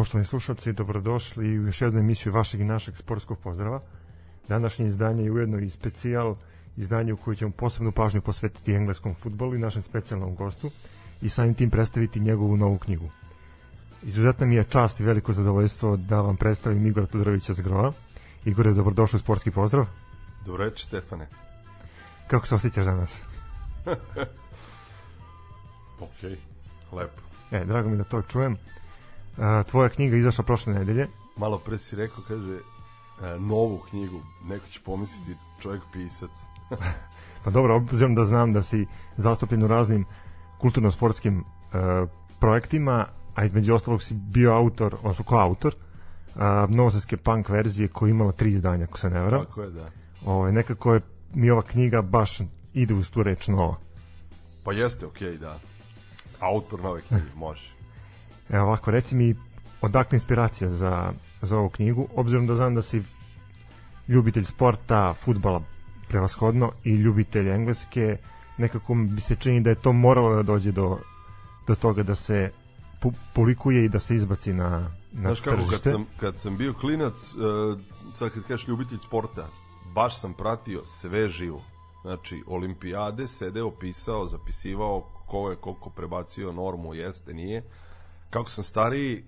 Poštovani slušalci, dobrodošli u još jednu emisiju vašeg i našeg sportskog pozdrava. Današnje izdanje je ujedno i specijal izdanje u kojoj ćemo posebnu pažnju posvetiti engleskom futbolu i našem specijalnom gostu i samim tim predstaviti njegovu novu knjigu. Izuzetno mi je čast i veliko zadovoljstvo da vam predstavim Igora Tudorovića Zgrova. Igore, dobrodošli u sportski pozdrav. Dobro reći, Stefane. Kako se osjećaš danas? ok, lepo. E, drago mi da to čujem. A, tvoja knjiga izašla prošle nedelje. Malo pre si rekao, kaže, a, novu knjigu. Neko će pomisliti čovjek pisac. pa dobro, obzirom da znam da si zastupljen u raznim kulturno-sportskim uh, projektima, a između ostalog si bio autor, odnosno koautor, uh, novosadske punk verzije koja imala tri izdanja, ako se ne varam. Tako je, da. Ove, ovaj, nekako je mi ova knjiga baš ide uz tu reč nova. Pa jeste, okej, okay, da. Autor nove knjige, može. Evo ovako, reci mi odakle inspiracija za, za ovu knjigu, obzirom da znam da si ljubitelj sporta, futbala prevashodno i ljubitelj engleske, nekako bi se čini da je to moralo da dođe do, do toga da se pu, publikuje i da se izbaci na, na Znaš kako, tržište. kad sam, kad sam bio klinac, uh, sad kad kažeš ljubitelj sporta, baš sam pratio sve živo. Znači, olimpijade, sedeo, pisao, zapisivao ko je koliko prebacio normu, jeste, nije. Kako sam stariji,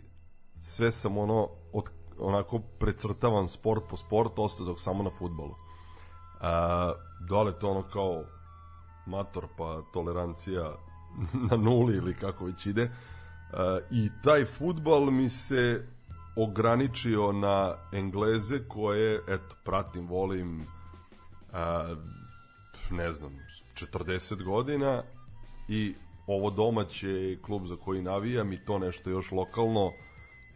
sve sam ono, od, onako precrtavan sport po sport, ostao dok samo na futbolu. A, dole to ono kao mator pa tolerancija na nuli ili kako već ide. A, I taj futbal mi se ograničio na Engleze koje, eto, pratim, volim, a, ne znam, 40 godina i ovo domaće klub za koji navijam i to nešto još lokalno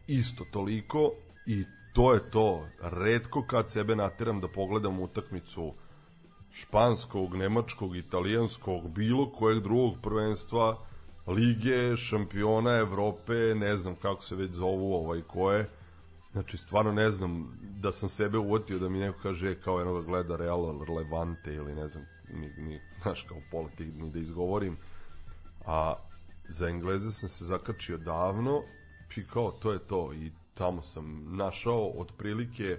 isto toliko i to je to. Redko kad sebe nateram da pogledam utakmicu španskog, nemačkog, italijanskog, bilo kojeg drugog prvenstva, lige, šampiona Evrope, ne znam kako se već zovu ovaj koje. Znači, stvarno ne znam da sam sebe uvatio da mi neko kaže kao enoga gleda Real Levante ili ne znam, ni, ni, znaš, kao pola ni da izgovorim. A za Engleze sam se zakačio davno i kao to je to i tamo sam našao otprilike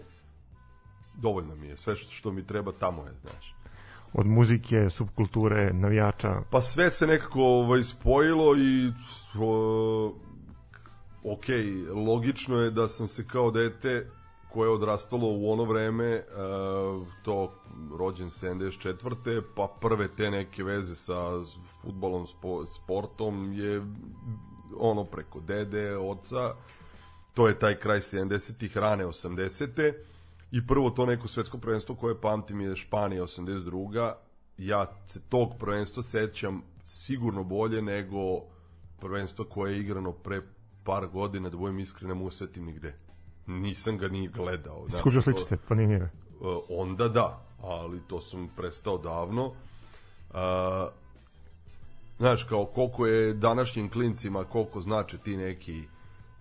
dovoljno mi je, sve što, što mi treba tamo je, znaš od muzike, subkulture, navijača? Pa sve se nekako ovaj, spojilo i o, ok, logično je da sam se kao dete koje je odrastalo u ono vreme, uh, to rođen 74. pa prve te neke veze sa futbolom, spo, sportom je ono preko dede, oca, to je taj kraj 70-ih, rane 80. I prvo to neko svetsko prvenstvo koje pamtim je Španija 82. Ja se tog prvenstva sećam sigurno bolje nego prvenstvo koje je igrano pre par godina, da budem iskren, ne mogu setim nigde. Nisam ga ni gledao. Iskužio sličice, pa nije njega. Uh, onda da, ali to sam prestao davno. Uh, znaš, kao koliko je današnjim klincima, koliko znače ti neki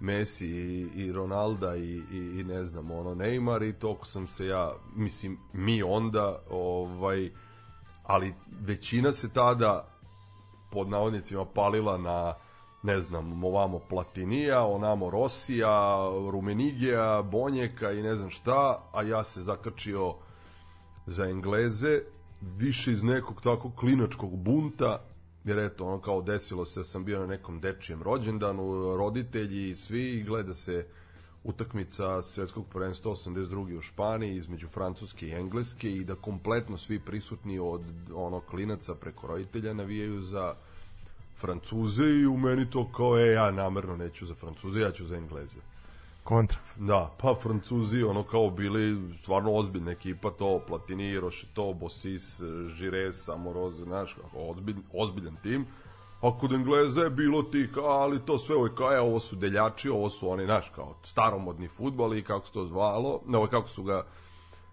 Messi i, i Ronalda i, i, i ne znam, ono, Neymar i toliko sam se ja, mislim, mi onda, ovaj, ali većina se tada pod navodnicima palila na ne znam, ovamo Platinija, onamo Rosija, Rumenigija, Bonjeka i ne znam šta, a ja se zakrčio za Engleze, više iz nekog tako klinačkog bunta, jer eto, ono kao desilo se, sam bio na nekom dečijem rođendanu, roditelji, svi, gleda se utakmica svetskog prvenstva 82. u Španiji između Francuske i Engleske i da kompletno svi prisutni od ono klinaca preko roditelja navijaju za Francuze i u meni to kao, e, ja namerno neću za Francuze, ja ću za Engleze. Kontra. Da, pa Francuzi ono kao bili stvarno ozbiljna ekipa, to Platini, Rošeto, Bosis, Žires, Amoroze, znaš, ozbilj, ozbiljan tim. A kod Engleza je bilo ti, kao, ali to sve ovo kao, je, ovo su deljači, ovo su oni, znaš, kao staromodni futbol i kako se to zvalo, ne, kako su ga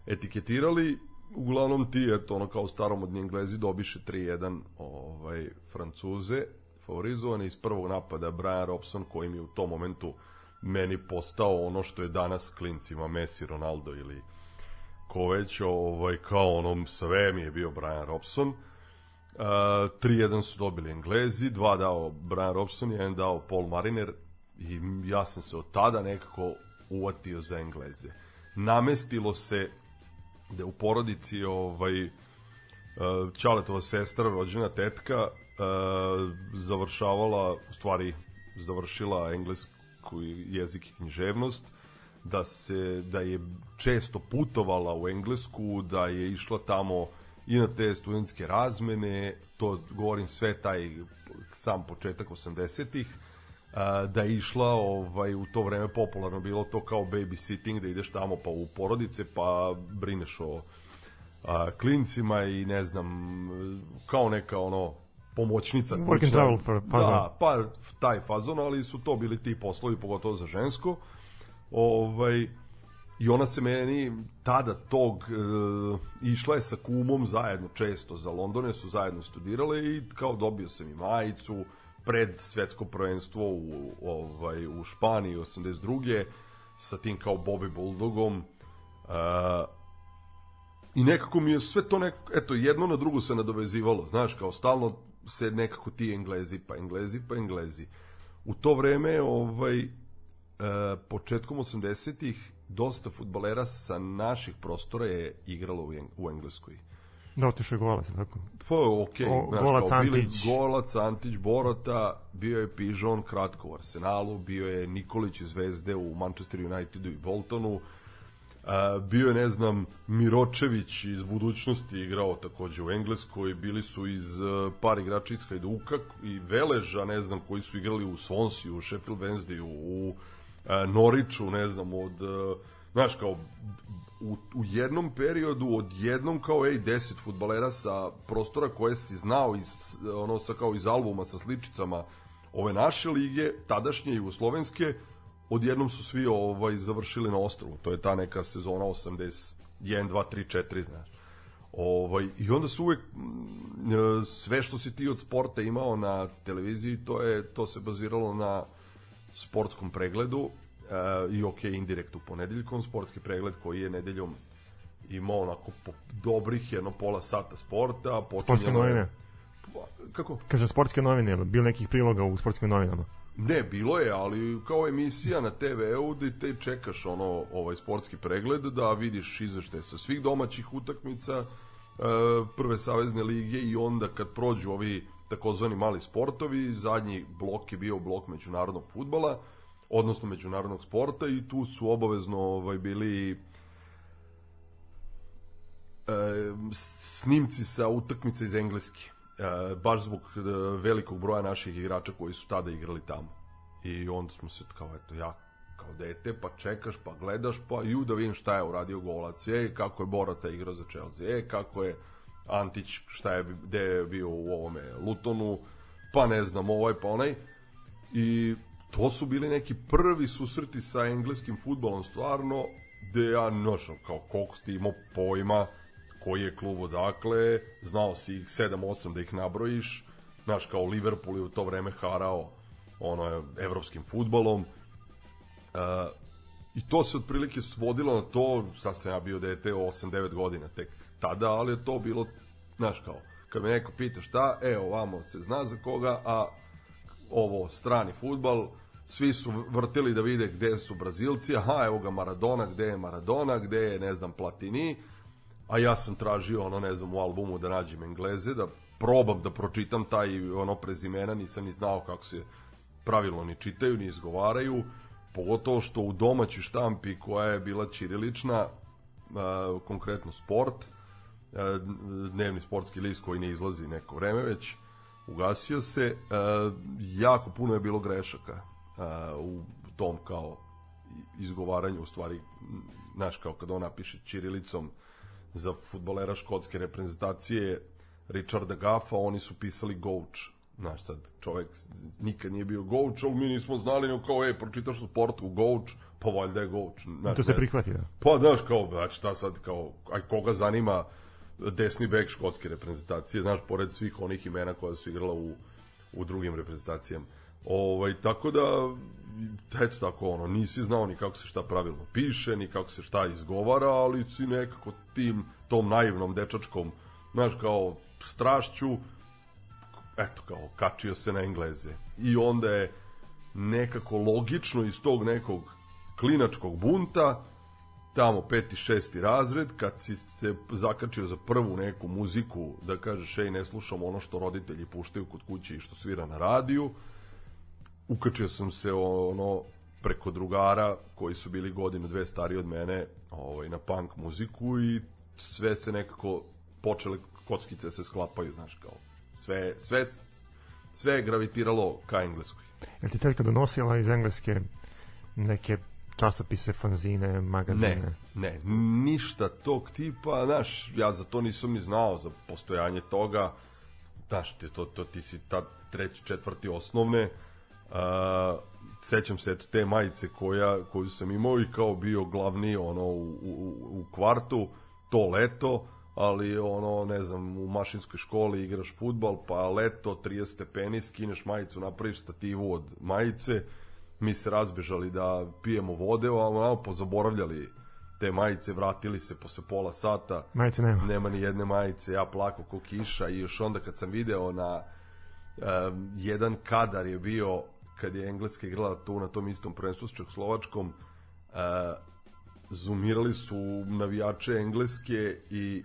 etiketirali, uglavnom ti, eto, ono kao staromodni Englezi dobiše 3-1 ovaj, Francuze, favorizovani iz prvog napada Brian Robson, koji mi u tom momentu meni postao ono što je danas klincima Messi, Ronaldo ili ko već, ovaj, kao onom sve mi je bio Brian Robson. Uh, 3-1 su dobili Englezi, dva dao Brian Robson, jedan dao Paul Mariner, I ja sam se od tada nekako uvatio za Engleze. Namestilo se da u porodici ovaj, Čaletova sestra, rođena tetka, završavala, u stvari završila englesku jezik i književnost, da se da je često putovala u Englesku, da je išla tamo i na te studentske razmene, to govorim sve taj sam početak 80-ih, da je išla ovaj u to vreme popularno bilo to kao babysitting da ideš tamo pa u porodice pa brineš o a, klincima i ne znam kao neka ono pomoćnica work and travel for fazon. Da, pa taj fazon, ali su to bili ti poslovi pogotovo za žensko. Ovaj i ona se meni tada tog e, išla je sa kumom zajedno često za Londone su zajedno studirale i kao dobio sam i majicu pred svetsko prvenstvo u ovaj u Španiji 82. sa tim kao Bobby Bulldogom e, i nekako mi je sve to nekako, eto jedno na drugo se nadovezivalo znaš kao stalno se nekako ti Englezi pa Englezi pa Englezi u to vreme ovaj e, početkom 80-ih dosta futbalera sa naših prostora je igralo u, u Engleskoj. Da, otišao je Golac, tako? Pa, okej. Okay. Znaš, Golac, Antić. Golac, Antić, Borota, bio je Pižon kratko u Arsenalu, bio je Nikolić iz Zvezde u Manchester Unitedu i Boltonu, A, bio je, ne znam, Miročević iz budućnosti igrao takođe u Engleskoj, bili su iz uh, par igrača iz Hajduka i Veleža, ne znam, koji su igrali u Swansea, u Sheffield Wednesday, u, u Noriću, ne znam, od, znaš, kao, u, u jednom periodu od jednom kao ej 10 fudbalera sa prostora koje si znao iz ono sa kao iz albuma sa sličicama ove naše lige tadašnje jugoslovenske odjednom su svi ovaj završili na ostrvu. To je ta neka sezona 80 1 2 3 4 znaš. Ovaj, I onda su uvek sve što si ti od sporta imao na televiziji, to je to se baziralo na sportskom pregledu i ok, indirekt u ponedeljkom, sportski pregled koji je nedeljom imao onako po dobrih jedno pola sata sporta. Sportske novine? Kako? Kaže sportske novine, bilo nekih priloga u sportskim novinama? Ne, bilo je, ali kao emisija na TV-u da te čekaš ono ovaj sportski pregled da vidiš izveštaje sa svih domaćih utakmica e, prve savezne lige i onda kad prođu ovi takozvani mali sportovi, zadnji blok je bio blok međunarodnog futbala, odnosno međunarodnog sporta i tu su obavezno ovaj, bili e, snimci sa utakmice iz Engleske. E, baš zbog e, velikog broja naših igrača koji su tada igrali tamo. I onda smo se kao, eto, ja kao dete, pa čekaš, pa gledaš, pa ju da vidim šta je uradio golac, je, kako je Borata igrao za Chelsea, je, kako je Antić, šta je, gde je bio u ovome Lutonu, pa ne znam, ovaj, pa onaj. I to su bili neki prvi susreti sa engleskim futbolom stvarno, gde ja, nošao, kao koliko ti imao pojma, koji je klub odakle, znao si ih 7-8 da ih nabrojiš, znaš, kao Liverpool je u to vreme harao ono, evropskim futbolom, uh, i to se otprilike svodilo na to, sad sam ja bio dete 8-9 godina tek tada, ali je to bilo, znaš kao, kad me neko pita šta, e, ovamo se zna za koga, a ovo strani futbal, svi su vrtili da vide gde su Brazilci, aha, evo ga Maradona, gde je Maradona, gde je, ne znam, Platini, a ja sam tražio, ono, ne znam, u albumu da nađem Engleze, da probam da pročitam taj, ono, prezimena, nisam ni znao kako se pravilno ni čitaju, ni izgovaraju, pogotovo što u domaći štampi koja je bila ćirilična, konkretno sport, E, dnevni sportski list koji ne izlazi neko vreme već ugasio se e, jako puno je bilo grešaka. e, u tom kao izgovaranju u stvari znaš kao kad on napiše čirilicom za futbolera škotske reprezentacije Richarda Gaffa oni su pisali Gouch znaš sad čovek nikad nije bio Gouch ali mi nismo znali no kao ej pročitaš u sportu Gouch pa valjda je Gouch znaš, to se prihvati da pa znaš kao znači šta sad kao aj koga zanima desni bek škotske reprezentacije, znaš, pored svih onih imena koja su igrala u, u drugim reprezentacijama. Ovaj, tako da, eto tako, ono, nisi znao ni kako se šta pravilno piše, ni kako se šta izgovara, ali si nekako tim, tom naivnom dečačkom, znaš, kao strašću, eto, kao, kačio se na Engleze. I onda je nekako logično iz tog nekog klinačkog bunta tamo peti, šesti razred, kad si se zakačio za prvu neku muziku, da kažeš, ej, ne slušam ono što roditelji puštaju kod kuće i što svira na radiju, ukačio sam se ono preko drugara koji su bili godinu dve stariji od mene ovaj, na punk muziku i sve se nekako počele kockice se sklapaju, znaš, kao sve, sve, sve je gravitiralo ka engleskoj. Jel ti tetka donosila iz engleske neke časopise, fanzine, magazine? Ne, ne, ništa tog tipa, znaš, ja za to nisam ni znao, za postojanje toga, znaš, ti, to, to, ti si ta treći, četvrti osnovne, uh, sećam se eto te majice koja, koju sam imao i kao bio glavni ono u, u, u kvartu to leto ali ono ne znam u mašinskoj školi igraš futbal pa leto 30 stepeni skineš majicu napraviš stativu od majice mi se razbežali da pijemo vode a malo pozaboravljali te majice vratili se posle pola sata. Majice nema. Nema ni jedne majice ja plako ko kiša i još onda kad sam video na um, jedan kadar je bio kad je Engleska igrala tu na tom istom prvenstvu s Čehoslovačkom, uh, zoomirali su navijače Engleske i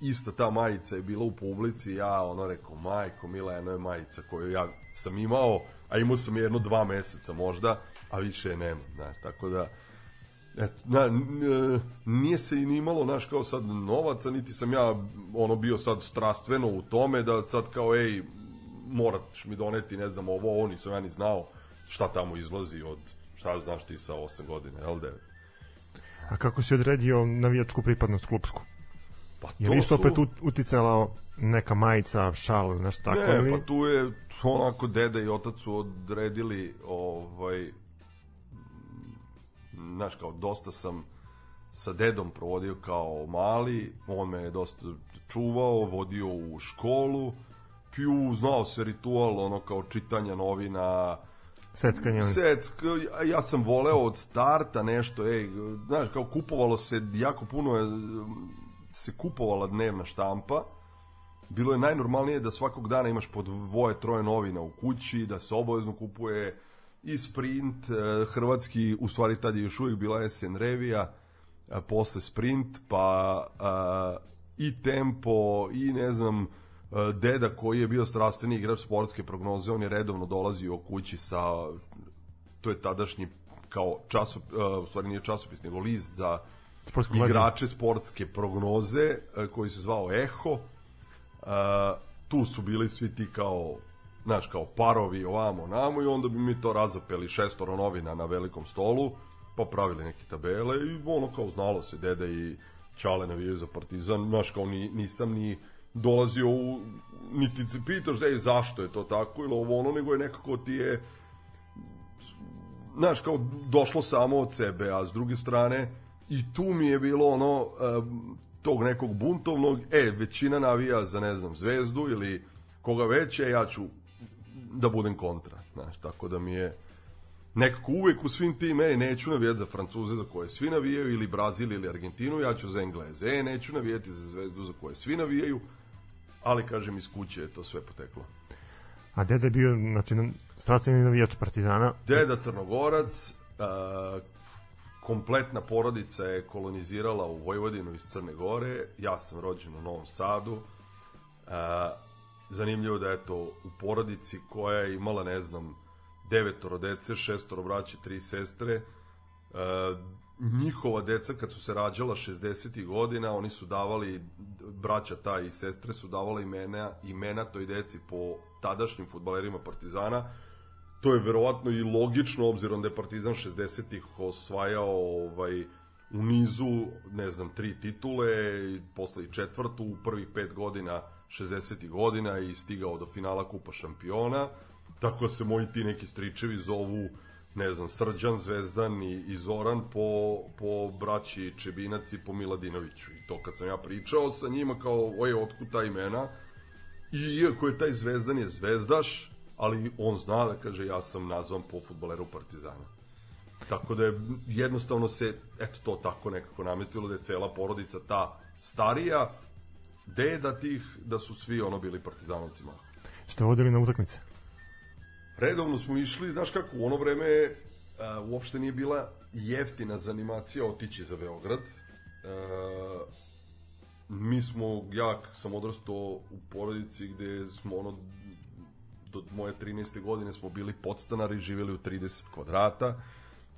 ista ta majica je bila u publici, ja ono rekao, majko, mila, jedno je majica koju ja sam imao, a imao sam jedno dva meseca možda, a više je nema, znaš, tako da, eto, na, nije se i nimalo, znaš, kao sad novaca, niti sam ja, ono, bio sad strastveno u tome, da sad kao, ej, moraš mi doneti, ne znam, ovo, ovo nisam ja ni znao šta tamo izlazi od, šta znaš ti sa 8 godina, jel da? A kako si odredio navijačku pripadnost klubsku? Pa to je li isto su... opet uticala neka majica, šal, nešto tako? Ne, ili? pa tu je onako deda i otac su odredili ovaj znaš kao dosta sam sa dedom provodio kao mali, on me je dosta čuvao, vodio u školu, pju, znao se ritual, ono kao čitanja novina, Seckanje. Secka, ja sam voleo od starta nešto, ej, znaš, kao kupovalo se, jako puno je, se kupovala dnevna štampa, bilo je najnormalnije da svakog dana imaš po dvoje, troje novina u kući, da se obavezno kupuje i sprint, e, hrvatski, u stvari tad je još uvijek bila SN revija, posle sprint, pa a, i tempo, i ne znam, E, deda koji je bio strastveni igrač sportske prognoze, on je redovno dolazio kući sa to je tadašnji kao časop, uh, u stvari nije časopis, nego list za Sportsko igrače sportske prognoze uh, koji se zvao Eho. Tu su bili svi ti kao znaš, kao parovi ovamo namo i onda bi mi to razapeli šestoro novina na velikom stolu, pa pravili neke tabele i ono kao znalo se deda i Čale navijaju za Partizan, znaš, kao ni, nisam ni dolazio u niti se pitaš ej, zašto je to tako? Ili ovo ono, nego je nekako ti je znaš, kao došlo samo od sebe, a s druge strane i tu mi je bilo ono tog nekog buntovnog, e, većina navija za, ne znam, zvezdu ili koga već, e, ja ću da budem kontra, znaš, tako da mi je nekako uvek u svim tim, e, neću navijati za Francuze za koje svi navijaju, ili Brazil ili Argentinu, ja ću za Engleze, e, neću navijati za zvezdu za koje svi navijaju, ali kažem iz kuće je to sve poteklo. A deda je bio, znači, strastveni navijač Partizana? Deda Crnogorac, uh, kompletna porodica je kolonizirala u Vojvodinu iz Crne Gore, ja sam rođen u Novom Sadu, uh, zanimljivo da je to u porodici koja je imala, ne znam, devetoro dece, šestoro braće, tri sestre, uh, njihova deca kad su se rađala 60. godina, oni su davali, braća ta i sestre su davali imena, imena toj deci po tadašnjim futbalerima Partizana. To je verovatno i logično, obzirom da je Partizan 60-ih osvajao ovaj, u nizu, ne znam, tri titule, posle i četvrtu, u prvih pet godina 60. godina i stigao do finala Kupa šampiona. Tako se moji ti neki stričevi zovu ne znam, Srđan, Zvezdan i, i Zoran po, po braći Čebinac i po Miladinoviću. I to kad sam ja pričao sa njima kao, oj, otkud ta imena, i iako je taj Zvezdan je zvezdaš, ali on zna da kaže ja sam nazvan po futboleru Partizana. Tako da je jednostavno se, eto to tako nekako namestilo da je cela porodica ta starija, deda tih, da su svi ono bili partizanovci malo. Ste vodili na utakmice? Redovno smo išli, znaš kako, u ono vreme a, uopšte nije bila jeftina zanimacija otići za Beograd. A, mi smo, ja sam odrastao u porodici gde smo ono do moje 13. godine smo bili podstanari, živjeli u 30 kvadrata.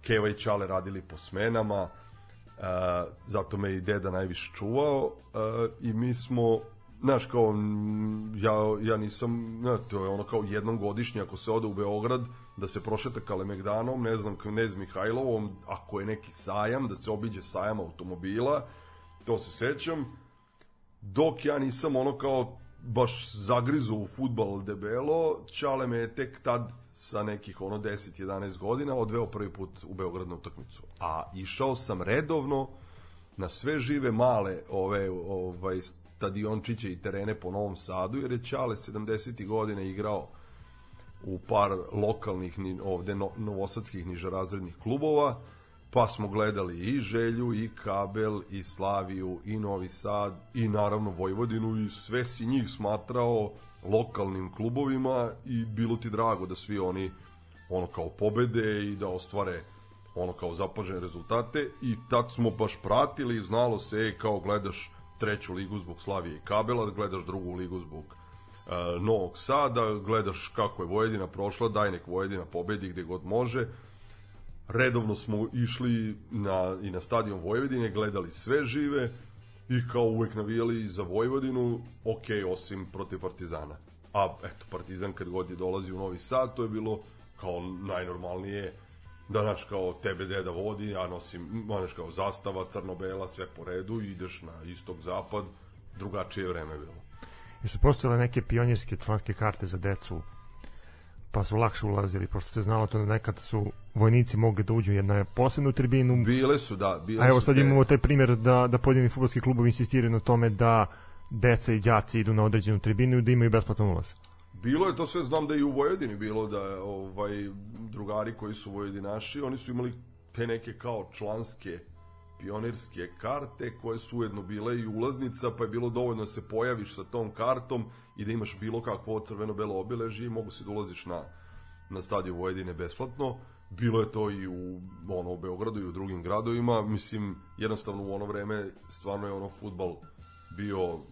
Keva i Čale radili po smenama, uh, zato me i deda najviše čuvao uh, i mi smo znaš kao ja, ja nisam ne, to je ono kao jednom godišnje ako se ode u Beograd da se prošeta Kalemegdanom ne znam Knez Mihajlovom ako je neki sajam da se obiđe sajam automobila to se sećam dok ja nisam ono kao baš zagrizo u futbal debelo, Čale me je tek tad sa nekih ono 10-11 godina odveo prvi put u Beograd na utakmicu. A išao sam redovno na sve žive male ove ovaj stadiončiće i terene po Novom Sadu, jer je Čale 70. godina igrao u par lokalnih ovde no, novosadskih nižerazrednih klubova pa smo gledali i Želju, i Kabel, i Slaviju, i Novi Sad, i naravno Vojvodinu i sve si njih smatrao lokalnim klubovima i bilo ti drago da svi oni ono kao pobede i da ostvare ono kao zapažene rezultate i tad smo baš pratili, znalo se ej, kao gledaš treću ligu zbog Slavije i Kabela, gledaš drugu ligu zbog uh, Novog Sada, gledaš kako je Vojvodina prošla, daj nek Vojvodina pobedi gde god može redovno smo išli na, i na stadion Vojvodine, gledali sve žive i kao uvek navijali za Vojvodinu, ok, osim protiv Partizana. A eto, Partizan kad god je dolazi u Novi Sad, to je bilo kao najnormalnije da naš kao tebe deda vodi, ja nosim, znaš kao zastava, crno-bela, sve po redu i ideš na istok zapad, drugačije vreme bilo. Jesu postojale neke pionirske članske karte za decu pa su lakše ulazili, pošto se znalo to da nekad su vojnici mogli da uđu jedna posebnu tribinu. Bile su, da. Bile a evo sad imamo taj primjer da, da pojedini futbolski klubovi insistiraju na tome da deca i đaci idu na određenu tribinu i da imaju besplatan ulaz. Bilo je to sve, znam da i u Vojvodini bilo da ovaj drugari koji su Vojvodinaši, oni su imali te neke kao članske pionirske karte koje su ujedno bile i ulaznica, pa je bilo dovoljno da se pojaviš sa tom kartom i da imaš bilo kakvo crveno-belo obeležje i mogu se da ulaziš na, na stadion Vojvodine besplatno. Bilo je to i u, ono, u Beogradu i u drugim gradovima. Mislim, jednostavno u ono vreme stvarno je ono futbal bio uh,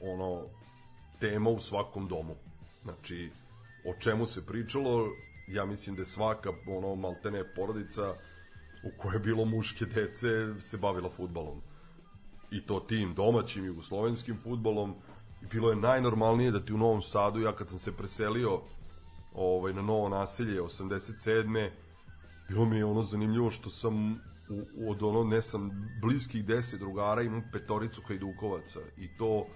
ono tema u svakom domu. Znači, o čemu se pričalo, ja mislim da je svaka ono maltene porodica u kojoj je bilo muške dece se bavila futbalom. I to tim domaćim jugoslovenskim futbolom. I bilo je najnormalnije da ti u Novom Sadu, ja kad sam se preselio ovaj, na novo naselje 87. Bilo mi je ono zanimljivo što sam u, od ono, ne sam, bliskih deset drugara imam petoricu hajdukovaca i to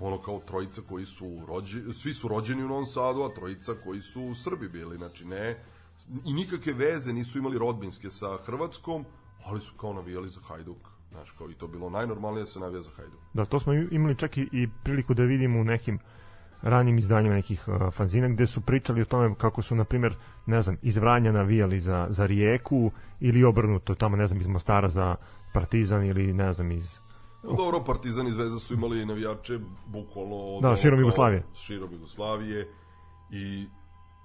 ono kao trojica koji su rođeni, svi su rođeni u Novom Sadu, a trojica koji su Srbi bili, znači ne i nikakve veze nisu imali rodbinske sa Hrvatskom, ali su kao navijali za Hajduk. Znaš, kao i to bilo najnormalnije da se navija za Hajduk. Da, to smo imali čak i, i priliku da vidimo u nekim ranim izdanjima nekih uh, fanzina gde su pričali o tome kako su na primjer ne znam iz Vranja navijali za za Rijeku ili obrnuto tamo ne znam iz Mostara za Partizan ili ne znam iz dobro, Partizan i Zvezda su imali navijače bukvalno da, širom Jugoslavije. Širom Jugoslavije. I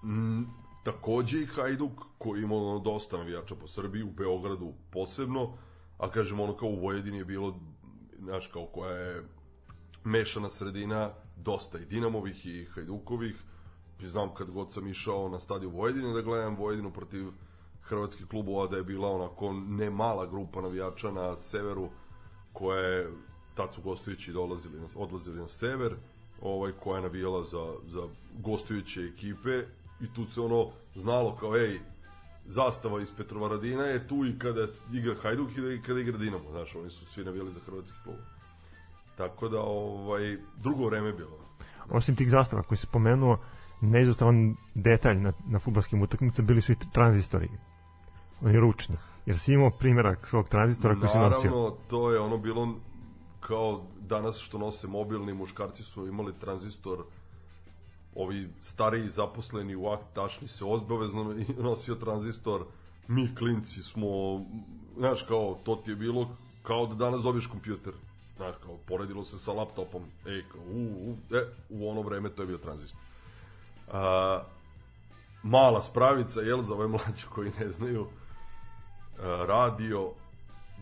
m, takođe i Hajduk koji ima ono dosta navijača po Srbiji, u Beogradu posebno, a kažem ono kao u Vojvodini je bilo, znaš kao koja je mešana sredina, dosta i Dinamovih i Hajdukovih, znam kad god sam išao na stadion Vojvodine da gledam Vojvodinu protiv hrvatskih klubova da je bila onako ne mala grupa navijača na severu koja je tad su gostujući dolazili odlazili na sever ovaj, koja je navijala za, za gostujuće ekipe i tu se ono znalo kao ej zastava iz Petrovaradina je tu i kada igra Hajduk i kada igra Dinamo, znaš, oni su svi navijali za hrvatski klub. Tako da, ovaj, drugo vreme bilo. Osim tih zastava koji se spomenuo, neizostavan detalj na, na futbolskim utakmicama bili su i tranzistori. Oni ručni. Jer si imao primjerak svog tranzistora koji si nosio. Naravno, to je ono bilo kao danas što nose mobilni muškarci su imali tranzistor ovi stariji zaposleni u akt tašni se obavezno nosio tranzistor, mi klinci smo, znaš, kao, to ti je bilo kao da danas dobiješ kompjuter. Znaš, kao, poredilo se sa laptopom. Ej, kao, u, u, e, u ono vreme to je bio tranzistor. A, mala spravica, jel, za ove mlađe koji ne znaju, radio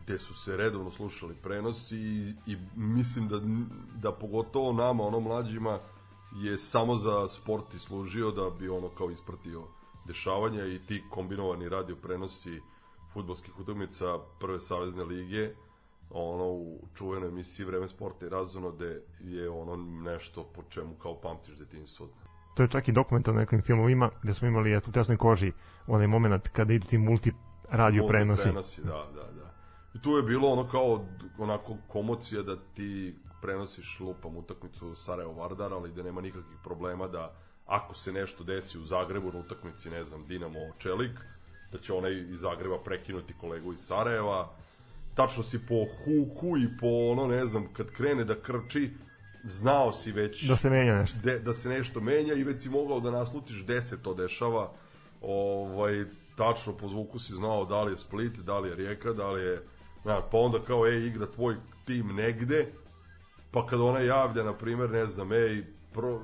gde su se redovno slušali prenosi i, i mislim da, da pogotovo nama, ono mlađima, je samo za sport i služio da bi ono kao ispratio dešavanja i ti kombinovani radio prenosi futbolskih utakmica prve savezne lige ono u čuvenoj emisiji Vreme sporta i razono gde je ono nešto po čemu kao pamtiš detinjstvo. To je čak i dokument o nekim filmovima gde smo imali u tesnoj koži onaj moment kada idu ti multi radio multi prenosi. prenosi. Da, da, da. I tu je bilo ono kao onako komocija da ti prenosiš lupam utakmicu Sarajevo Vardar, ali da nema nikakvih problema da ako se nešto desi u Zagrebu na utakmici, ne znam, Dinamo Čelik, da će onaj iz Zagreba prekinuti kolegu iz Sarajeva, tačno si po huku i po ono, ne znam, kad krene da krči, znao si već da se menja nešto. De, da se nešto menja i već si mogao da naslutiš gde se to dešava. Ovaj tačno po zvuku si znao da li je Split, da li je Rijeka, da li je na, pa onda kao ej igra tvoj tim negde, pa kad ona javlja na primer, ne znam, ej pro,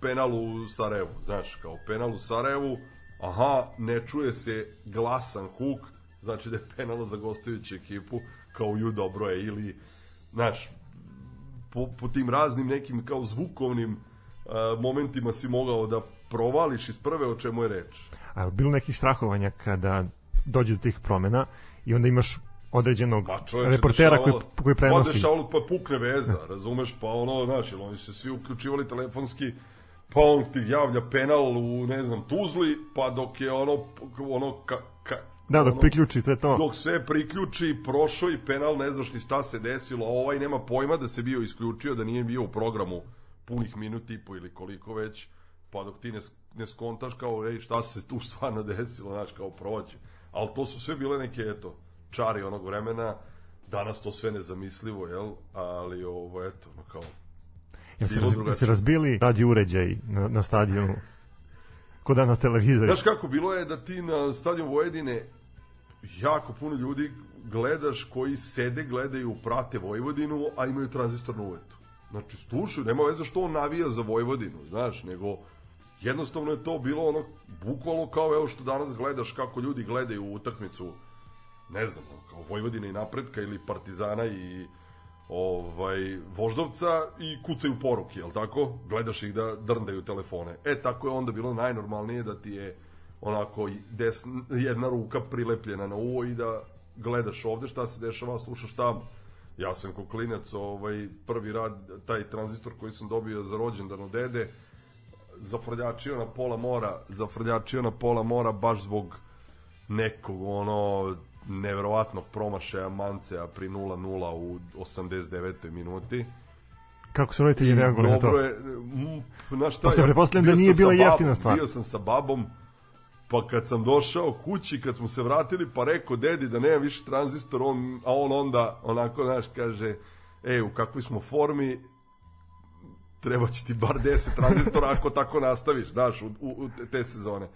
penal u Sarajevu, znaš, kao penal u Sarajevu, aha, ne čuje se glasan huk, znači da je penal za gostujuću ekipu, kao ju dobro je, ili, znaš, po, po tim raznim nekim kao zvukovnim uh, momentima si mogao da provališ iz prve o čemu je reč. A bilo nekih strahovanja kada dođe do tih promena i onda imaš određenog Ma čovječe, reportera koji, koji prenosi. Pa dešavalo, pa pukne veza, razumeš, pa ono, znaš, oni se svi uključivali telefonski, pa on ti javlja penal u, ne znam, Tuzli, pa dok je ono, ono, ka, ka, Da, dok ono, priključi sve to. Dok sve priključi, prošao i penal, ne znaš ni šta se desilo, a ovaj nema pojma da se bio isključio, da nije bio u programu punih minuti i po ili koliko već, pa dok ti ne, ne skontaš kao, ej, šta se tu stvarno desilo, znaš, kao prođe. Ali to su sve bile neke, eto, čari onog vremena, danas to sve nezamislivo, jel? Ali ovo, eto, no kao, Ja se, raz, se razbili radio uređaj na, na stadionu? Kod danas televizori. Znaš kako, bilo je da ti na stadion Vojvodine jako puno ljudi gledaš koji sede, gledaju, prate Vojvodinu, a imaju tranzistor na uvetu. Znači, slušaju, nema veze što on navija za Vojvodinu, znaš, nego jednostavno je to bilo ono, bukvalno kao evo što danas gledaš kako ljudi gledaju utakmicu, ne znam, kao Vojvodina i napretka ili Partizana i ovaj, voždovca i kucaju poruke, jel tako? Gledaš ih da drndaju telefone. E, tako je onda bilo najnormalnije da ti je onako desna, jedna ruka prilepljena na uvo i da gledaš ovde šta se dešava, slušaš tamo. Ja sam ko klinac, ovaj, prvi rad, taj tranzistor koji sam dobio za rođendan od dede, zafrljačio na pola mora, zafrljačio na pola mora baš zbog nekog ono neverovatnog promašaja Mancea pri 0-0 u 89. minuti. Kako su roditelji reagovali na to? Je, na šta, ja, pretpostavljam da nije bila jeftina stvar. Bio sam sa babom, pa kad sam došao kući, kad smo se vratili, pa rekao dedi da nema više tranzistor, on, a on onda onako, znaš, kaže, ej, u kakvoj smo formi, treba će ti bar 10 tranzistora ako tako nastaviš, znaš, u, u, te sezone.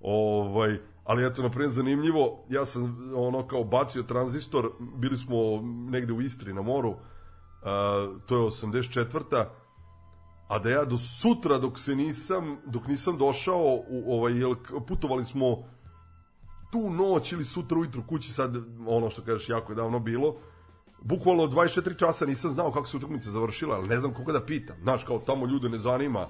Ovaj, ali eto, na primjer, zanimljivo, ja sam ono kao bacio tranzistor, bili smo negde u Istri na moru, uh, to je 84 a da ja do sutra dok se nisam dok nisam došao u ovaj jel, putovali smo tu noć ili sutra ujutru kući sad ono što kažeš jako je davno bilo bukvalno 24 časa nisam znao kako se utakmica završila ali ne znam koga da pitam znaš kao tamo ljude ne zanima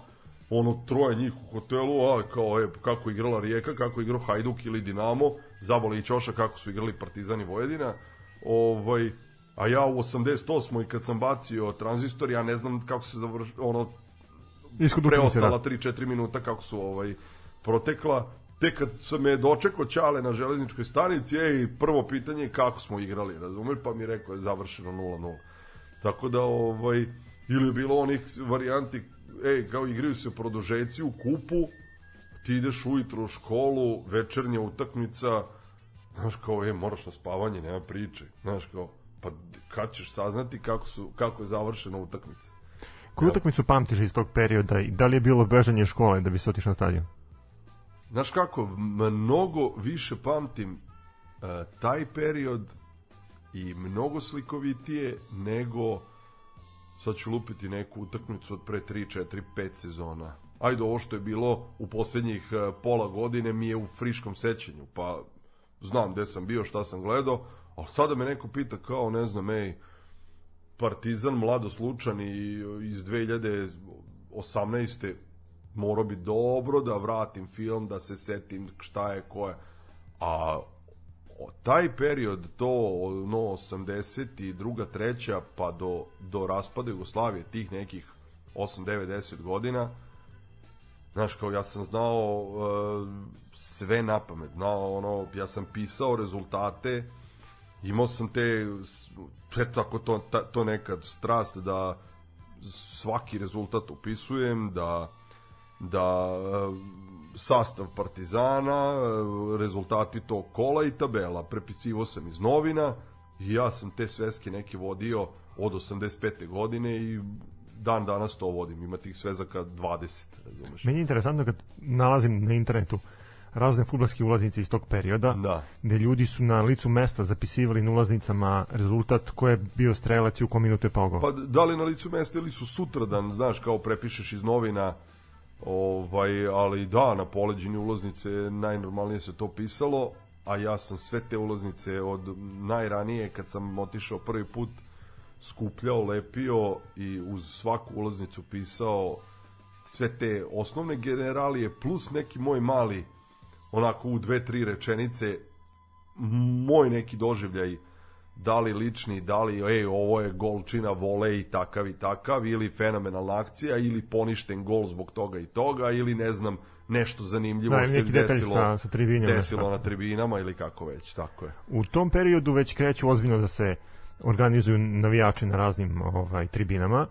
ono troje njih u hotelu, a kao je, kako igrala Rijeka, kako igrao Hajduk ili Dinamo, Zaboli i Ćoša kako su igrali Partizan i Vojvodina. Ovaj, a ja u 88. i kad sam bacio tranzistor, ja ne znam kako se završilo, ono, preostala 3-4 da. minuta kako su ovaj protekla. Tek kad sam me dočekao Ćale na železničkoj stanici, ej, prvo pitanje je kako smo igrali, razumeš? Pa mi rekao je završeno 0-0. Tako da, ovaj, ili je bilo onih varijanti ej, kao igraju se produžeci u kupu, ti ideš ujutro u školu, večernja utakmica, znaš kao, e, moraš na spavanje, nema priče, znaš kao, pa kad ćeš saznati kako, su, kako je završena utakmica. Koju utakmicu pamtiš iz tog perioda i da li je bilo bežanje škole da bi se otišao na stadion? Znaš kako, mnogo više pamtim uh, taj period i mnogo slikovitije nego sad ću lupiti neku utakmicu od pre 3, 4, 5 sezona ajde ovo što je bilo u poslednjih e, pola godine mi je u friškom sećanju, pa znam gde sam bio, šta sam gledao, ali sada me neko pita kao, ne znam, ej, Partizan mlado slučan i iz 2018. morao bi dobro da vratim film, da se setim šta je, ko je. A o, taj period, to no 80 i druga, treća, pa do, do raspada Jugoslavije, tih nekih 8, 9, 10 godina, Znaš, kao ja sam znao uh, sve na pamet, znao ono, ja sam pisao rezultate, imao sam te, eto ako to, ta, to nekad strast da svaki rezultat upisujem, da, da uh, sastav Partizana, uh, rezultati tog kola i tabela, prepisivo sam iz novina i ja sam te sveske neke vodio od 85. godine i dan danas to vodim, ima tih svezaka 20, razumeš. Meni je interesantno kad nalazim na internetu razne futbolske ulaznice iz tog perioda, da. gde ljudi su na licu mesta zapisivali na ulaznicama rezultat ko je bio strelac i u kom minutu je pao Pa da li na licu mesta ili su sutradan, znaš, kao prepišeš iz novina, ovaj, ali da, na poleđini ulaznice najnormalnije se to pisalo, a ja sam sve te ulaznice od najranije kad sam otišao prvi put skupljao, lepio i uz svaku ulaznicu pisao sve te osnovne generalije plus neki moj mali onako u dve, tri rečenice moj neki doživljaj da li lični, da li ej, ovo je golčina volej takav i takav ili fenomenalna akcija ili poništen gol zbog toga i toga ili ne znam nešto zanimljivo da, se desilo, sa, sa desilo na tribinama ili kako već, tako je. U tom periodu već kreću ozbiljno da se organizuju navijači na raznim ovaj tribinama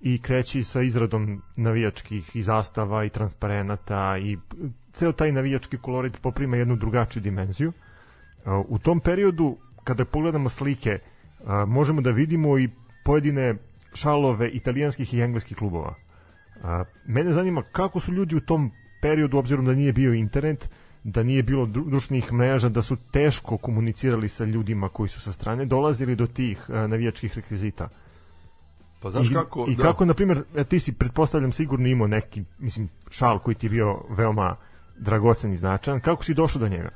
i kreći sa izradom navijačkih i zastava i transparenata i ceo taj navijački kolorit poprima jednu drugačiju dimenziju. U tom periodu, kada pogledamo slike, možemo da vidimo i pojedine šalove italijanskih i engleskih klubova. Mene zanima kako su ljudi u tom periodu, obzirom da nije bio internet, da nije bilo društvenih mreža, da su teško komunicirali sa ljudima koji su sa strane, dolazili do tih uh, navijačkih rekvizita. Pa znaš I, kako... I da. kako, na primjer, e, ti si, pretpostavljam, sigurno imao neki, mislim, šal koji ti je bio veoma dragocen i značajan. Kako si došao do njega?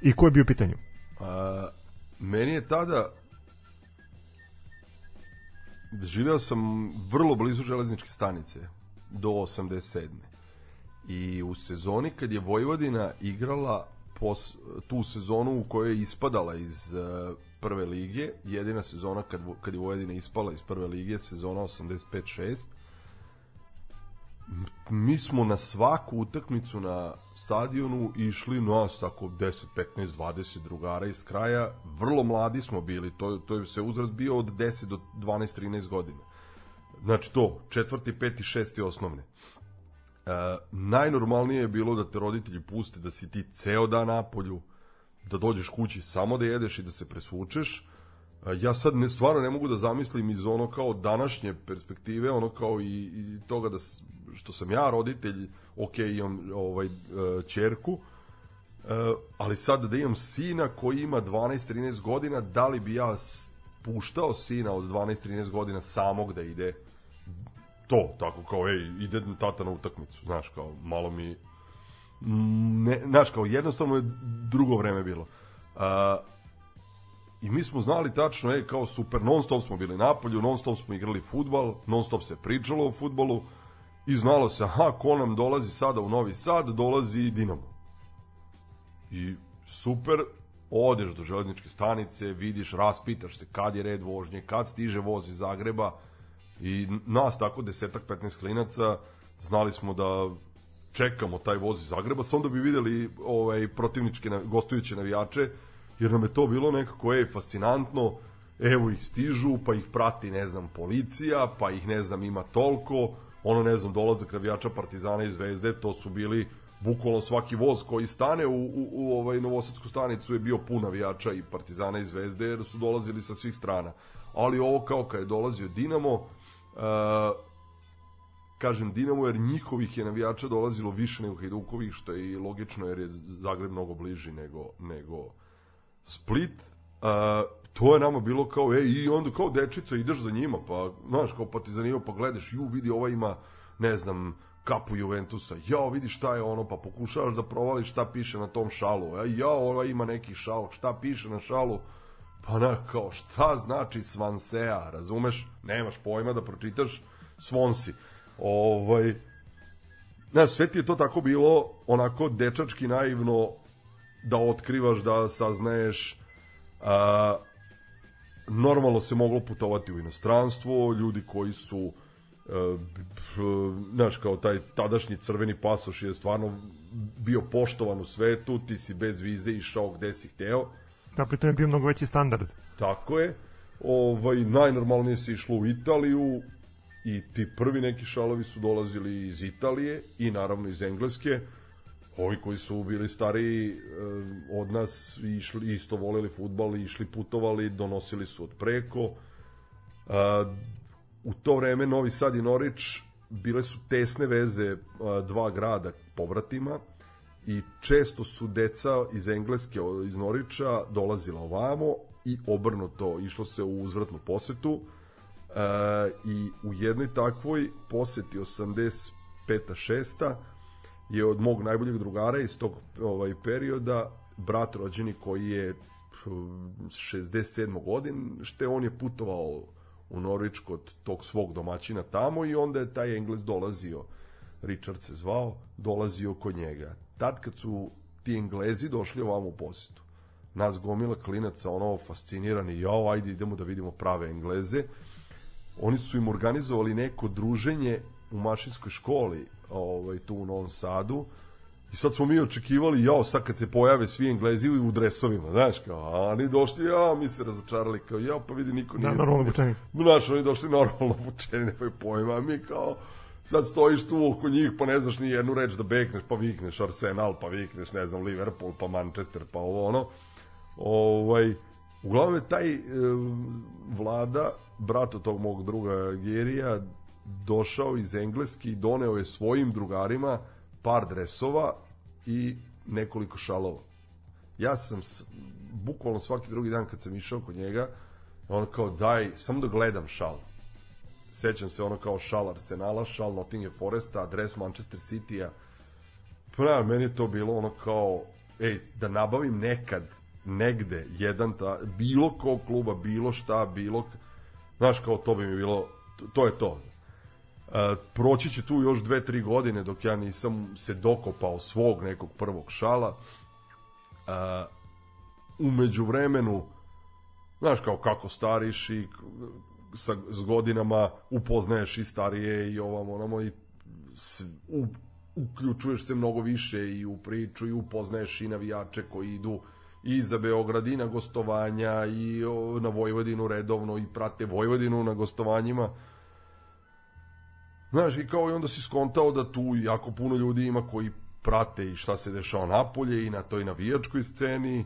I ko je bio u pitanju? A, meni je tada živeo sam vrlo blizu železničke stanice do 87 i u sezoni kad je Vojvodina igrala pos, tu sezonu u kojoj je ispadala iz uh, prve lige, jedina sezona kad, kad je Vojvodina ispala iz prve lige, sezona 85-6, mi smo na svaku utakmicu na stadionu išli nas tako 10, 15, 20 drugara iz kraja. Vrlo mladi smo bili, to, to je se uzrast bio od 10 do 12, 13 godina. Znači to, četvrti, peti, šesti osnovne. E, najnormalnije je bilo da te roditelji puste da si ti ceo dan napolju, da dođeš kući samo da jedeš i da se presvučeš. E, ja sad ne, stvarno ne mogu da zamislim iz ono kao današnje perspektive, ono kao i, i toga da što sam ja roditelj, ok, imam ovaj, čerku, e, ali sad da imam sina koji ima 12-13 godina, da li bi ja puštao sina od 12-13 godina samog da ide to, tako kao, ej, ide tata na utakmicu, znaš, kao, malo mi, ne, znaš, kao, jednostavno je drugo vreme bilo. Uh, I mi smo znali tačno, ej, kao super, non stop smo bili napolju, non stop smo igrali futbal, non stop se pričalo o futbolu i znalo se, aha, ko nam dolazi sada u Novi Sad, dolazi i Dinamo. I super, odeš do železničke stanice, vidiš, raspitaš se kad je red vožnje, kad stiže voz iz Zagreba, I nas tako desetak, 15 klinaca znali smo da čekamo taj voz iz Zagreba, samo da bi videli ovaj, protivničke gostujuće navijače, jer nam je to bilo nekako ej, fascinantno, evo ih stižu, pa ih prati, ne znam, policija, pa ih, ne znam, ima toliko, ono, ne znam, dolazak navijača Partizana i Zvezde, to su bili bukvalno svaki voz koji stane u, u, u ovaj Novosadsku stanicu je bio pun navijača i Partizana i Zvezde, jer su dolazili sa svih strana. Ali ovo kao kad je dolazio Dinamo, Uh, kažem Dinamo jer njihovih je navijača dolazilo više nego Hajdukovih što je i logično jer je Zagreb mnogo bliži nego, nego Split uh, to je nama bilo kao ej i onda kao dečica ideš za njima pa znaš kao pa ti zanima pa gledaš ju vidi ova ima ne znam kapu Juventusa. Jao, vidi šta je ono, pa pokušavaš da provališ šta piše na tom šalu. A jao, ova ima neki šal, šta piše na šalu? Pa na, kao, šta znači Svansea, razumeš? Nemaš pojma da pročitaš Svonsi. Ovaj, znaš, sve ti je to tako bilo onako dečački naivno da otkrivaš, da saznaješ normalno se moglo putovati u inostranstvo, ljudi koji su e, znaš, kao taj tadašnji crveni pasoš je stvarno bio poštovan u svetu, ti si bez vize išao gde si hteo. Dakle, to je bio mnogo veći standard. Tako je. Ovaj, najnormalnije se išlo u Italiju i ti prvi neki šalovi su dolazili iz Italije i naravno iz Engleske. Ovi koji su bili stariji eh, od nas išli, isto voleli futbal, išli putovali, donosili su od preko. Eh, u to vreme Novi Sad i Norić bile su tesne veze eh, dva grada pobratima i često su deca iz Engleske, iz Norića dolazila ovamo i obrnuto, išlo se u uzvratnu posetu i u jednoj takvoj poseti 85. 6 je od mog najboljeg drugara iz tog ovaj perioda brat rođeni koji je 67. godin, što on je putovao u Norvič kod tog svog domaćina tamo i onda je taj Englez dolazio, Richard se zvao, dolazio kod njega. Tad kad su ti Englezi došli ovamo u posetu, nas gomila klinaca, ono fascinirani, jao, ajde idemo da vidimo prave Engleze. Oni su im organizovali neko druženje u mašinskoj školi ovaj, tu u Novom Sadu i sad smo mi očekivali, jao, sad kad se pojave svi Englezi u dresovima, znaš, kao, a oni došli, ja, mi se razočarali, kao, ja, pa vidi, niko nije... Da, normalno obučeni. Znaš, oni došli normalno obučeni, nemaju pojma, a mi kao, sad stojiš tu oko njih, pa ne znaš ni jednu reč da bekneš, pa vikneš Arsenal, pa vikneš, ne znam, Liverpool, pa Manchester, pa ovo ono. Ovaj, uglavnom je taj e, vlada, brato tog mog druga Gerija, došao iz Engleske i doneo je svojim drugarima par dresova i nekoliko šalova. Ja sam bukvalno svaki drugi dan kad sam išao kod njega, on kao daj, samo da gledam šal. Sećam se ono kao šal Arsenala, šal Nottingham Foresta, dres Manchester City-a. Pa, meni je to bilo ono kao, ej, da nabavim nekad, negde, jedan ta, bilo kog kluba, bilo šta, bilo, znaš, kao to bi mi bilo, to je to. Proći će tu još dve, tri godine dok ja nisam se dokopao svog nekog prvog šala. Umeđu vremenu, znaš kao kako stariš i sa, s godinama upoznaješ i starije i ovamo onamo i s, u, uključuješ se mnogo više i u priču i upoznaješ i navijače koji idu i za Beograd i na gostovanja i na Vojvodinu redovno i prate Vojvodinu na gostovanjima Znaš, i kao i onda si skontao da tu jako puno ljudi ima koji prate i šta se dešava napolje i na toj navijačkoj sceni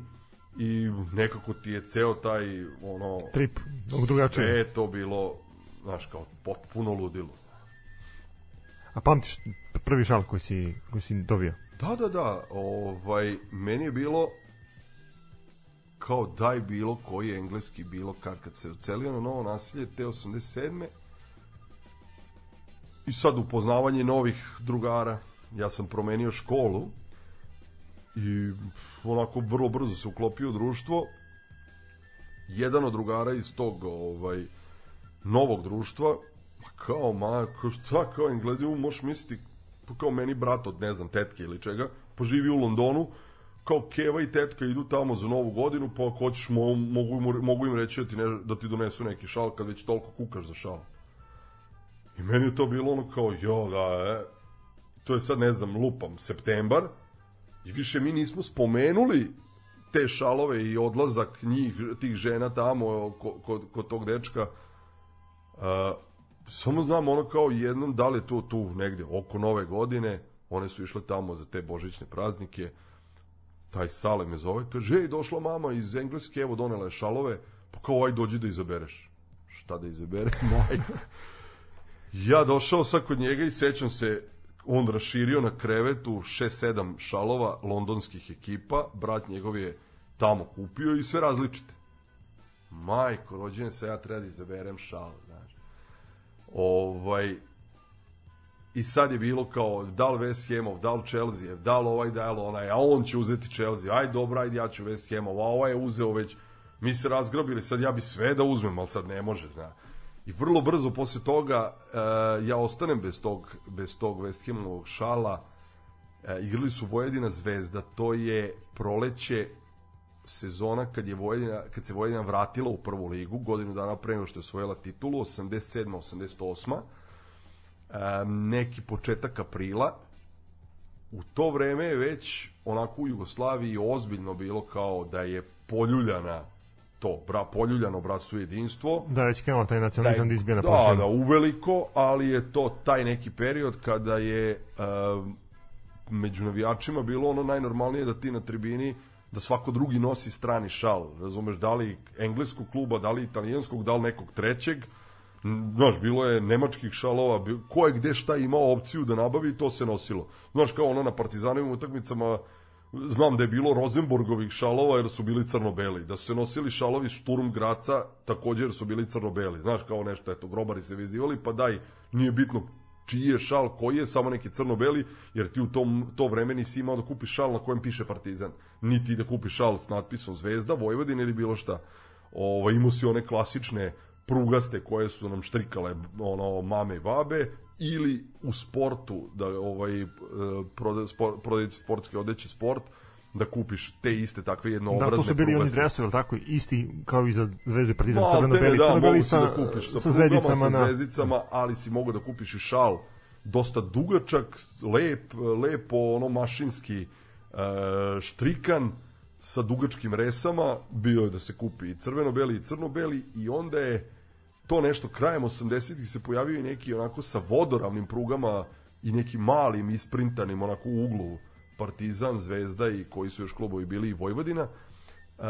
i nekako ti je ceo taj ono trip mnogo drugačije. Sve je to bilo znaš kao potpuno ludilo. A pamtiš prvi šal koji si, koji si dobio? Da, da, da. Ovaj, meni je bilo kao daj bilo koji engleski bilo kad, kad se ucelio na novo nasilje te 87 i sad upoznavanje novih drugara. Ja sam promenio školu i onako vrlo brzo se uklopio u društvo. Jedan od drugara iz tog ovaj, novog društva, kao, ma, kao šta, kao Englezi, možeš misliti, pa kao meni brat od, ne znam, tetke ili čega, pa živi u Londonu, kao Keva i tetka idu tamo za novu godinu, pa ako hoćeš, mogu, mogu im reći da ti, ne, da ti donesu neki šal kad već toliko kukaš za šal. I meni je to bilo ono kao, jo, da, e, to je sad, ne znam, lupam, septembar, i više mi nismo spomenuli te šalove i odlazak njih, tih žena tamo kod, kod, kod tog dečka. Uh, samo znam ono kao jednom, da li je to tu negde oko nove godine, one su išle tamo za te božićne praznike, taj Sale me zove, kaže, ej, došla mama iz Engleske, evo donela je šalove, pa kao, aj, dođi da izabereš. Šta da izabere? Majka. Ja došao sad kod njega i sećam se, on raširio na krevetu 6-7 šalova londonskih ekipa, brat njegov je tamo kupio i sve različite. Majko, rođen se, ja treba da izaberem šal, znaš. Ovaj, i sad je bilo kao da li West Hamov, da li Chelsea, da li ovaj, da li onaj, a on će uzeti Chelsea, aj dobro, ajde ja ću West Hamov, a ovaj je uzeo već, mi se razgrabili, sad ja bi sve da uzmem, ali sad ne može, zna. I vrlo brzo posle toga uh, ja ostanem bez tog, bez tog West Hamovog šala, uh, igrali su Vojvodina Zvezda, to je proleće sezona kad je Vojvodina, kad se Vojvodina vratila u prvu ligu, godinu dana pre nego što je osvojila titulu, 87. 88 neki početak aprila. U to vreme je već onako u Jugoslaviji ozbiljno bilo kao da je poljuljana to, bra, poljuljano bratstvo jedinstvo. Da, već krenuo taj nacionalizam da, da izbija na Da, da, uveliko, ali je to taj neki period kada je uh, među navijačima bilo ono najnormalnije da ti na tribini da svako drugi nosi strani šal, razumeš, da li engleskog kluba, da li italijanskog, da li nekog trećeg, Znaš, bilo je nemačkih šalova, ko je gde šta imao opciju da nabavi, to se nosilo. Znaš, kao ono na partizanovim utakmicama, znam da je bilo Rosenborgovih šalova jer su bili crno-beli. Da su se nosili šalovi Šturm Graca, takođe jer su bili crno-beli. Znaš, kao nešto, eto, grobari se vezivali, pa daj, nije bitno čiji je šal, koji je, samo neki crno-beli, jer ti u tom, to vreme nisi imao da kupiš šal na kojem piše Partizan. Niti da kupiš šal s natpisom Zvezda, Vojvodina ili bilo šta. Ovo, imao si one klasične prugaste koje su nam štrikale ono mame i babe ili u sportu da ovaj e, proda, sport, prodajete sportske odeće sport da kupiš te iste takve jednoobrazne Da, to su bili oni dresovi, tako, isti kao i za Zvezdu i Partizan, no, crveno-beli, da, crveno-beli sa, da kupiš, sa, sa zvezdicama. Sa zvezdicama, ali si mogu da kupiš i šal. Dosta dugačak, lep, lepo, ono mašinski uh, štrikan, sa dugačkim resama, bio je da se kupi i crveno-beli i crno-beli i onda je to nešto krajem 80-ih se pojavio i neki onako sa vodoravnim prugama i nekim malim isprintanim onako u uglu Partizan, Zvezda i koji su još klubovi bili i Vojvodina. Uh,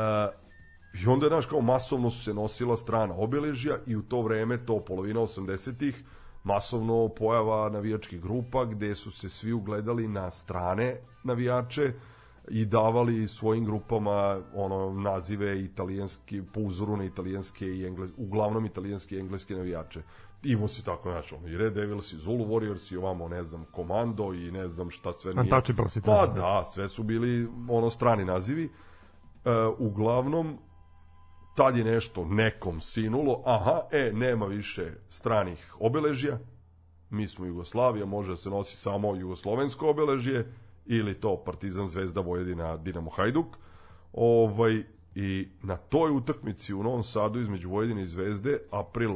I onda znaš, kao masovno su se nosila strana obeležja i u to vreme, to polovina 80-ih, masovno pojava navijačkih grupa gde su se svi ugledali na strane navijače, i davali svojim grupama ono nazive italijanski po uzoru na italijanske i engles, uglavnom italijanske i engleske navijače. Imao si tako znači ono, i Red Devils i Zulu Warriors i ovamo ne znam Komando i ne znam šta sve nije. Untouchable si Pa da, sve su bili ono strani nazivi. E, uglavnom tad je nešto nekom sinulo, aha, e, nema više stranih obeležja, mi smo Jugoslavija, može da se nosi samo jugoslovensko obeležje, ili to Partizan Zvezda Vojvodina Dinamo Hajduk. Ovaj i na toj utakmici u Novom Sadu između Vojvodine i Zvezde april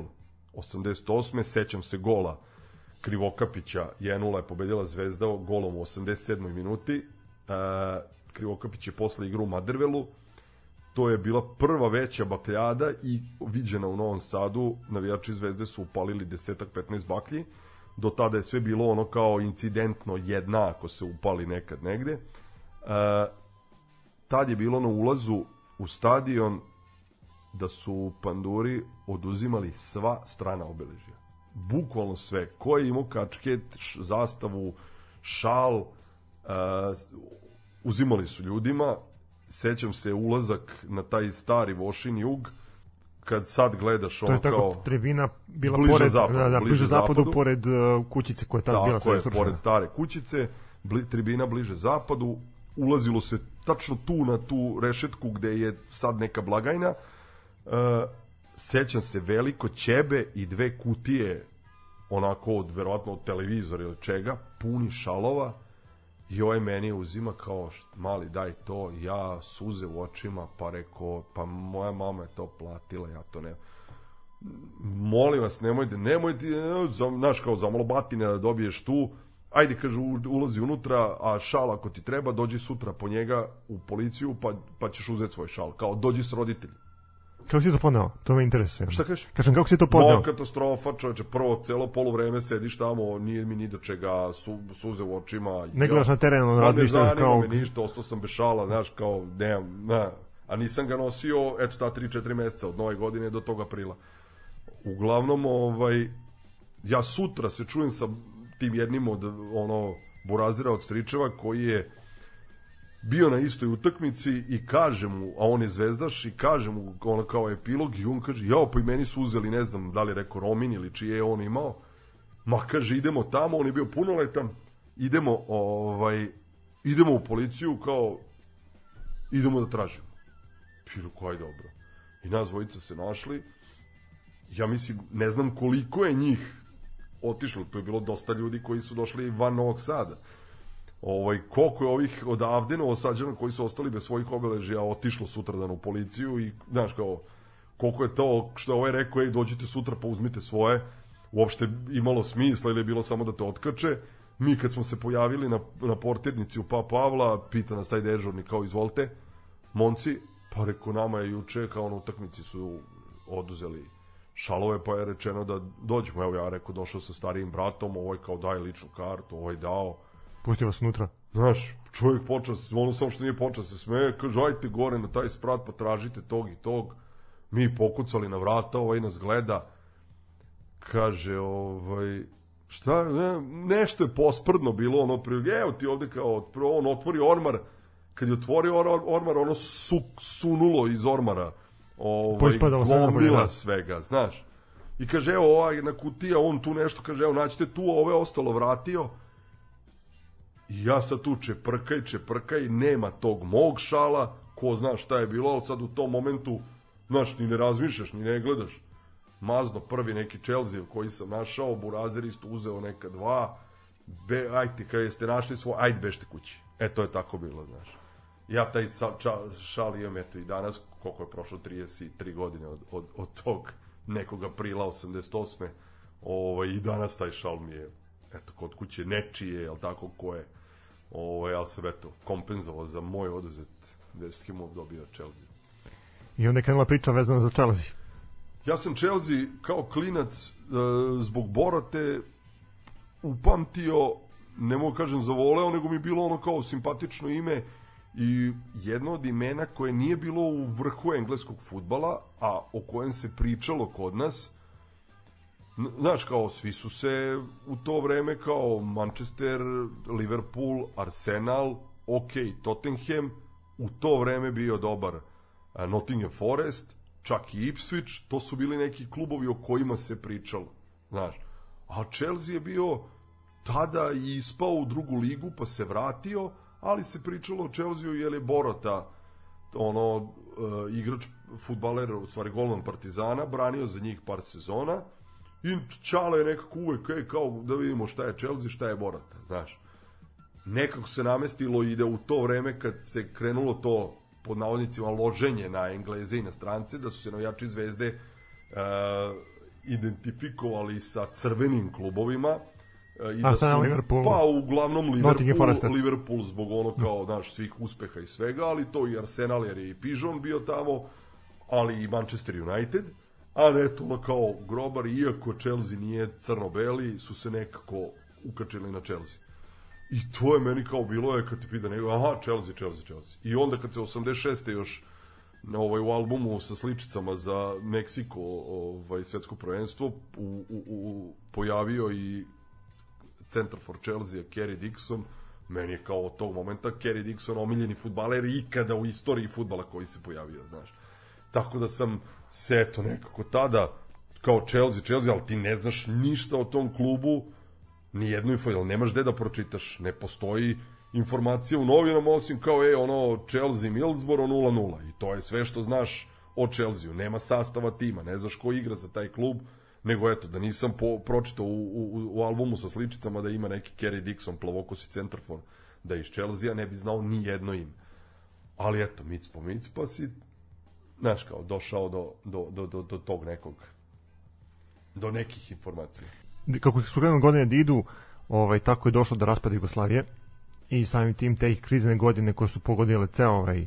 88. sećam se gola Krivokapića 1-0 je pobedila Zvezda golom u 87. minuti. E, Krivokapić je posle igru u Madervelu. To je bila prva veća bakljada i viđena u Novom Sadu. Navijači Zvezde su upalili desetak 15 baklji do tada je sve bilo ono kao incidentno jedna ako se upali nekad negde. E, tad je bilo na ulazu u stadion da su panduri oduzimali sva strana obeležja. Bukvalno sve. Ko je imao kačket, zastavu, šal, e, uzimali su ljudima. Sećam se ulazak na taj stari Vošin jug, kad sad gledaš ono to je tako tribina bila bliže pored zapadu, da, da, bliže, bliže zapadu, zapadu. pored uh, kućice koja je tad bila sve je, pored stare kućice bli, tribina bliže zapadu ulazilo se tačno tu na tu rešetku gde je sad neka blagajna. Uh, sećam se veliko ćebe i dve kutije onako od verovatno od televizora ili čega puni šalova I ovaj meni uzima kao, mali daj to, ja suze u očima, pa reko, pa moja mama je to platila, ja to ne... Molim vas, nemojte, nemojte, znaš, kao za malo batine da dobiješ tu, ajde, kaže, ulazi unutra, a šal ako ti treba, dođi sutra po njega u policiju, pa, pa ćeš uzeti svoj šal, kao dođi s roditeljima. Kako si to podneo? To me interesuje. Šta kažeš? Kažem, kako si to podneo? No, katastrofa, čoveče, prvo celo poluvreme sediš tamo, nije mi ni do čega, su, suze u očima. Ne gledaš na terenu, pa radiš ništa kao... me ništa, ostao sam bez šala, znaš, kao, nemam, ne. A nisam ga nosio, eto, ta 3-4 meseca, od nove godine do tog aprila. Uglavnom, ovaj, ja sutra se čujem sa tim jednim od, ono, burazira od stričeva, koji je bio na istoj utakmici i kaže mu, a on je zvezdaš i kaže mu ono kao epilog i on kaže, jao pa i meni su uzeli, ne znam da li je rekao Romin ili čije je on imao, ma kaže idemo tamo, on je bio punoletan, idemo ovaj idemo u policiju kao idemo da tražimo. I rekao, dobro. I nas dvojica se našli. Ja mislim, ne znam koliko je njih otišlo, to je bilo dosta ljudi koji su došli van Novog Sada. Ovaj, koliko je ovih odavde novosađana koji su ostali bez svojih obeležija otišlo sutradan u policiju i, znaš, kao, koliko je to što ovaj rekao, ej, dođite sutra pa uzmite svoje, uopšte imalo smisla ili je bilo samo da te otkače. Mi kad smo se pojavili na, na portirnici u Pa Pavla, pita nas taj dežurni kao izvolite, momci, pa reko nama je juče kao na utakmici su oduzeli šalove, pa je rečeno da dođemo. Evo ja rekao, došao sa starijim bratom, ovaj kao daj ličnu kartu, ovaj dao. Pusti vas unutra. Znaš, čovjek počeo, ono samo što nije počeo se smeje, kaže, ajte gore na taj sprat, pa tražite tog i tog. Mi pokucali na vrata, ovaj nas gleda, kaže, ovaj, šta, ne, nešto je posprdno bilo, ono, pri, evo ti ovde kao, on otvori ormar, kad je otvorio or, ormar, ono su, sunulo iz ormara, ovaj, gomila svega, znaš. I kaže, evo, ovaj, na kutija, on tu nešto, kaže, evo, naćete tu, ove ostalo vratio. I ja sad tu čeprkaj, čeprkaj, nema tog mog šala, ko zna šta je bilo, ali sad u tom momentu, znaš, ni ne razmišljaš, ni ne gledaš mazno prvi neki Chelsea koji sam našao, Burazer isto uzeo neka dva, be, ajte, kada jeste našli svoj, ajde bešte kući. E, to je tako bilo, znaš. Ja taj ca, ča, šal imam, eto, i danas, koliko je prošlo, 33 godine od, od, od tog nekog aprila 88. Ovaj, I danas taj šal mi je, eto, kod kuće nečije, jel tako, ko je, ovaj, ali sam, eto, kompenzovao za moj oduzet 10 kimov dobio Chelsea. I onda je krenula priča vezana za Chelsea. Ja sam Chelsea kao klinac e, zbog Borate upamtio, ne mogu kažem zavoleo, nego mi je bilo ono kao simpatično ime i jedno od imena koje nije bilo u vrhu engleskog futbala, a o kojem se pričalo kod nas, znaš, kao svi su se u to vreme kao Manchester, Liverpool, Arsenal, ok, Tottenham, u to vreme bio dobar Nottingham Forest, čak i Ipswich, to su bili neki klubovi o kojima se pričalo, znaš. A Chelsea je bio tada i ispao u drugu ligu, pa se vratio, ali se pričalo o Chelsea jer je Borota, ono, uh, igrač, futbaler, u stvari golman Partizana, branio za njih par sezona i Čale je nekako uvek, je, kao da vidimo šta je Chelsea, šta je Borota, znaš. Nekako se namestilo i da u to vreme kad se krenulo to pod navodnicima loženje na Engleze i na strance, da su se navijači zvezde uh, identifikovali sa crvenim klubovima uh, i A, da su, Liverpool, pa uglavnom Liverpool, Liverpool zbog ono kao naš svih uspeha i svega, ali to i Arsenal jer je i Pižon bio tamo, ali i Manchester United, a ne to kao grobar, iako Chelsea nije crno-beli, su se nekako ukačili na Chelsea. I to je meni kao bilo je kad ti pita nego, aha, Chelsea, Chelsea, Chelsea. I onda kad se 86. još na ovaj u albumu sa sličicama za Meksiko, ovaj svetsko prvenstvo, u, u, u, pojavio i centar for Chelsea, Kerry Dixon, meni je kao od tog momenta Kerry Dixon omiljeni futbaler ikada u istoriji futbala koji se pojavio, znaš. Tako da sam se eto nekako tada kao Chelsea, Chelsea, ali ti ne znaš ništa o tom klubu, ni jednu info, jel nemaš gde da pročitaš, ne postoji informacija u novinama osim kao je ono Chelsea Middlesbrough 0-0 i to je sve što znaš o Chelsea, nema sastava tima, ne znaš ko igra za taj klub, nego eto, da nisam po, pročitao u, u, u albumu sa sličicama da ima neki Kerry Dixon, plavokosi centarfor, da iz Chelsea ne bi znao ni jedno ime. Ali eto, mic po mic, pa si, znaš kao, došao do, do, do, do, do tog nekog, do nekih informacija kako su krenuli godine da idu, ovaj, tako je došlo do raspada Jugoslavije i samim tim te krizne godine koje su pogodile ceo ovaj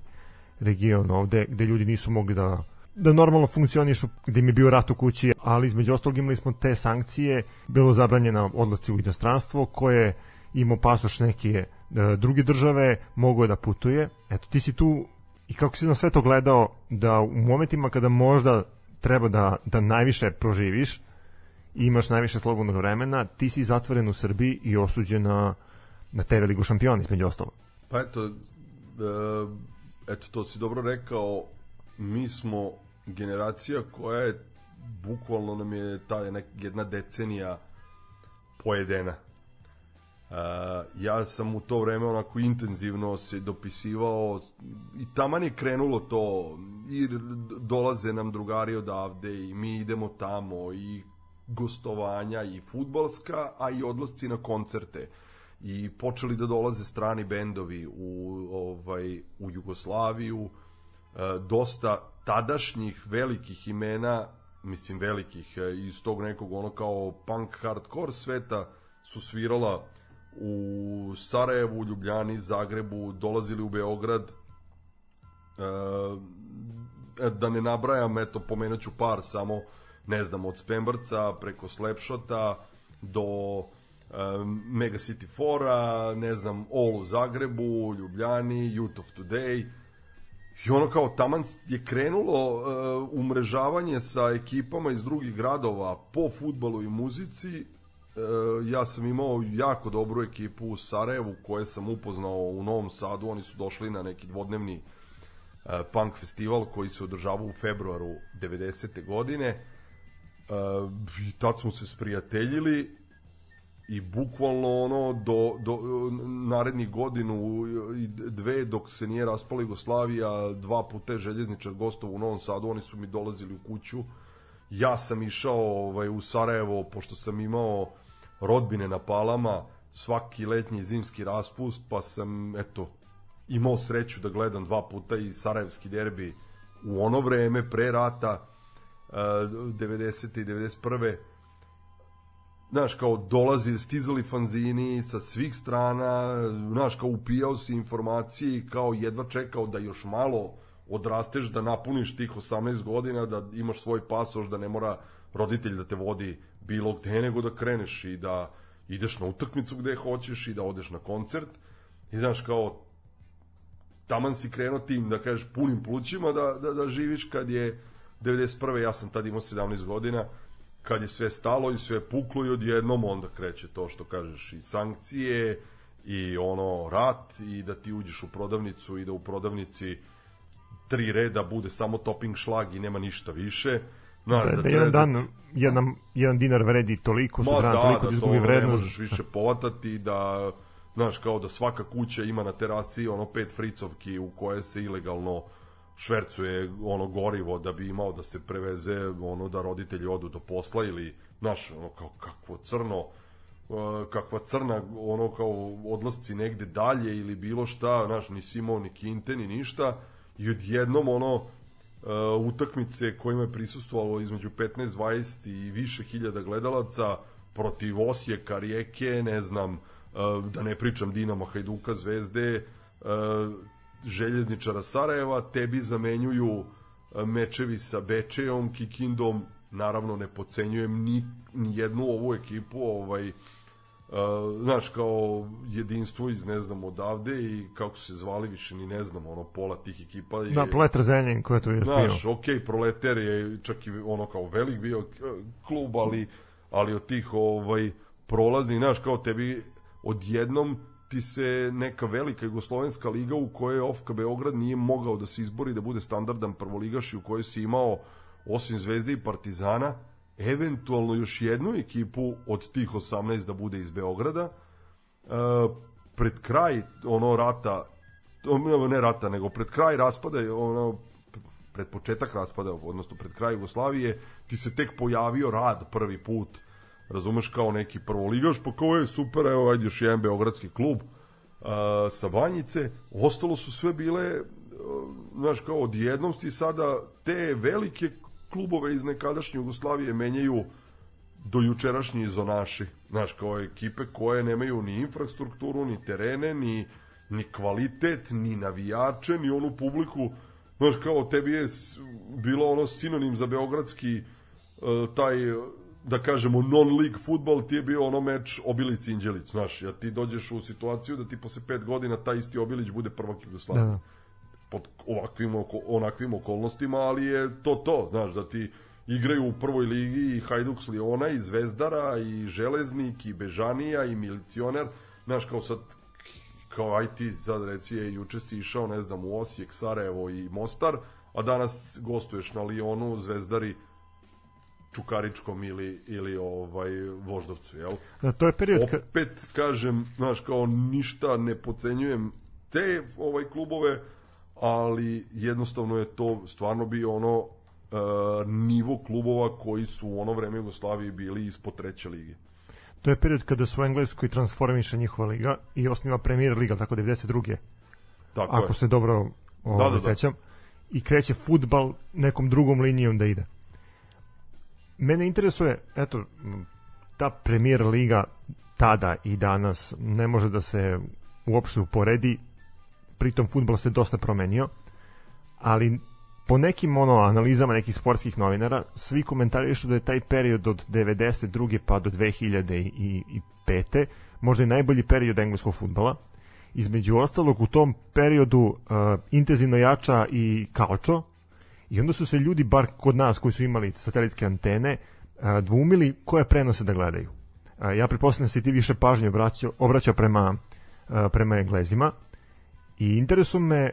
region ovde, gde ljudi nisu mogli da da normalno funkcionišu, gde im je bio rat u kući, ali između ostalog imali smo te sankcije, bilo zabranjeno odlasci u inostranstvo, koje imao pasoš neke e, druge države, mogo je da putuje. Eto, ti si tu i kako si na sve to gledao, da u momentima kada možda treba da, da najviše proživiš, imaš najviše slobodnog vremena, ti si zatvoren u Srbiji i osuđen na, na TV ligu šampiona, između ostalo. Pa eto, e, eto, to si dobro rekao, mi smo generacija koja je, bukvalno nam je ta jedna decenija pojedena. Uh, ja sam u to vreme onako intenzivno se dopisivao i taman je krenulo to i dolaze nam drugari odavde i mi idemo tamo i gostovanja i futbalska, a i odlasci na koncerte. I počeli da dolaze strani bendovi u ovaj u Jugoslaviju. E, dosta tadašnjih velikih imena mislim velikih e, iz tog nekog ono kao punk hardcore sveta su svirala u Sarajevu, Ljubljani, Zagrebu, dolazili u Beograd e, da ne nabrajam, eto pomenuću par samo ne znam, od Spembrca preko Slapshota do um, Mega City Fora, ne znam, All u Zagrebu, Ljubljani, Youth of Today, I ono kao taman je krenulo uh, umrežavanje sa ekipama iz drugih gradova po futbalu i muzici. Uh, ja sam imao jako dobru ekipu u Sarajevu koje sam upoznao u Novom Sadu. Oni su došli na neki dvodnevni uh, punk festival koji se održavao u februaru 90. godine Uh, I tad smo se sprijateljili i bukvalno ono do, do narednih godinu i dve dok se nije raspala Jugoslavija dva puta je željezničar gostov u Novom Sadu oni su mi dolazili u kuću ja sam išao ovaj, u Sarajevo pošto sam imao rodbine na Palama svaki letnji i zimski raspust pa sam eto imao sreću da gledam dva puta i Sarajevski derbi u ono vreme pre rata 90. i 91. Znaš, kao dolazi, stizali fanzini sa svih strana, znaš, kao upijao si informacije i kao jedva čekao da još malo odrasteš, da napuniš tih 18 godina, da imaš svoj pasoš, da ne mora roditelj da te vodi bilo gde, nego da kreneš i da ideš na utakmicu gde hoćeš i da odeš na koncert. I znaš, kao taman si krenuo tim, da kažeš, punim plućima da, da, da živiš kad je 91. ja sam tad imao 17 godina, kad je sve stalo i sve puklo i odjednom onda kreće to što kažeš i sankcije i ono rat i da ti uđeš u prodavnicu i da u prodavnici tri reda bude samo topping šlag i nema ništa više. Znaš, da, da, da jedan dan jedan, jedan dinar vredi toliko, sutra da, toliko da izgubi vrednost. Ne možeš više povatati, da znaš, kao da svaka kuća ima na terasi ono pet fricovki u koje se ilegalno švercuje ono gorivo da bi imao da se preveze ono da roditelji odu do posla ili znaš ono kao kakvo crno uh, kakva crna ono kao odlasci negde dalje ili bilo šta znaš nisi imao ni kinte ni ništa i odjednom ono utakmice kojima je prisustvovalo između 15 20 i više hiljada gledalaca protiv Osijeka, Rijeke, ne znam, uh, da ne pričam Dinamo, Hajduka, Zvezde, uh, željezničara Sarajeva, tebi zamenjuju e, mečevi sa Bečejom, Kikindom, naravno ne pocenjujem ni, ni jednu ovu ekipu, ovaj, Uh, znaš, kao jedinstvo iz, ne znam, odavde i kako se zvali više ni ne znam, ono, pola tih ekipa je... Da, Proletar Zrenjanin, ko je to još znaš, bio? Znaš, okej, okay, Proletar je čak i ono kao velik bio e, klub, ali, ali od tih ovaj, prolazi, znaš, kao tebi odjednom ti se neka velika jugoslovenska liga u kojoj Ofka Beograd nije mogao da se izbori da bude standardan prvoligaš i u kojoj si imao osim Zvezde i Partizana eventualno još jednu ekipu od tih 18 da bude iz Beograda e, pred kraj ono rata ne rata nego pred kraj raspada ono pred početak raspada odnosno pred kraj Jugoslavije ti se tek pojavio rad prvi put razumeš kao neki prvoligaš, pa kao je super, evo ajde još jedan beogradski klub uh, sa Banjice, ostalo su sve bile uh, znaš kao odjednosti sada te velike klubove iz nekadašnje Jugoslavije menjaju do jučerašnji izonaši, znaš kao ekipe koje nemaju ni infrastrukturu, ni terene, ni, ni kvalitet, ni navijače, ni onu publiku, znaš kao tebi je bilo ono sinonim za beogradski uh, taj da kažemo non-league futbol ti je bio ono meč Obilić Inđelić, znaš, ja ti dođeš u situaciju da ti posle pet godina taj isti Obilić bude prvak Jugoslavije. Da, da. Pod ovakvim, oko, onakvim okolnostima, ali je to to, znaš, da ti igraju u prvoj ligi i Hajduk s Liona i Zvezdara i Železnik i Bežanija i Milicioner, znaš, kao sad kao aj ti sad reci je juče si išao ne znam u Osijek, Sarajevo i Mostar, a danas gostuješ na Lionu, Zvezdari, Čukaričkom ili, ili ovaj Voždovcu, jel? Da, to je period... Ka... Opet kažem, znaš, kao ništa ne pocenjujem te ovaj klubove, ali jednostavno je to stvarno bio ono uh, nivo klubova koji su u ono vreme Jugoslavije bili ispod treće lige. To je period kada su u Engleskoj transformiše njihova liga i osniva premier liga, tako 92. Tako Ako je. se dobro ovaj, da, da, da. sećam. I kreće futbal nekom drugom linijom da ide. Mene interesuje, eto, ta premier liga tada i danas ne može da se uopšte uporedi, pritom futbol se dosta promenio, ali po nekim ono analizama nekih sportskih novinara svi komentarišu da je taj period od 92. pa do 2005. možda i najbolji period engleskog futbala. Između ostalog u tom periodu uh, intenzivno jača i kalčo i onda su se ljudi, bar kod nas koji su imali satelitske antene, uh, dvumili koje prenose da gledaju. Uh, ja pretpostavljam da se ti više pažnje obraćao, obraćao prema, uh, prema Englezima i interesu me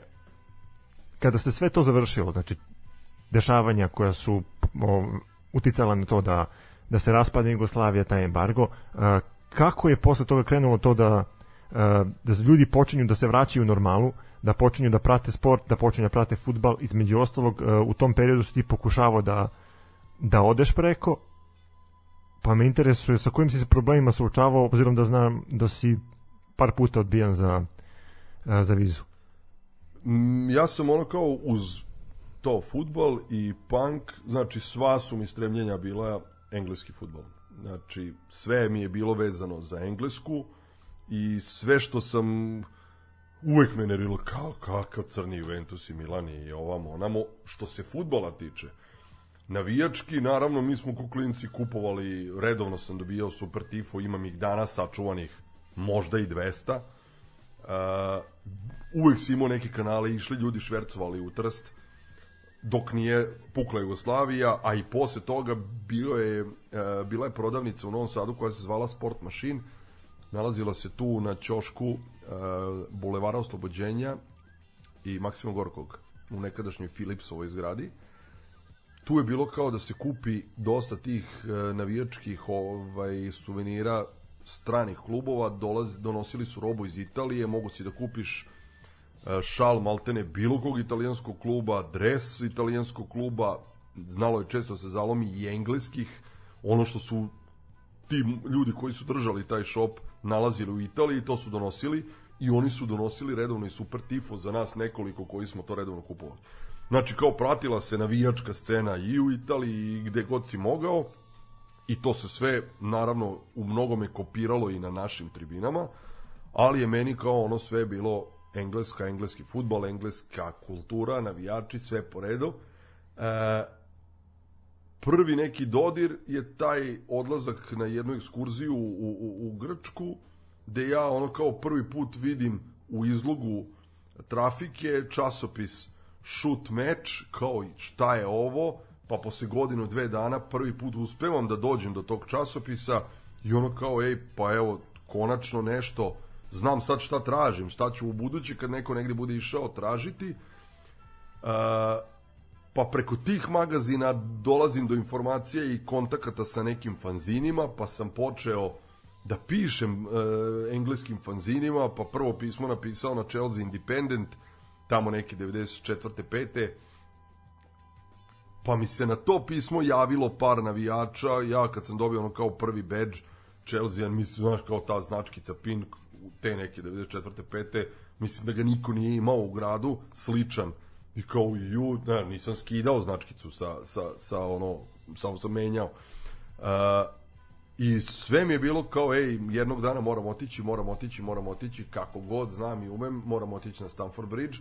kada se sve to završilo, znači dešavanja koja su o, uticala na to da, da se raspadne Jugoslavija, taj embargo, a, kako je posle toga krenulo to da, a, da ljudi počinju da se vraćaju u normalu, da počinju da prate sport, da počinju da prate futbal, između ostalog a, u tom periodu si ti pokušavao da, da odeš preko, pa me interesuje sa kojim si se problemima suočavao, obzirom da znam da si par puta odbijan za, za vizu. Mm, ja sam ono kao uz to futbol i punk, znači sva su mi stremljenja bila engleski futbol. Znači sve mi je bilo vezano za englesku i sve što sam uvek me nervilo kao kakav crni Juventus i Milan i ovamo onamo što se futbola tiče. Navijački, naravno, mi smo kuklinci kupovali, redovno sam dobijao super tifo, imam ih danas sačuvanih možda i 200 Uh, uvek si imao neke kanale, išli ljudi švercovali u Trst, dok nije pukla Jugoslavija, a i posle toga bio je, uh, bila je prodavnica u Novom Sadu koja se zvala Sport Machine, nalazila se tu na ćošku uh, Bulevara Oslobođenja i Maksima Gorkog u nekadašnjoj Philipsovoj zgradi. Tu je bilo kao da se kupi dosta tih uh, navijačkih ovaj, suvenira stranih klubova, dolazi, donosili su robu iz Italije, mogu si da kupiš e, šal maltene bilo kog italijanskog kluba, dres italijanskog kluba, znalo je često se zalomi i engleskih, ono što su ti ljudi koji su držali taj shop nalazili u Italiji, to su donosili i oni su donosili redovno i super tifo za nas nekoliko koji smo to redovno kupovali. Znači, kao pratila se navijačka scena i u Italiji i gde god si mogao, i to se sve naravno u mnogome kopiralo i na našim tribinama, ali je meni kao ono sve bilo engleska, engleski futbol, engleska kultura, navijači, sve po redu. E, prvi neki dodir je taj odlazak na jednu ekskurziju u, u, u Grčku, gde ja ono kao prvi put vidim u izlogu trafike časopis shoot meč, kao šta je ovo, pa posle godinu, dve dana prvi put uspevam da dođem do tog časopisa i ono kao, ej, pa evo, konačno nešto, znam sad šta tražim, šta ću u budući kad neko negde bude išao tražiti. Uh, pa preko tih magazina dolazim do informacija i kontakata sa nekim fanzinima, pa sam počeo da pišem uh, engleskim fanzinima, pa prvo pismo napisao na Chelsea Independent, tamo neki 94. 5 pa mi se na to pismo javilo par navijača, ja kad sam dobio ono kao prvi badge, Chelsea, mislim, znaš, kao ta značkica PIN, te neke 94. 5. mislim da ga niko nije imao u gradu, sličan, i kao, ju, ne, nisam skidao značkicu sa, sa, sa ono, samo sam menjao. Uh, I sve mi je bilo kao, ej, jednog dana moram otići, moram otići, moram otići, kako god znam i umem, moram otići na Stamford Bridge,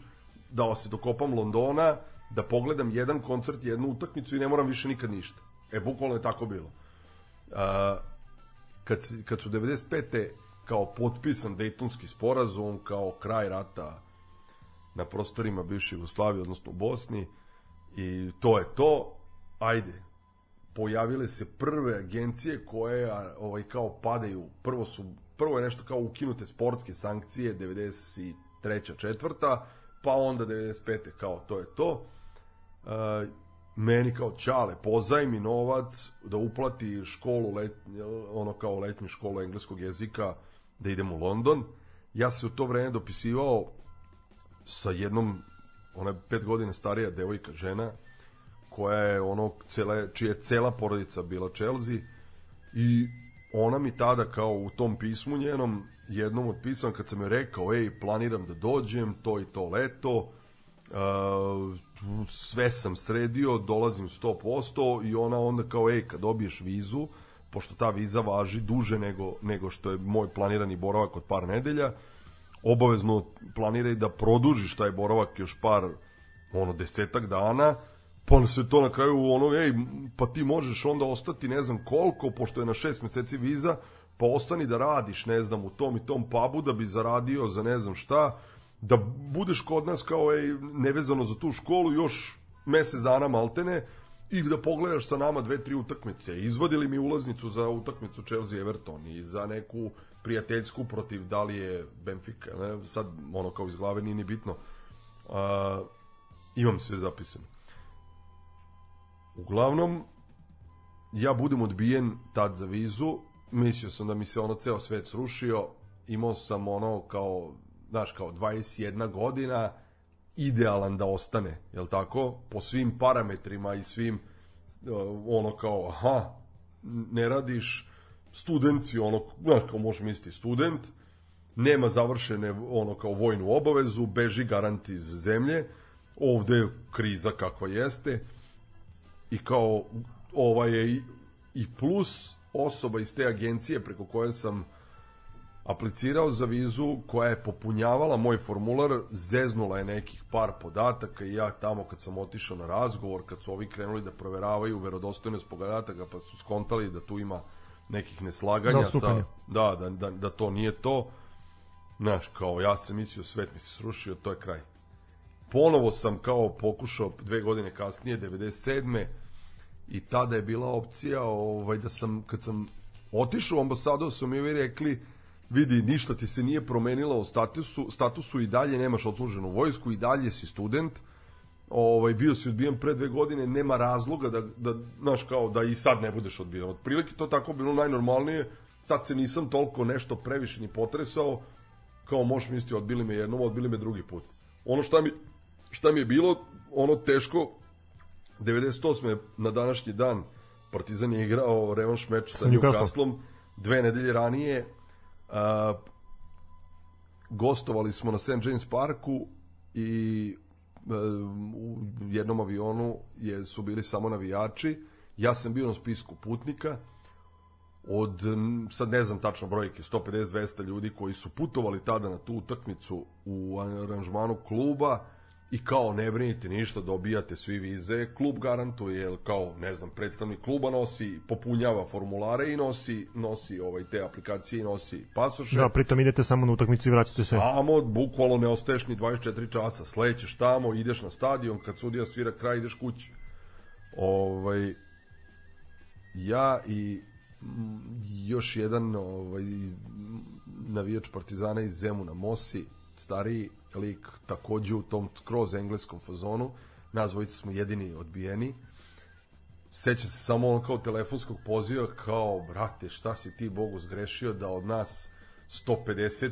da se dokopam Londona, da pogledam jedan koncert, jednu utakmicu i ne moram više nikad ništa. E, bukvalno je tako bilo. Uh, kad, kad su 95. kao potpisan Dejtonski sporazum, kao kraj rata na prostorima bivše Jugoslavije, odnosno u Bosni, i to je to, ajde, pojavile se prve agencije koje ovaj kao padaju prvo su prvo je nešto kao ukinute sportske sankcije 93. četvrta pa onda 95. kao to je to meni kao čale, pozajmi novac da uplati školu, let, ono kao letnju školu engleskog jezika, da idem u London. Ja se u to vreme dopisivao sa jednom, ona je pet godina starija devojka, žena, koja je ono, cela, čija je cela porodica bila Chelsea i ona mi tada kao u tom pismu njenom jednom od pisama kad sam joj rekao, ej, planiram da dođem, to i to leto, uh, sve sam sredio, dolazim 100% i ona onda kao, ej, kad dobiješ vizu, pošto ta viza važi duže nego, nego što je moj planirani boravak od par nedelja, obavezno planiraj da produžiš taj boravak još par, ono, desetak dana, pa se to na kraju ono, ej, pa ti možeš onda ostati ne znam koliko, pošto je na šest meseci viza, pa ostani da radiš, ne znam, u tom i tom pubu da bi zaradio za ne znam šta, da budeš kod nas kao ej, nevezano za tu školu još mesec dana maltene i da pogledaš sa nama dve, tri utakmice. Izvadili mi ulaznicu za utakmicu Chelsea Everton i za neku prijateljsku protiv da li je Benfica, ne? sad ono kao iz glave nije ni bitno. Uh, imam sve zapisano. Uglavnom, ja budem odbijen tad za vizu, mislio sam da mi se ono ceo svet srušio, imao sam ono kao, znaš, kao 21 godina, idealan da ostane, jel tako? Po svim parametrima i svim, uh, ono kao, aha, ne radiš, studenci, ono, znaš, kao možeš misliti student, nema završene, ono, kao vojnu obavezu, beži garant iz zemlje, ovde je kriza kakva jeste, i kao, ova je i, i plus osoba iz te agencije preko koje sam aplicirao za vizu koja je popunjavala moj formular, zeznula je nekih par podataka i ja tamo kad sam otišao na razgovor, kad su ovi krenuli da proveravaju verodostojnost podataka pa su skontali da tu ima nekih neslaganja Da, sa, da, da, da, da to nije to. Znaš, kao ja sam mislio, svet mi se srušio, to je kraj. Ponovo sam kao pokušao dve godine kasnije, 97 i tada je bila opcija ovaj, da sam, kad sam otišao u ambasadu, su mi rekli, vidi, ništa ti se nije promenilo u statusu, statusu i dalje nemaš odsluženu vojsku, i dalje si student, ovaj, bio si odbijen pre dve godine, nema razloga da, da, znaš, kao da i sad ne budeš odbijen. Otprilike to tako bilo najnormalnije, tad se nisam toliko nešto previše ni potresao, kao možeš misliti, odbili me jednom, odbili me drugi put. Ono šta mi, šta mi je bilo, ono teško, 98. na današnji dan Partizan je igrao revanš meč sa. Newcastlom dve nedelje ranije a, gostovali smo na St. James Parku i a, u jednom avionu je, su bili samo navijači ja sam bio na spisku putnika od, sad ne znam tačno brojke, 150-200 ljudi koji su putovali tada na tu utakmicu u aranžmanu kluba i kao ne brinite ništa, dobijate svi vize, klub garantuje, jer kao, ne znam, predstavnik kluba nosi, popunjava formulare i nosi, nosi ovaj, te aplikacije i nosi pasoše. Da, pritom idete samo na utakmicu i vraćate se. Samo, bukvalno ne ostaješ ni 24 časa, slećeš tamo, ideš na stadion, kad sudija svira kraj, ideš kući. Ovaj, ja i mm, još jedan ovaj, navijač Partizana iz Zemuna, Mosi, stariji lik, takođe u tom skroz engleskom fazonu, nas dvojica smo jedini odbijeni, seća se samo on kao telefonskog poziva kao, brate, šta si ti Bogu zgrešio da od nas 150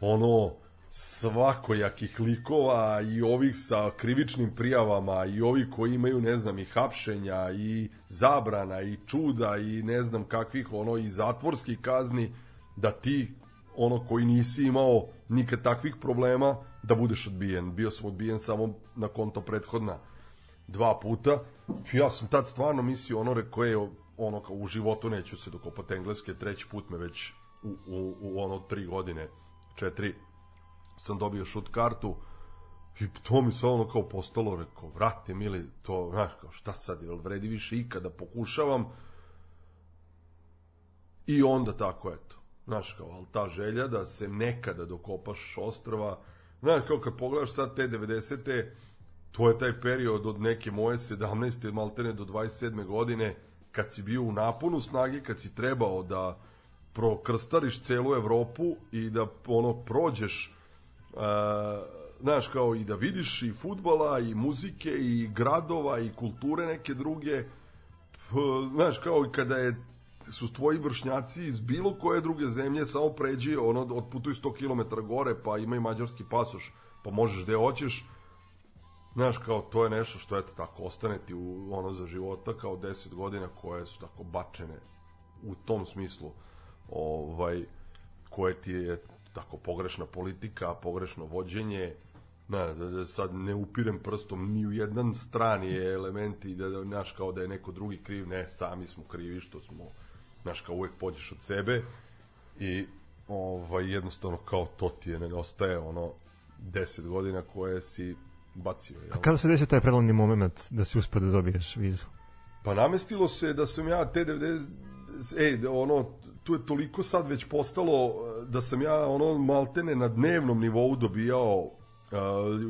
ono svakojakih likova i ovih sa krivičnim prijavama i ovi koji imaju ne znam i hapšenja i zabrana i čuda i ne znam kakvih ono i zatvorskih kazni da ti ono koji nisi imao nikad takvih problema da budeš odbijen. Bio sam odbijen samo na konto prethodna dva puta. Ja sam tad stvarno mislio ono rekao je ono kao u životu neću se dokopati engleske, treći put me već u, u, u ono tri godine, četiri sam dobio šut kartu i to mi se ono kao postalo, rekao, vrate mili, to, znaš, kao šta sad, jel vredi više ikada pokušavam i onda tako, eto, znaš, kao, ali ta želja da se nekada dokopaš ostrava, znaš, kao kad pogledaš sad te 90. to je taj period od neke moje 17. maltene do 27. godine, kad si bio u naponu snage, kad si trebao da prokrstariš celu Evropu i da ono prođeš uh, znaš, kao i da vidiš i futbala, i muzike, i gradova, i kulture neke druge, P, znaš, kao kada je su tvoji vršnjaci iz bilo koje druge zemlje, samo pređi, ono, otputuj 100 km gore, pa imaj mađarski pasoš, pa možeš gde hoćeš, Znaš, kao, to je nešto što, eto, tako, ostane ti u, ono za života kao 10 godina koje su tako bačene u tom smislu, ovaj, koje ti je tako pogrešna politika, pogrešno vođenje, na, da, da sad ne upirem prstom ni u jedan strani elementi da, da, znaš, kao da je neko drugi kriv, ne, sami smo krivi što smo, znaš, kao uvek pođeš od sebe i ovaj, jednostavno kao to ti je nedostaje ono 10 godina koje si bacio. Jel? A kada se desio taj prelomni moment da si uspio da dobiješ vizu? Pa namestilo se da sam ja te 90 ej, ono, tu je toliko sad već postalo da sam ja ono maltene na dnevnom nivou dobijao uh,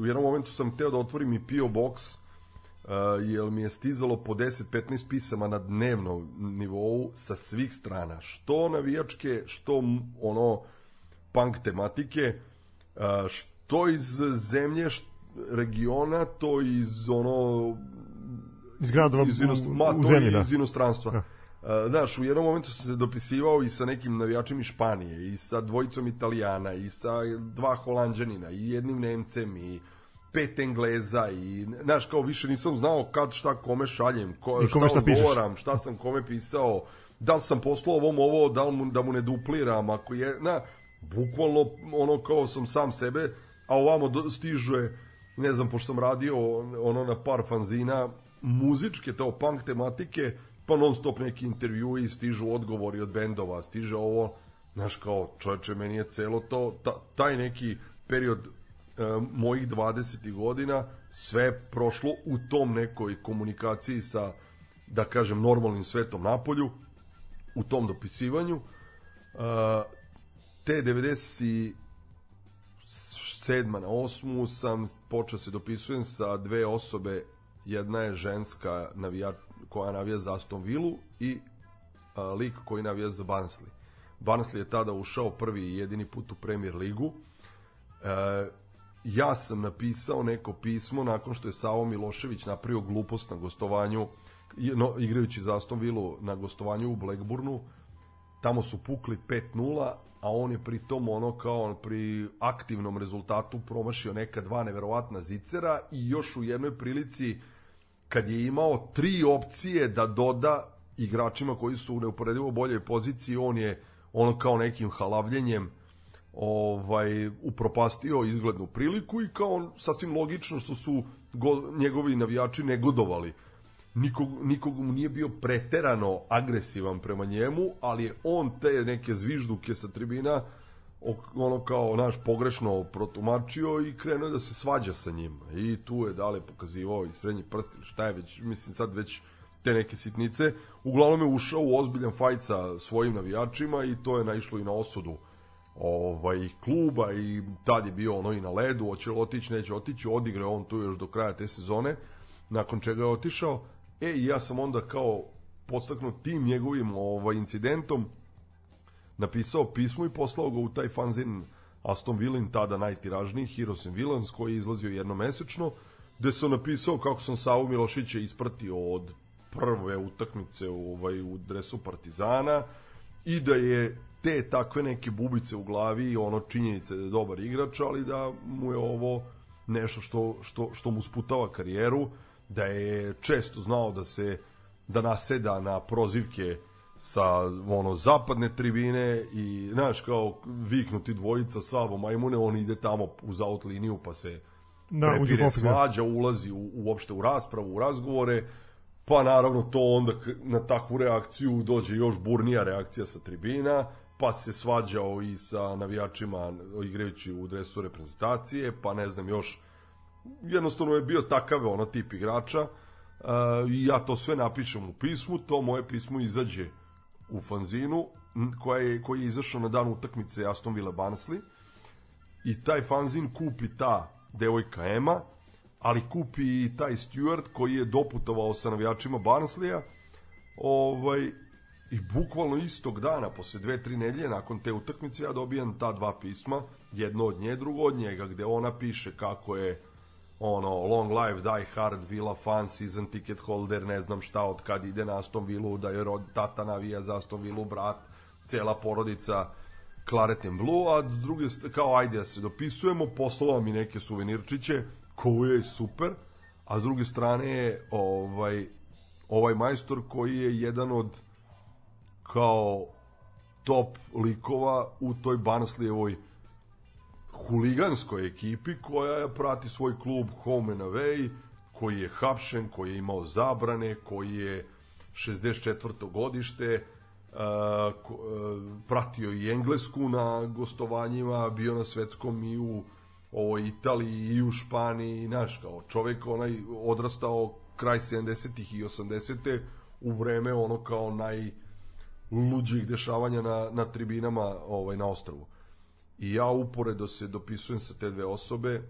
u jednom momentu sam teo da otvorim i PO Box uh, jer mi je stizalo po 10-15 pisama na dnevnom nivou sa svih strana što navijačke, što ono punk tematike uh, što iz zemlje što regiona, to iz ono iz gradova iz inost... u, ma, u zemlji, da. iz inostranstva. Da. Uh, znaš, u jednom momentu sam se dopisivao i sa nekim navijačima iz Španije, i sa dvojicom Italijana, i sa dva Holandžanina, i jednim Nemcem, i pet Engleza, i, znaš, kao više nisam znao kad šta kome šaljem, ko, I kome šta šta odgovaram, šta sam kome pisao, da li sam poslao ovom ovo, da li mu, da mu ne dupliram, ako je, na, bukvalno ono kao sam sam sebe, a ovamo do, stiže ne znam, pošto sam radio ono na par fanzina, muzičke, teo punk tematike, pa non stop neki intervjui, stižu odgovori od bendova, stiže ovo, znaš kao, čoveče, meni je celo to, ta, taj neki period mojih 20. godina, sve prošlo u tom nekoj komunikaciji sa, da kažem, normalnim svetom napolju, u tom dopisivanju. E, te 90 sedma na osmu sam počeo se dopisujem sa dve osobe jedna je ženska navija, koja navija za Aston Villa i a, lik koji navija za Barnsley. Barnsley je tada ušao prvi i jedini put u Premier ligu. E, ja sam napisao neko pismo nakon što je Savo Milošević napravio glupost na gostovanju no, igrajući za Aston Villa na gostovanju u Blackburnu. Tamo su pukli 5-0 a on je pri tom ono kao pri aktivnom rezultatu promašio neka dva neverovatna zicera i još u jednoj prilici kad je imao tri opcije da doda igračima koji su u neuporedivo boljoj poziciji, on je ono kao nekim halavljenjem ovaj upropastio izglednu priliku i kao sasvim logično što su go, njegovi navijači negodovali nikog, nikog mu nije bio preterano agresivan prema njemu, ali je on te neke zvižduke sa tribina ono kao naš pogrešno protumačio i krenuo da se svađa sa njim. I tu je dale pokazivao i srednji prst ili šta je već, mislim sad već te neke sitnice. Uglavnom je ušao u ozbiljan fajt sa svojim navijačima i to je naišlo i na osudu ovaj kluba i tad je bio ono i na ledu, hoće otići, neće otići, odigrao on tu još do kraja te sezone, nakon čega je otišao, E, ja sam onda kao podstaknut tim njegovim ovaj, incidentom napisao pismo i poslao ga u taj fanzin Aston Villa, tada najtiražniji, Heroes and Villains, koji je izlazio jednomesečno, gde sam napisao kako sam Savu Milošića ispratio od prve utakmice ovaj, u dresu Partizana i da je te takve neke bubice u glavi i ono činjenice da je dobar igrač, ali da mu je ovo nešto što, što, što mu sputava karijeru da je često znao da se da naseda na prozivke sa ono zapadne tribine i znaš kao viknuti dvojica Savo Majmune on ide tamo uz out liniju pa se da, prepire svađa ulazi u, uopšte u raspravu u razgovore pa naravno to onda na takvu reakciju dođe još burnija reakcija sa tribina pa se svađao i sa navijačima igrajući u dresu reprezentacije pa ne znam još jednostavno je bio takav ono tip igrača uh, i ja to sve napišem u pismu, to moje pismo izađe u fanzinu koja je, koji je izašao na dan utakmice Aston Villa Barnsley i taj fanzin kupi ta devojka Ema, ali kupi i taj Stuart koji je doputovao sa navijačima Barnsleya ovaj, I bukvalno istog dana, posle dve, tri nedelje, nakon te utakmice, ja dobijam ta dva pisma, jedno od nje, drugo od njega, gde ona piše kako je ono, long life, die hard, Villa fan, season ticket holder, ne znam šta, od kad ide na Aston Villa, da je rod, tata navija za Aston Villa, brat, cela porodica, Claret and Blue, a druge, kao ajde da se dopisujemo, poslala mi neke suvenirčiće, koji je super, a s druge strane je ovaj, ovaj majstor koji je jedan od kao top likova u toj Barnslijevoj huliganskoj ekipi koja prati svoj klub home and away, koji je hapšen, koji je imao zabrane, koji je 64. godište, uh, uh, pratio i Englesku na gostovanjima, bio na svetskom i u ovoj Italiji i u Španiji, znaš, kao čovek onaj odrastao kraj 70-ih i 80 u vreme ono kao najluđih dešavanja na, na tribinama ovaj, na ostrvu. I ja uporedo se dopisujem sa te dve osobe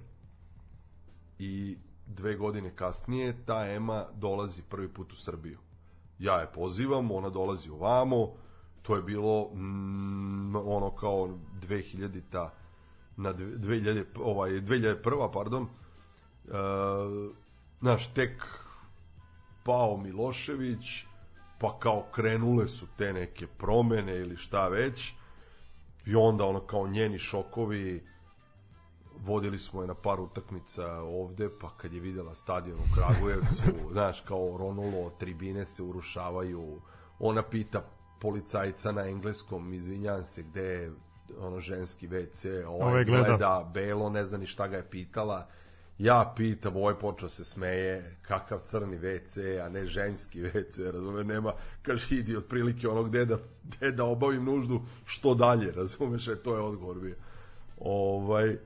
i dve godine kasnije ta Ema dolazi prvi put u Srbiju. Ja je pozivam, ona dolazi ovamo, to je bilo mm, ono kao 2000-ta na 2000, ovaj, 2001. pardon, uh, znaš, tek pao Milošević, pa kao krenule su te neke promene ili šta već, i onda ono kao njeni šokovi, vodili smo je na par utakmica ovde, pa kad je videla stadion u Kragujevcu, znaš, kao ronulo, tribine se urušavaju, ona pita policajca na engleskom, izvinjam se, gde je ono ženski WC, ovaj, ovaj gleda. gleda belo, ne zna ni šta ga je pitala. Ja pitam, ovaj počeo se smeje, kakav crni WC, a ne ženski WC, razume, nema, kaže, idi otprilike ono gde da, gde da obavim nuždu, što dalje, razumeš, e, to je odgovor bio. Ovaj,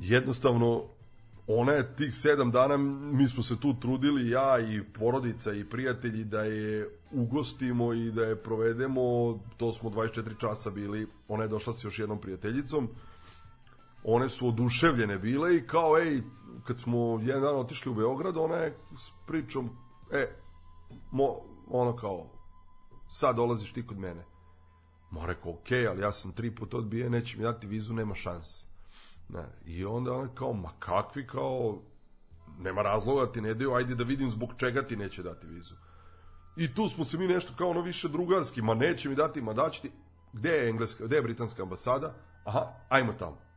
jednostavno, ona je tih sedam dana, mi smo se tu trudili, ja i porodica i prijatelji, da je ugostimo i da je provedemo, to smo 24 časa bili, ona je došla sa još jednom prijateljicom, one su oduševljene bile i kao, ej, kad smo jedan dan otišli u Beograd, ona je s pričom, e, mo, ono kao, sad dolaziš ti kod mene. Ma rekao, okay, ali ja sam tri puta odbijen, neće mi dati vizu, nema šanse. Ne. I onda ona kao, ma kakvi kao, nema razloga da ti ne daju, ajde da vidim zbog čega ti neće dati vizu. I tu smo se mi nešto kao ono više drugarski, ma neće mi dati, ma daći ti, gde je engleska, gde je britanska ambasada? Aha, ajmo tamo.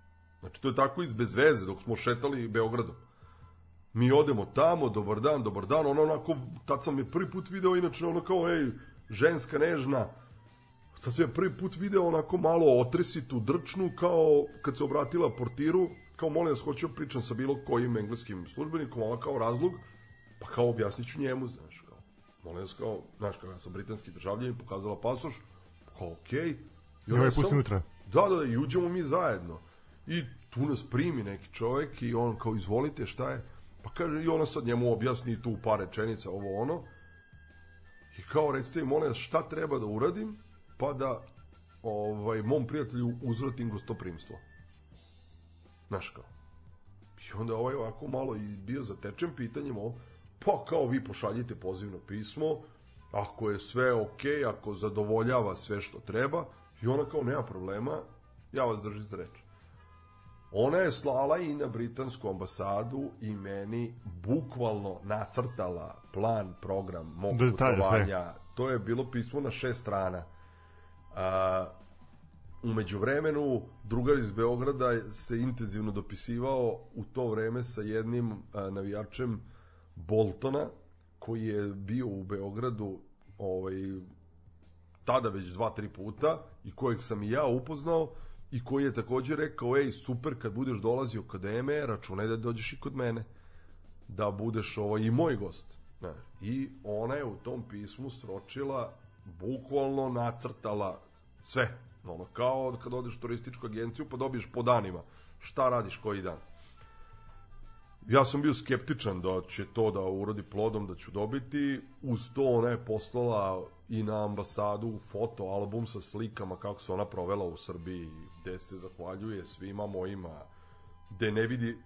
Znači, to je tako iz bez veze, dok smo šetali Beogradom. Mi odemo tamo, dobar dan, dobar dan, ona onako, tad sam je prvi put video, inače ono kao, ej, ženska nežna, Sad sam je prvi put video onako malo otresitu, drčnu, kao kad se obratila portiru, kao molim vas, hoću da pričam sa bilo kojim engleskim službenikom, ona kao razlog, pa kao objasnit ću njemu, znaš, kao, molim vas, kao, znaš, kao ja sam britanski državljan, pokazala pasoš, kao, okej. Okay. I ona je pusti unutra. Da, da, da, i uđemo mi zajedno. I tu nas primi neki čovek i on kao, izvolite, šta je? Pa kaže, i ona sad njemu objasni tu par rečenica, ovo ono. I kao, recite mi, molim šta treba da uradim? pa da ovaj, mom prijatelju uzvratim gostoprimstvo. Znaš kao. I onda ovaj ovako malo i bio zatečen pitanjem ovo, pa kao vi pošaljite pozivno pismo, ako je sve ok, ako zadovoljava sve što treba, i ona kao nema problema, ja vas držim za reč. Ona je slala i na britansku ambasadu i meni bukvalno nacrtala plan, program mog putovanja. To je bilo pismo na šest strana. A, umeđu vremenu, drugar iz Beograda se intenzivno dopisivao u to vreme sa jednim a, navijačem Boltona, koji je bio u Beogradu ovaj, tada već dva, tri puta i kojeg sam i ja upoznao i koji je takođe rekao, ej, super, kad budeš dolazio kod EME, računaj da dođeš i kod mene, da budeš ovaj, i moj gost. I ona je u tom pismu sročila bukvalno nacrtala sve. Ono, kao kad odeš u turističku agenciju pa dobiješ po danima. Šta radiš koji dan? Ja sam bio skeptičan da će to da urodi plodom, da ću dobiti. Uz to ona je poslala i na ambasadu foto album sa slikama kako se ona provela u Srbiji, gde se zahvaljuje svima mojima, gde ne vidi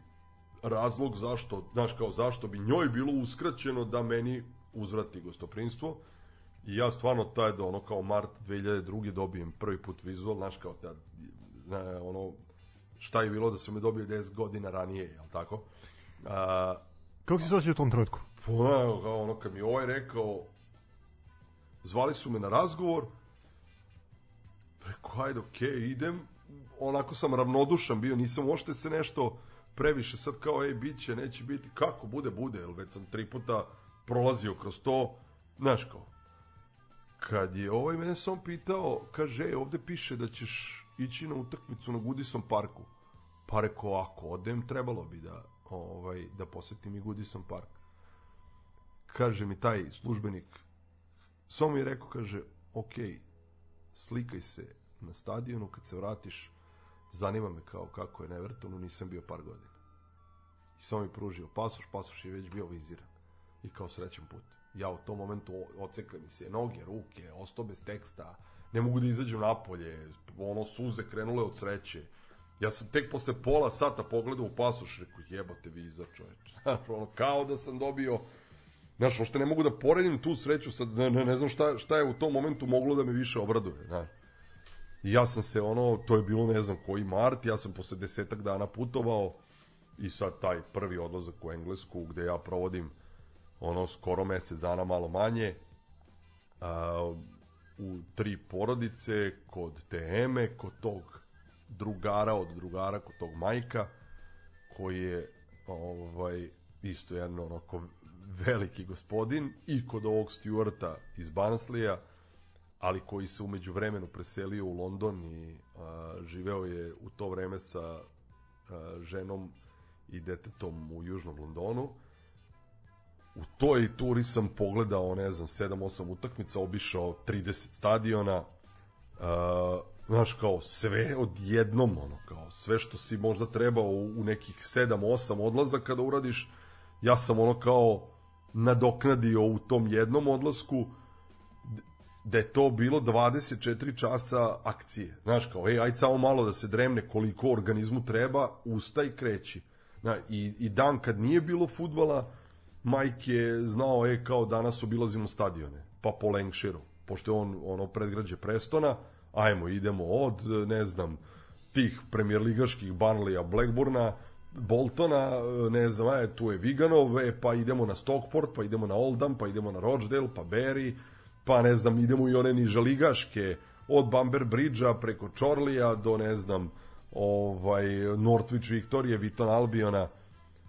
razlog zašto, znaš kao zašto bi njoj bilo uskraćeno da meni uzvrati gostoprinstvo I ja stvarno taj do ono kao mart 2002. dobijem prvi put vizual, znaš kao da, ne, ono, šta je bilo da sam me dobio 10 godina ranije, jel tako? A, Kako si se osjećao u tom trenutku? Pa, evo, kao ono, kad mi ovaj rekao, zvali su me na razgovor, preko, ajde, okej, okay, idem, onako sam ravnodušan bio, nisam uopšte se nešto previše sad kao, ej, bit će, neće biti, kako bude, bude, jer već sam tri puta prolazio kroz to, znaš kao, kad je ovaj mene sam pitao, kaže, ej, ovde piše da ćeš ići na utakmicu na Goodison parku, pa rekao, ako odem, trebalo bi da, ovaj, da posetim i Goodison park. Kaže mi taj službenik, samo mi je rekao, kaže, ok, slikaj se na stadionu, kad se vratiš, zanima me kao kako je na Evertonu, nisam bio par godina. I samo mi pružio pasoš, pasoš je već bio viziran. I kao srećan put. Ja u tom momentu ocekle mi se noge, ruke, ostao bez teksta, ne mogu da izađem napolje, ono suze krenule od sreće. Ja sam tek posle pola sata pogledao u pasoš, rekao jebate viza čoveče. ono, kao da sam dobio Znaš, ošte ne mogu da poredim tu sreću, sad ne, ne, ne znam šta, šta je u tom momentu moglo da me više obraduje. Znaš. Ja sam se ono, to je bilo ne znam koji mart, ja sam posle desetak dana putovao i sad taj prvi odlazak u Englesku gde ja provodim ono skoro mesec dana malo manje a, u tri porodice kod te Eme, kod tog drugara od drugara, kod tog majka koji je ovaj isto jedno onako veliki gospodin i kod ovog Stuarta iz Banslija ali koji se umeđu vremenu preselio u London i a, živeo je u to vreme sa a, ženom i detetom u Južnom Londonu. U toj turi sam pogledao, ne znam, 7-8 utakmica, obišao 30 stadiona, a, znaš, kao sve odjednom, ono, kao sve što si možda trebao u, nekih 7-8 odlazaka da uradiš, ja sam ono kao nadoknadio u tom jednom odlasku, da je to bilo 24 časa akcije. Znaš, kao, ej, ajde samo malo da se dremne koliko organizmu treba, usta i kreći. Na, i, I dan kad nije bilo futbala, Mike je znao, ej, kao danas obilazimo stadione, pa po Lancashireu, pošto je on ono predgrađe Prestona, ajmo, idemo od, ne znam, tih premijerligaških Banleya, Blackburna, Boltona, ne znam, aj, tu je Viganov, e, pa idemo na Stockport, pa idemo na Oldham, pa idemo na Rochdale, pa Barry, pa ne znam, idemo i one nižaligaške, od Bamber Bridgea preko Čorlija do, ne znam, ovaj, Northwich Victorije, Viton Albiona,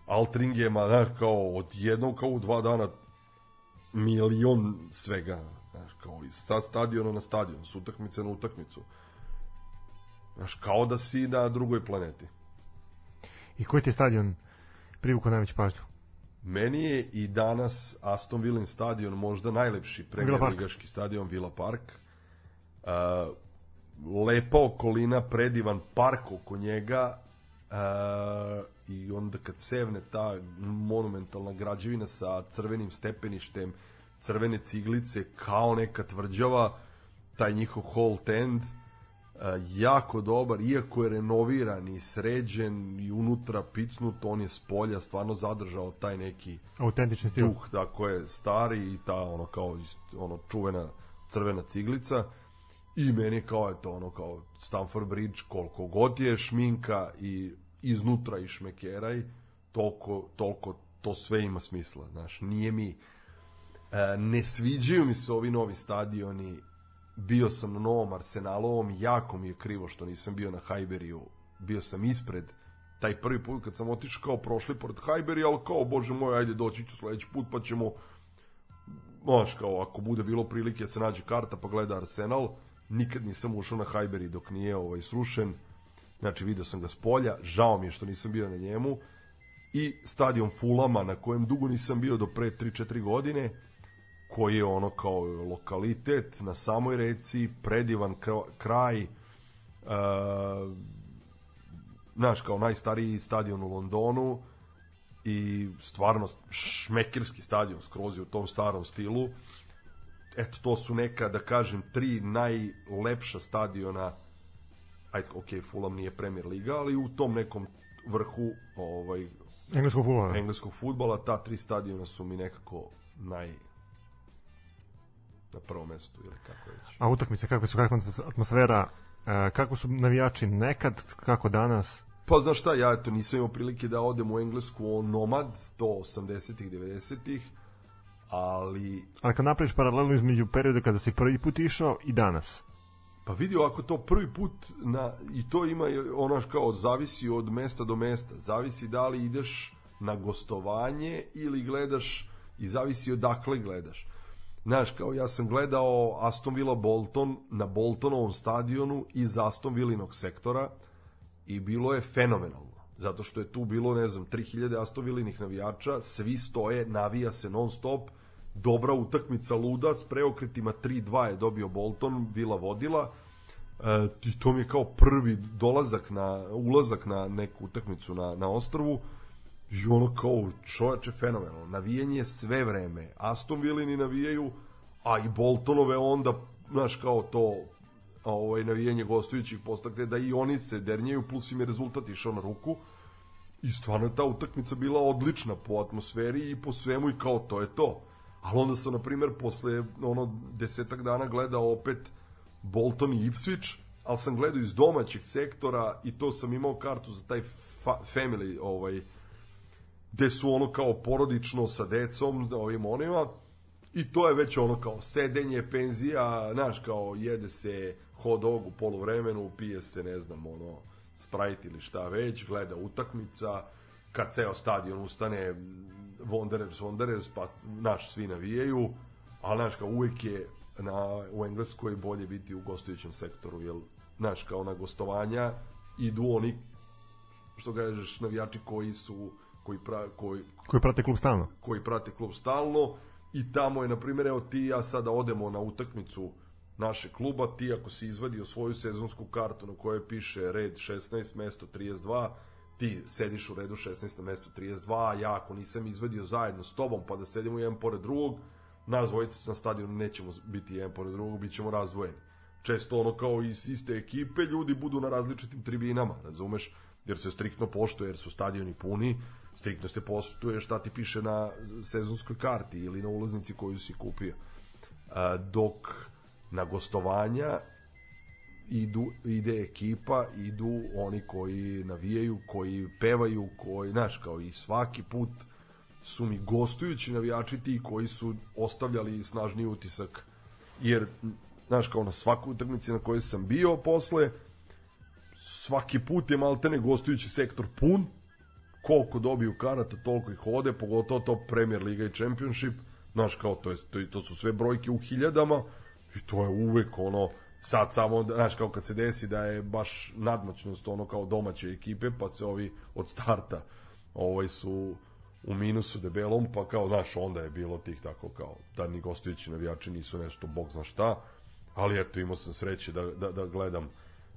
Altringema, znaš, kao od jednog, kao u dva dana milion svega, znaš, kao iz sa stadiona na stadion, s utakmice na utakmicu. Znaš, kao da si na drugoj planeti. I koji ti je stadion privukao najveću pažnju? Meni je i danas Aston Villa stadion možda najlepši premier ligaški stadion Villa Park. Uh, lepa okolina, predivan park oko njega uh, i onda kad sevne ta monumentalna građevina sa crvenim stepeništem, crvene ciglice kao neka tvrđava, taj njihov Holt End, jako dobar, iako je renoviran i sređen i unutra picnut, on je s polja stvarno zadržao taj neki autentični stil. Duh, tako je, stari i ta ono kao ono čuvena crvena ciglica i meni kao je to ono kao Stamford Bridge koliko god je šminka i iznutra i šmekeraj toliko, toliko to sve ima smisla, znaš, nije mi e, ne sviđaju mi se ovi novi stadioni bio sam na novom Arsenalovom, jako mi je krivo što nisam bio na Hajberiju, bio sam ispred, taj prvi put kad sam otišao kao prošli pored Hajberija, ali kao, bože moj, ajde doći ću sledeći put, pa ćemo, znaš, kao, ako bude bilo prilike se nađe karta pa gleda Arsenal, nikad nisam ušao na Hajberi dok nije ovaj, srušen, znači video sam ga s polja, žao mi je što nisam bio na njemu, i stadion Fulama na kojem dugo nisam bio do pre 3-4 godine, koji je ono kao lokalitet na samoj reci, predivan kraj, uh, znaš, kao najstariji stadion u Londonu i stvarno šmekirski stadion skroz u tom starom stilu. Eto, to su neka, da kažem, tri najlepša stadiona ajde, ok, Fulham nije Premier Liga, ali u tom nekom vrhu ovaj, engleskog futbola. Engleskog futbola, ta tri stadiona su mi nekako naj na prvom mestu ili kako već. A utakmice, kakve su, kakva atmosfera, e, kako su navijači nekad, kako danas? Pa znaš šta, ja eto nisam imao prilike da odem u Englesku o nomad, to 80-ih, 90-ih, ali... Ali kad napraviš paralelu između perioda kada si prvi put išao i danas? Pa vidi ovako to prvi put na, i to ima ono kao zavisi od mesta do mesta, zavisi da li ideš na gostovanje ili gledaš i zavisi odakle gledaš. Znaš, kao ja sam gledao Aston Villa Bolton na Boltonovom stadionu iz Aston Villinog sektora i bilo je fenomenalno. Zato što je tu bilo, ne znam, 3000 Aston Villinih navijača, svi stoje, navija se non stop, dobra utakmica luda, s preokretima 3-2 je dobio Bolton, Villa vodila, e, to mi je kao prvi dolazak na, ulazak na neku utakmicu na, na ostrovu, I ono kao čoveče fenomenalno. Navijanje sve vreme. Aston Villini navijaju, a i Boltonove onda, znaš, kao to ovaj, navijanje gostujućih postakne, da i oni se dernjaju, plus im je rezultat išao na ruku. I stvarno je ta utakmica bila odlična po atmosferi i po svemu i kao to je to. Ali onda sam, na primjer, posle ono desetak dana gledao opet Bolton i Ipswich, ali sam gledao iz domaćeg sektora i to sam imao kartu za taj fa family ovaj, gde su ono kao porodično sa decom, ovim onima, i to je već ono kao sedenje, penzija, znaš, kao jede se hot dog u polovremenu, pije se, ne znam, ono, Sprite ili šta već, gleda utakmica, kad ceo stadion ustane, Wanderers, Wanderers, pa, naš, svi navijaju, ali, znaš, kao uvijek je na, u Engleskoj bolje biti u gostujućem sektoru, jer, znaš, kao na gostovanja idu oni, što kažeš, navijači koji su koji, pra, koji, koji prate klub stalno. Koji prate klub stalno i tamo je, na primjer, evo ti ja sada odemo na utakmicu naše kluba, ti ako si izvadio svoju sezonsku kartu na kojoj piše red 16, mesto 32, ti sediš u redu 16 na mesto 32, a ja ako nisam izvadio zajedno s tobom pa da sedimo jedan pored drugog, nas dvojica na stadionu nećemo biti jedan pored drugog, bit ćemo razdvojeni. Često ono kao iz iste ekipe ljudi budu na različitim tribinama, razumeš, jer se striktno poštuje, jer su stadioni puni, striktno se postuje šta ti piše na sezonskoj karti ili na ulaznici koju si kupio. Dok na gostovanja idu, ide ekipa, idu oni koji navijaju, koji pevaju, koji, znaš, kao i svaki put su mi gostujući navijači ti koji su ostavljali snažni utisak. Jer, znaš, kao na svakoj utakmici na kojoj sam bio posle, svaki put je maltene gostujući sektor pun, koliko dobiju karata, toliko ih ode, pogotovo to Premier Liga i Championship, znaš kao, to, je, to, to su sve brojke u hiljadama i to je uvek ono, sad samo, znaš, kao kad se desi da je baš nadmoćnost ono kao domaće ekipe, pa se ovi od starta ovaj su u minusu debelom, pa kao, znaš, onda je bilo tih tako kao, da ni gostujući navijači nisu nešto, bog zna šta, ali eto, imao sam sreće da, da, da gledam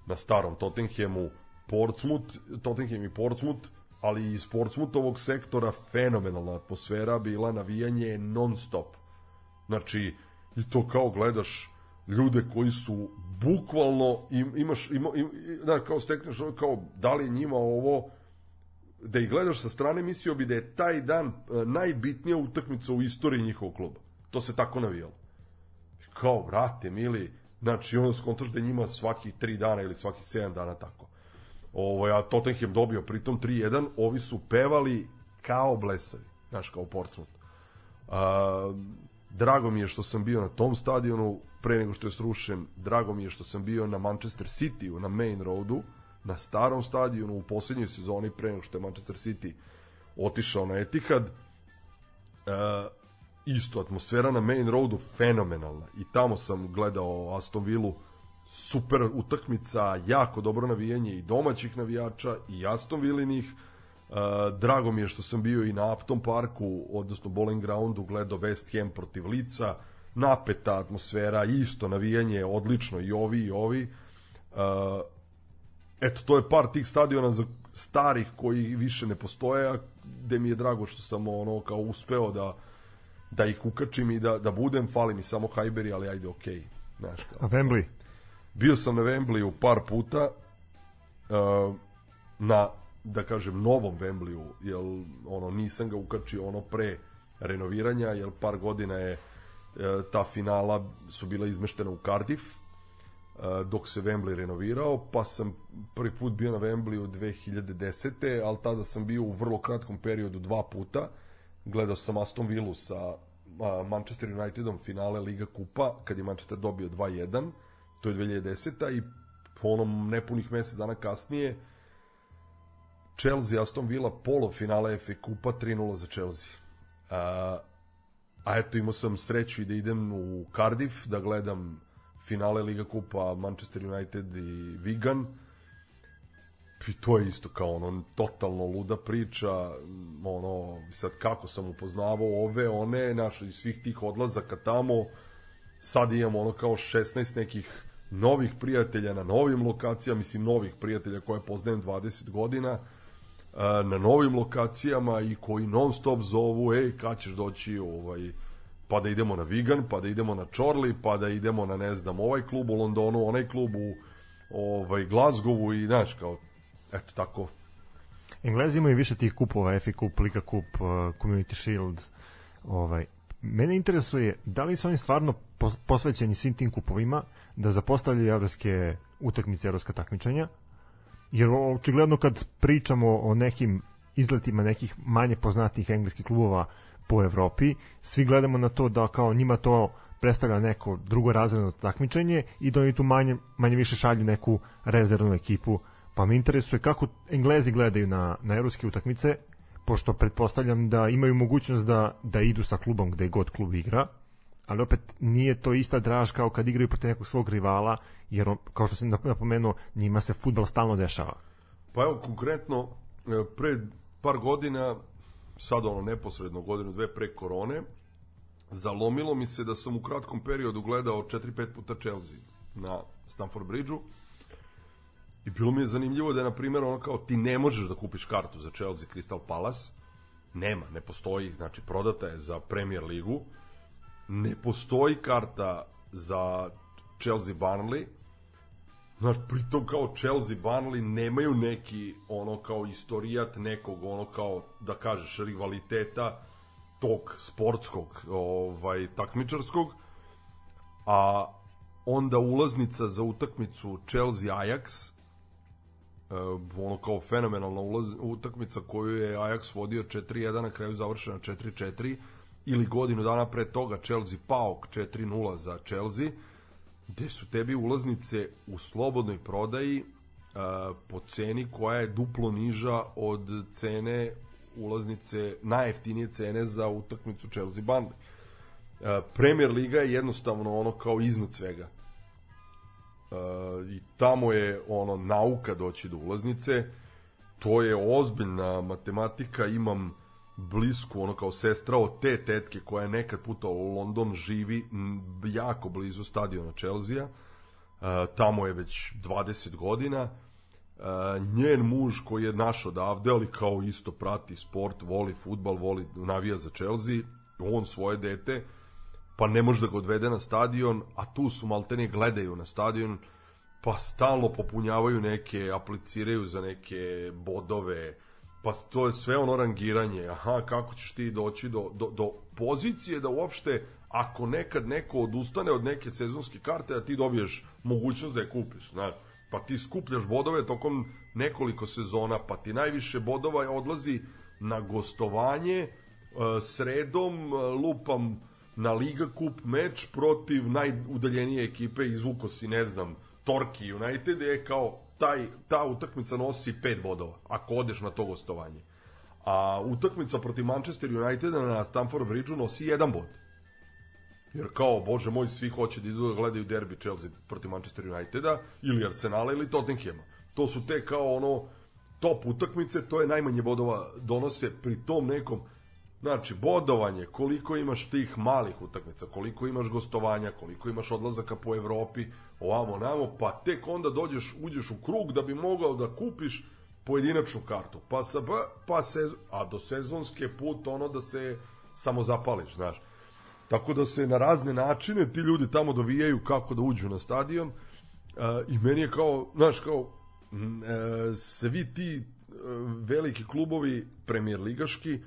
na starom Tottenhamu Portsmouth, Tottenham i Portsmouth, ali iz Portsmoutovog sektora fenomenalna atmosfera bila navijanje non stop. Znači, i to kao gledaš ljude koji su bukvalno im, imaš ima, im, da, kao stekneš kao da li njima ovo da ih gledaš sa strane mislio bi da je taj dan e, najbitnija utakmica u istoriji njihovog kluba. To se tako navijalo. Kao, brate, mili, znači ono skontaš da njima svaki tri dana ili svaki 7 dana tako. Ovaj, a Tottenham dobio pritom 3-1, ovi su pevali kao blesavi, znaš, kao Portsmouth. A, drago mi je što sam bio na tom stadionu pre nego što je srušen, drago mi je što sam bio na Manchester City na Main Roadu, na starom stadionu u poslednjoj sezoni pre nego što je Manchester City otišao na Etihad. E, isto atmosfera na Main Roadu fenomenalna i tamo sam gledao Aston Villa super utakmica, jako dobro navijanje i domaćih navijača i Aston Villinih. Uh, drago mi je što sam bio i na Upton Parku, odnosno Bowling Groundu, gledao West Ham protiv Lica, napeta atmosfera, isto navijanje, odlično i ovi i ovi. Uh, eto, to je par tih stadiona za starih koji više ne postoje, a gde mi je drago što sam ono kao uspeo da da ih ukačim i da, da budem, fali mi samo Hajberi, ali ajde okej. Okay. Znaš, kao. A Wembley? Bio sam na Wembleyu par puta uh, na da kažem novom Wembleyu, jel ono nisam ga ukačio ono pre renoviranja, jel par godina je e, ta finala su bila izmeštena u Cardiff, e, dok se Wembley renovirao, pa sam prvi put bio na Wembleyu 2010. ali tada sam bio u vrlo kratkom periodu dva puta. Gledao sam Aston Villa sa Manchester Unitedom finale Liga Kupa, kad je Manchester dobio 2-1, to je 2010. i po onom nepunih mesec dana kasnije Chelsea Aston Villa polo finale FA Kupa 3-0 za Chelsea. A, a eto imao sam sreću i da idem u Cardiff da gledam finale Liga Kupa Manchester United i Wigan i to je isto kao ono totalno luda priča ono sad kako sam upoznavao ove one naše iz svih tih odlazaka tamo sad imamo ono kao 16 nekih novih prijatelja na novim lokacijama mislim novih prijatelja koje poznajem 20 godina na novim lokacijama i koji non stop zovu ej kad ćeš doći ovaj pa da idemo na Vigan, pa da idemo na Čorli, pa da idemo na ne znam ovaj klub u Londonu, onaj klub u ovaj Glazgovu i znaš kao eto tako Englezi imaju više tih kupova, FA Cup, Liga Cup, uh, Community Shield. Ovaj, mene interesuje da li su oni stvarno posvećeni svim tim kupovima da zapostavljaju evropske utakmice, evropska takmičenja, jer očigledno kad pričamo o nekim izletima nekih manje poznatih engleskih klubova po Evropi, svi gledamo na to da kao njima to predstavlja neko drugo razredno takmičenje i da oni tu manje, manje više šalju neku rezervnu ekipu. Pa me interesuje kako Englezi gledaju na, na evropske utakmice pošto pretpostavljam da imaju mogućnost da, da idu sa klubom gde god klub igra ali opet nije to ista draž kao kad igraju protiv nekog svog rivala, jer on, kao što sam napomenuo, njima se futbal stalno dešava. Pa evo, konkretno, e, pre par godina, sad ono neposredno godinu, dve pre korone, zalomilo mi se da sam u kratkom periodu gledao 4-5 puta Chelsea na Stamford Bridgeu i bilo mi je zanimljivo da je, na primjer, ono kao ti ne možeš da kupiš kartu za Chelsea Crystal Palace, nema, ne postoji, znači prodata je za Premier ligu, ne postoji karta za Chelsea Burnley, Znaš, pritom kao Chelsea Burnley nemaju neki ono kao istorijat nekog ono kao da kažeš rivaliteta tog sportskog ovaj takmičarskog. A onda ulaznica za utakmicu Chelsea Ajax ono kao fenomenalna ulaz, utakmica koju je Ajax vodio 4-1 na kraju završena 4-4 ili godinu dana pre toga Chelsea Paok 4-0 za Chelsea gde su tebi ulaznice u slobodnoj prodaji uh, po ceni koja je duplo niža od cene ulaznice, najjeftinije cene za utakmicu Chelsea Burnley. Uh, Premier Liga je jednostavno ono kao iznad svega. I tamo je ono nauka doći do ulaznice. To je ozbiljna matematika, imam blisku, ono kao sestra od te tetke koja je nekad puta u London živi jako blizu stadiona Chelsea. Uh, tamo je već 20 godina. Uh, njen muž koji je naš odavde, ali kao isto prati sport, voli futbal, voli navija za Chelsea, on svoje dete, pa ne može da ga odvede na stadion, a tu su maltene gledaju na stadion, pa stalno popunjavaju neke, apliciraju za neke bodove, pa to je sve ono rangiranje, aha, kako ćeš ti doći do, do, do pozicije da uopšte, ako nekad neko odustane od neke sezonske karte, da ti dobiješ mogućnost da je kupiš, znaš, pa ti skupljaš bodove tokom nekoliko sezona, pa ti najviše bodova odlazi na gostovanje, e, sredom e, lupam na Liga Kup meč protiv najudaljenije ekipe, izvuko si, ne znam, Torki United je kao taj, ta utakmica nosi 5 bodova, ako odeš na to gostovanje. A utakmica protiv Manchester Uniteda na Stamford Bridgeu nosi 1 bod. Jer kao, bože moj, svi hoće da idu da gledaju derbi Chelsea protiv Manchester Uniteda, ili Arsenala, ili Tottenhema. To su te kao ono top utakmice, to je najmanje bodova donose pri tom nekom Znači, bodovanje, koliko imaš tih malih utakmica, koliko imaš gostovanja, koliko imaš odlazaka po Evropi, ovamo, namo, pa tek onda dođeš, uđeš u krug da bi mogao da kupiš pojedinačnu kartu. Pa, sa, pa, se, a do sezonske put ono da se samo zapališ, znaš. Tako da se na razne načine ti ljudi tamo dovijaju kako da uđu na stadion e, i meni je kao, znaš, kao e, svi ti e, veliki klubovi premier ligaški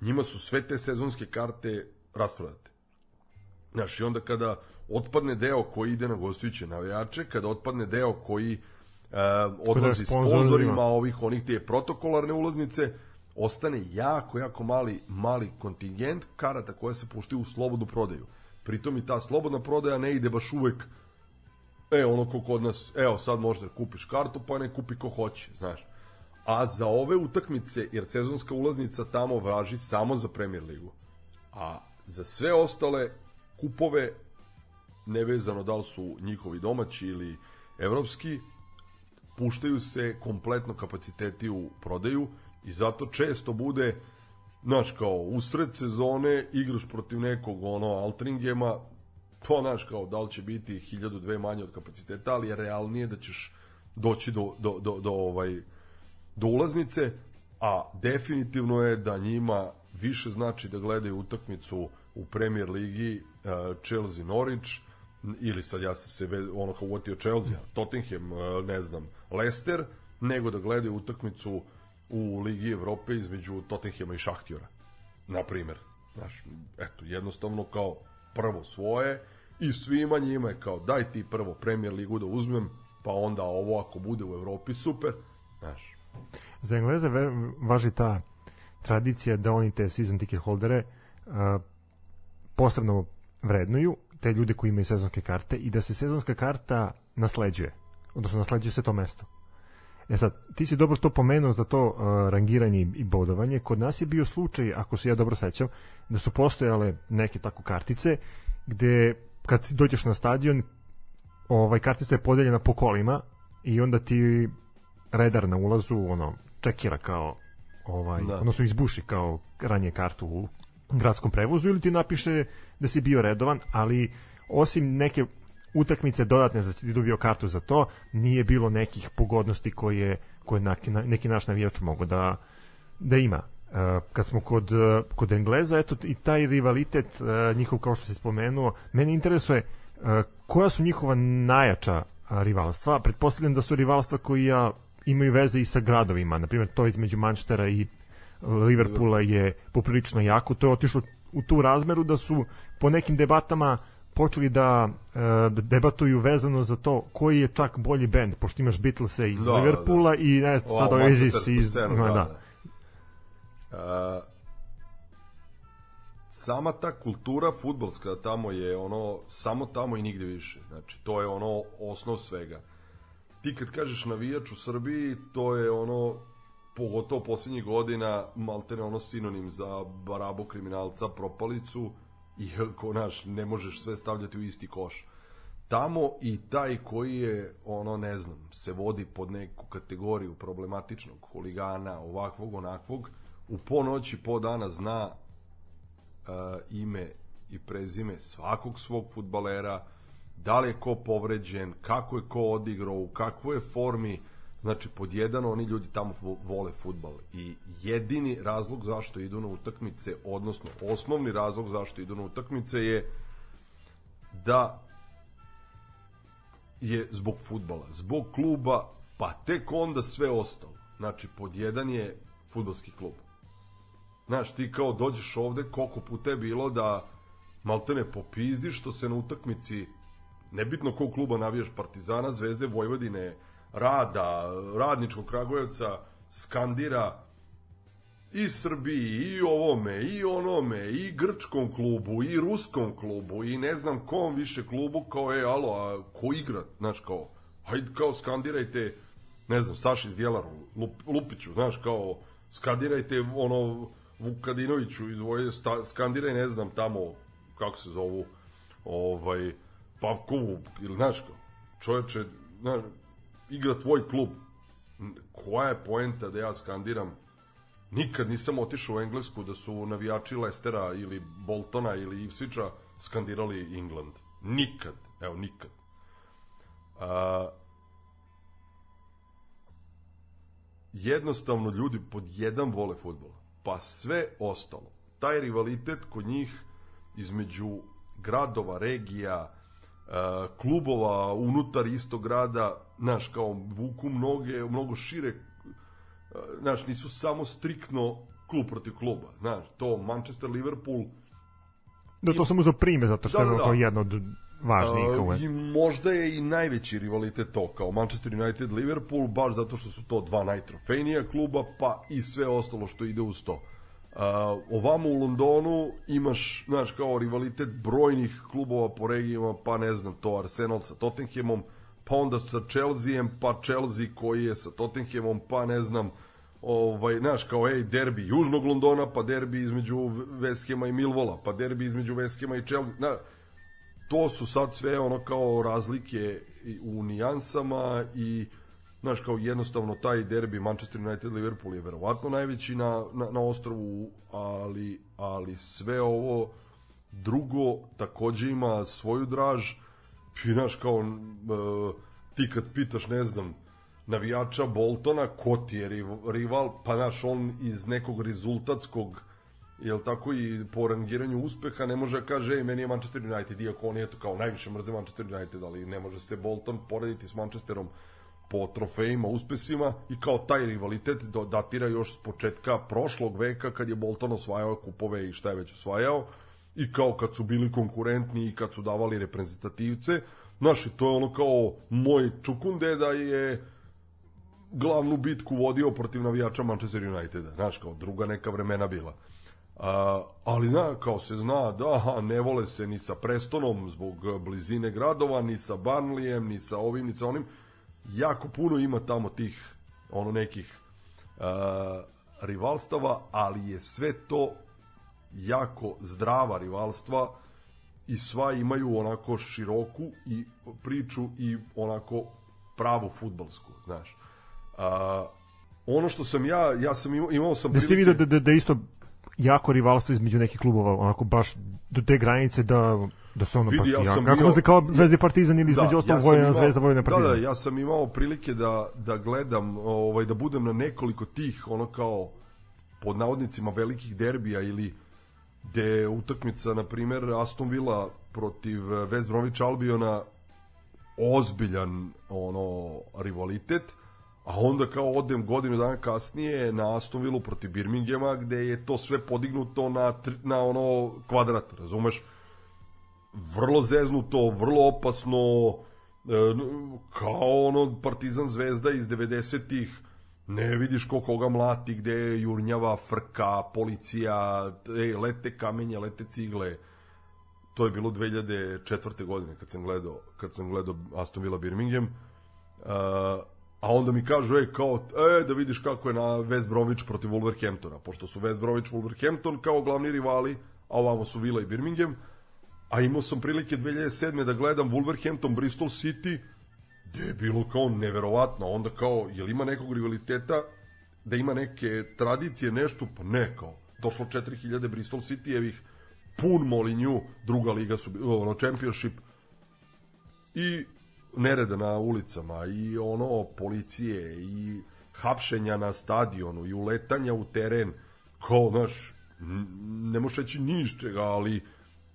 njima su sve te sezonske karte rasprodate. Znaš, i onda kada otpadne deo koji ide na gostujuće navijače, kada otpadne deo koji uh, odlazi sponzorima ovih, onih te protokolarne ulaznice, ostane jako, jako mali, mali kontingent karata koje se puštaju u slobodnu prodaju. Pritom i ta slobodna prodaja ne ide baš uvek e, ono ko kod nas, evo sad možeš da kupiš kartu, pa ne kupi ko hoće, znaš. A za ove utakmice, jer sezonska ulaznica tamo važi samo za Premier ligu, a za sve ostale kupove, nevezano da li su njihovi domaći ili evropski, puštaju se kompletno kapaciteti u prodaju i zato često bude znaš kao usred sezone igraš protiv nekog ono Altringema to znaš kao da li će biti hiljadu dve manje od kapaciteta ali je realnije da ćeš doći do, do, do, do ovaj do ulaznice a definitivno je da njima više znači da gledaju utakmicu u Premier ligi uh, Chelsea Norwich ili sad ja sam se ono kao uvatio Chelsea, Tottenham, uh, ne znam, Leicester, nego da gledaju utakmicu u Ligi Evrope između Tottenhema i Šahtjora. Na primer. Znaš, eto, jednostavno kao prvo svoje i svima njima je kao daj ti prvo Premier ligu da uzmem, pa onda ovo ako bude u Evropi super, znaš. Za Engleze važi ta tradicija da oni te season ticket holdere uh, posebno vrednuju te ljude koji imaju sezonske karte i da se sezonska karta nasleđuje, odnosno nasleđuje se to mesto. E sad, ti si dobro to pomenuo za to uh, rangiranje i bodovanje. Kod nas je bio slučaj, ako se ja dobro sećam, da su postojale neke tako kartice gde kad dođeš na stadion ovaj kartica je podeljena po kolima i onda ti redar na ulazu ono čekira kao ovaj da. odnosno izbuši kao ranije kartu u gradskom prevozu ili ti napiše da si bio redovan, ali osim neke utakmice dodatne za ti dobio kartu za to, nije bilo nekih pogodnosti koje, koje neki, neki naš navijač mogu da, da ima. Uh, kad smo kod, uh, kod Engleza, eto i taj rivalitet uh, njihov kao što se spomenuo, mene interesuje uh, koja su njihova najjača rivalstva. Pretpostavljam da su rivalstva koji ja imaju veze i sa gradovima, na primjer to između Manchestera i Liverpoola je poprilično jako. To je otišlo u tu razmeru da su po nekim debatama počeli da, uh, debatuju vezano za to koji je čak bolji bend, pošto imaš Beatlese iz da, Liverpoola da. i ne, sad Oasis iz... Scenu, da, da. da. Uh, sama ta kultura futbolska tamo je ono, samo tamo i nigde više. Znači, to je ono osnov svega. Ti kad kažeš navijač u Srbiji, to je ono pogotovo poslednjih godina maltene ono sinonim za barabo kriminalca, propalicu i ko naš ne možeš sve stavljati u isti koš. Tamo i taj koji je ono ne znam, se vodi pod neku kategoriju problematičnog huligana, ovakvog, onakvog, u po noći, po dana zna uh, ime i prezime svakog svog futbalera, da li je ko povređen, kako je ko odigrao, u kakvoj je formi, Znači, pod jedan, oni ljudi tamo vole futbal i jedini razlog zašto idu na utakmice, odnosno osnovni razlog zašto idu na utakmice je da je zbog futbala, zbog kluba, pa tek onda sve ostalo. Znači, pod jedan je futbalski klub. Znaš, ti kao dođeš ovde, koliko puta je bilo da maltene popizdiš što se na utakmici, nebitno kog kluba navijaš Partizana, Zvezde, Vojvodine, rada, radničkog Kragujevca skandira i Srbiji, i ovome, i onome, i grčkom klubu, i ruskom klubu, i ne znam kom više klubu, kao je, alo, a ko igra, znaš, kao, hajde, kao, skandirajte, ne znam, Saši iz Djelaru, Lup, Lupiću, znaš, kao, skandirajte, ono, Vukadinoviću iz Voje, skandiraj, ne znam, tamo, kako se zovu, ovaj, Pavkovu, ili, znaš, kao, čoveče, znaš, igra tvoj klub. Koja je poenta da ja skandiram Nikad nisam otišao u Englesku da su navijači Lestera ili Boltona ili Ipswicha skandirali England. Nikad. Evo, nikad. A, jednostavno ljudi pod jedan vole futbol. Pa sve ostalo. Taj rivalitet kod njih između gradova, regija, klubova unutar istog grada, znaš, kao vuku mnoge, mnogo šire, znaš, nisu samo striktno klub protiv kluba, znaš, to Manchester, Liverpool, Da, to sam uzao prime, zato što da, da, da. je kao jedno od važnijih. Uh, I možda je i najveći rivalitet to, kao Manchester United, Liverpool, baš zato što su to dva najtrofejnija kluba, pa i sve ostalo što ide uz to. Uh, ovamo u Londonu imaš, znaš, kao rivalitet brojnih klubova po regijama, pa ne znam, to Arsenal sa Tottenhamom, pa onda sa Chelseaem, pa Chelsea koji je sa Tottenhamom, pa ne znam, ovaj, znaš, kao ej, derbi Južnog Londona, pa derbi između West i Milvola, pa derbi između West i Chelsea, znaš, to su sad sve ono kao razlike u nijansama i znaš, kao jednostavno taj derbi Manchester United Liverpool je verovatno najveći na, na, na ostrovu, ali, ali sve ovo drugo takođe ima svoju draž. I znaš kao uh, ti kad pitaš ne znam navijača Boltona ko ti je rival pa znaš on iz nekog rezultatskog jel tako i po rangiranju uspeha ne može da kaže ej meni je Manchester United iako on je to kao najviše mrze Manchester United ali ne može se Bolton porediti s Manchesterom po trofejima, uspesima i kao taj rivalitet datira još s početka prošlog veka kad je Bolton osvajao kupove i šta je već osvajao i kao kad su bili konkurentni i kad su davali reprezentativce znaš, to je ono kao moj čukunde da je glavnu bitku vodio protiv navijača Manchester Uniteda, znaš, kao druga neka vremena bila. A, ali zna, kao se zna da ne vole se ni sa Prestonom zbog blizine gradova, ni sa Barnlijem, ni sa ovim, ni sa onim. Jako puno ima tamo tih ono nekih a, rivalstava, ali je sve to jako zdrava rivalstva i sva imaju onako široku i priču i onako pravu futbalsku, znaš. A, ono što sam ja, ja sam imao, imao sam... Da ste vidio da, da, da isto jako rivalstvo između nekih klubova, onako baš do te granice da da se ono Vidi, ja Kako bio, kao Zvezda Partizan ili između da, ostalog ja Zvezda Vojna Partizan. Da, da, ja sam imao prilike da, da gledam, ovaj, da budem na nekoliko tih, ono kao, pod navodnicima velikih derbija ili gde utakmica, na primer, Aston Villa protiv West Bromwich Albiona ozbiljan ono rivalitet, a onda kao odem godinu dana kasnije na Aston Villa protiv Birminghama gde je to sve podignuto na, na ono kvadrat, razumeš? Vrlo zeznuto, vrlo opasno, e, kao ono Partizan Zvezda iz 90-ih, ne vidiš ko koga mlati, gde je jurnjava, frka, policija, ej, lete kamenje, lete cigle. To je bilo 2004. godine kad sam gledao, kad sam gledao Aston Villa Birmingham. Uh, a onda mi kažu, ej, kao, e, da vidiš kako je na West Bromwich protiv Wolverhamptona, pošto su West Bromwich Wolverhampton kao glavni rivali, a ovamo su Villa i Birmingham, a imao sam prilike 2007. da gledam Wolverhampton Bristol City, gde je bilo kao neverovatno, onda kao, jel ima nekog rivaliteta, da ima neke tradicije, nešto, pa ne, kao, došlo 4000 Bristol City-evih, pun Molinju, druga liga su, ono, championship, i nereda na ulicama, i ono, policije, i hapšenja na stadionu, i uletanja u teren, kao, znaš, ne možeš reći nišćega, ali,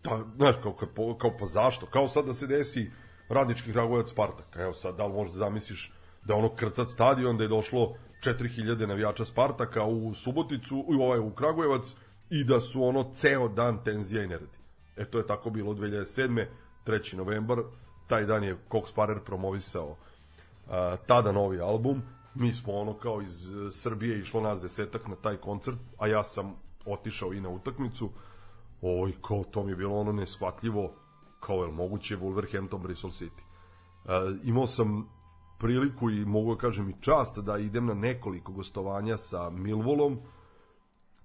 ta, znaš, kao, kao, kao, pa zašto? Kao sad da se desi, radnički Kragujevac Spartak. Evo sad, da li možda zamisliš da ono krcat stadion, da je došlo 4000 navijača Spartaka u Suboticu, u, ovaj, u Kragujevac i da su ono ceo dan tenzija i neredi. E to je tako bilo 2007. 3. novembar, taj dan je Cox Parer promovisao uh, tada novi album, mi smo ono kao iz Srbije išlo nas desetak na taj koncert, a ja sam otišao i na utakmicu, oj, kao to mi je bilo ono neshvatljivo, kao je moguće Wolverhampton Bristol City. Uh, imao sam priliku i mogu da kažem i čast da idem na nekoliko gostovanja sa Milvolom,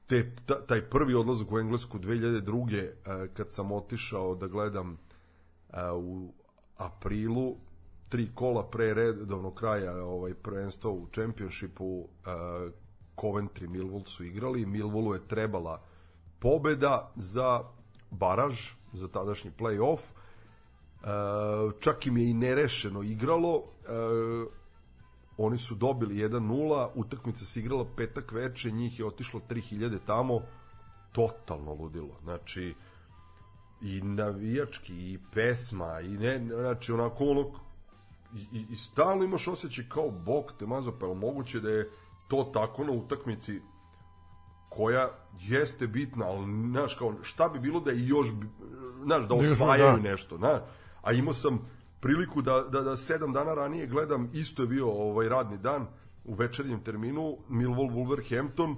te, ta, taj prvi odlazak u Englesku 2002. Uh, e, kad sam otišao da gledam uh, u aprilu tri kola pre redovnog kraja ovaj prvenstva u čempionšipu uh, Coventry Millwall su igrali Millwallu je trebala pobeda za baraž za tadašnji play-off. E, čak im je i nerešeno igralo. E, oni su dobili 1-0, utakmica se igrala petak veče, njih je otišlo 3000 tamo, totalno ludilo. Znači, i navijački, i pesma, i ne, znači, onako ono, i, i, i stalno imaš osjećaj kao bok te mazo, pa je moguće da je to tako na utakmici koja jeste bitna, ali znaš kao šta bi bilo da još znaš da Da osvajaju da. nešto, na. A imao sam priliku da, da, da sedam dana ranije gledam, isto je bio ovaj radni dan u večernjem terminu Millwall Wolverhampton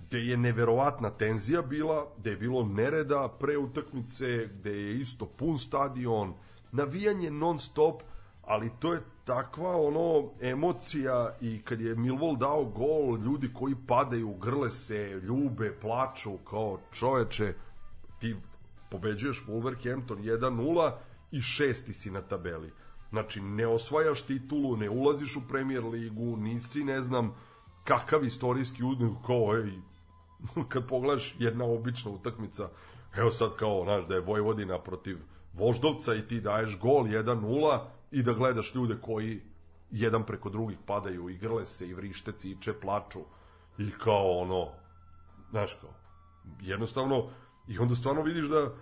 gde je neverovatna tenzija bila, gde je bilo nereda pre utakmice, gde je isto pun stadion, navijanje non stop, ali to je takva ono emocija i kad je Millwall dao gol, ljudi koji padaju, grle se, ljube, plaču kao čoveče, ti pobeđuješ Wolverhampton 1-0 i šesti si na tabeli. Znači, ne osvajaš titulu, ne ulaziš u Premier ligu, nisi, ne znam, kakav istorijski uznik, kao, ej, kad pogledaš jedna obična utakmica, evo sad kao, znaš, da je Vojvodina protiv Voždovca i ti daješ gol 1-0 i da gledaš ljude koji jedan preko drugih padaju i grle se i vrište, ciče, plaču i kao ono, znaš kao, jednostavno, i onda stvarno vidiš da,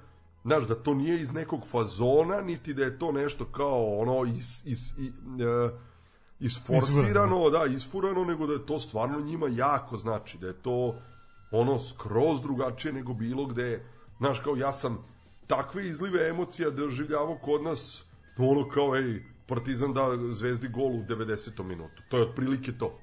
znaš, da to nije iz nekog fazona, niti da je to nešto kao ono iz, iz, i, e, isforsirano, da, isfurano, nego da je to stvarno njima jako znači, da je to ono skroz drugačije nego bilo gde, znaš, kao ja sam takve izlive emocija doživljavao kod nas, ono kao, ej, Partizan da Zvezdi gol u 90. minutu. To je otprilike to.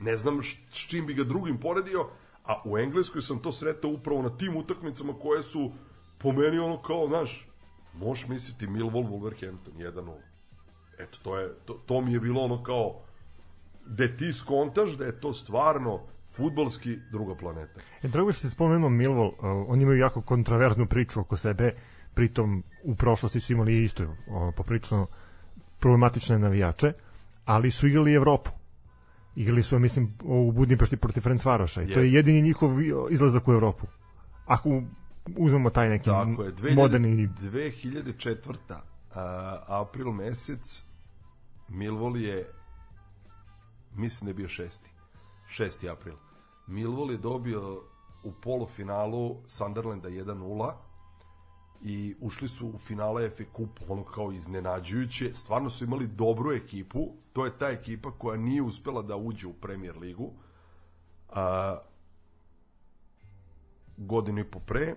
Ne znam š- s čim bi ga drugim poredio, a u Engleskoj sam to sretao upravo na tim utakmicama koje su po meni ono kao, znaš, možeš misliti Millwall Wolverhampton 1-0. Eto, to, je, to, to mi je bilo ono kao, gde ti skontaš da je to stvarno futbalski druga planeta. E, drago što si spomenuo Millwall, uh, oni imaju jako kontraverznu priču oko sebe, pritom u prošlosti su imali isto uh, poprično problematične navijače, ali su igrali Evropu. Igrali su, mislim, u Budimpešti protiv Ferencvaroša i to je jedini njihov izlazak u Evropu. Ako uzmemo taj neki Tako je, 2000, moderni 2004. A, april mesec Millwall je mislim da je bio šesti 6. april Millwall je dobio u polufinalu Sunderlanda 1-0 i ušli su u finale FA Cup ono kao iznenađujuće. Stvarno su imali dobru ekipu. To je ta ekipa koja nije uspela da uđe u Premier ligu a, godinu i po pre.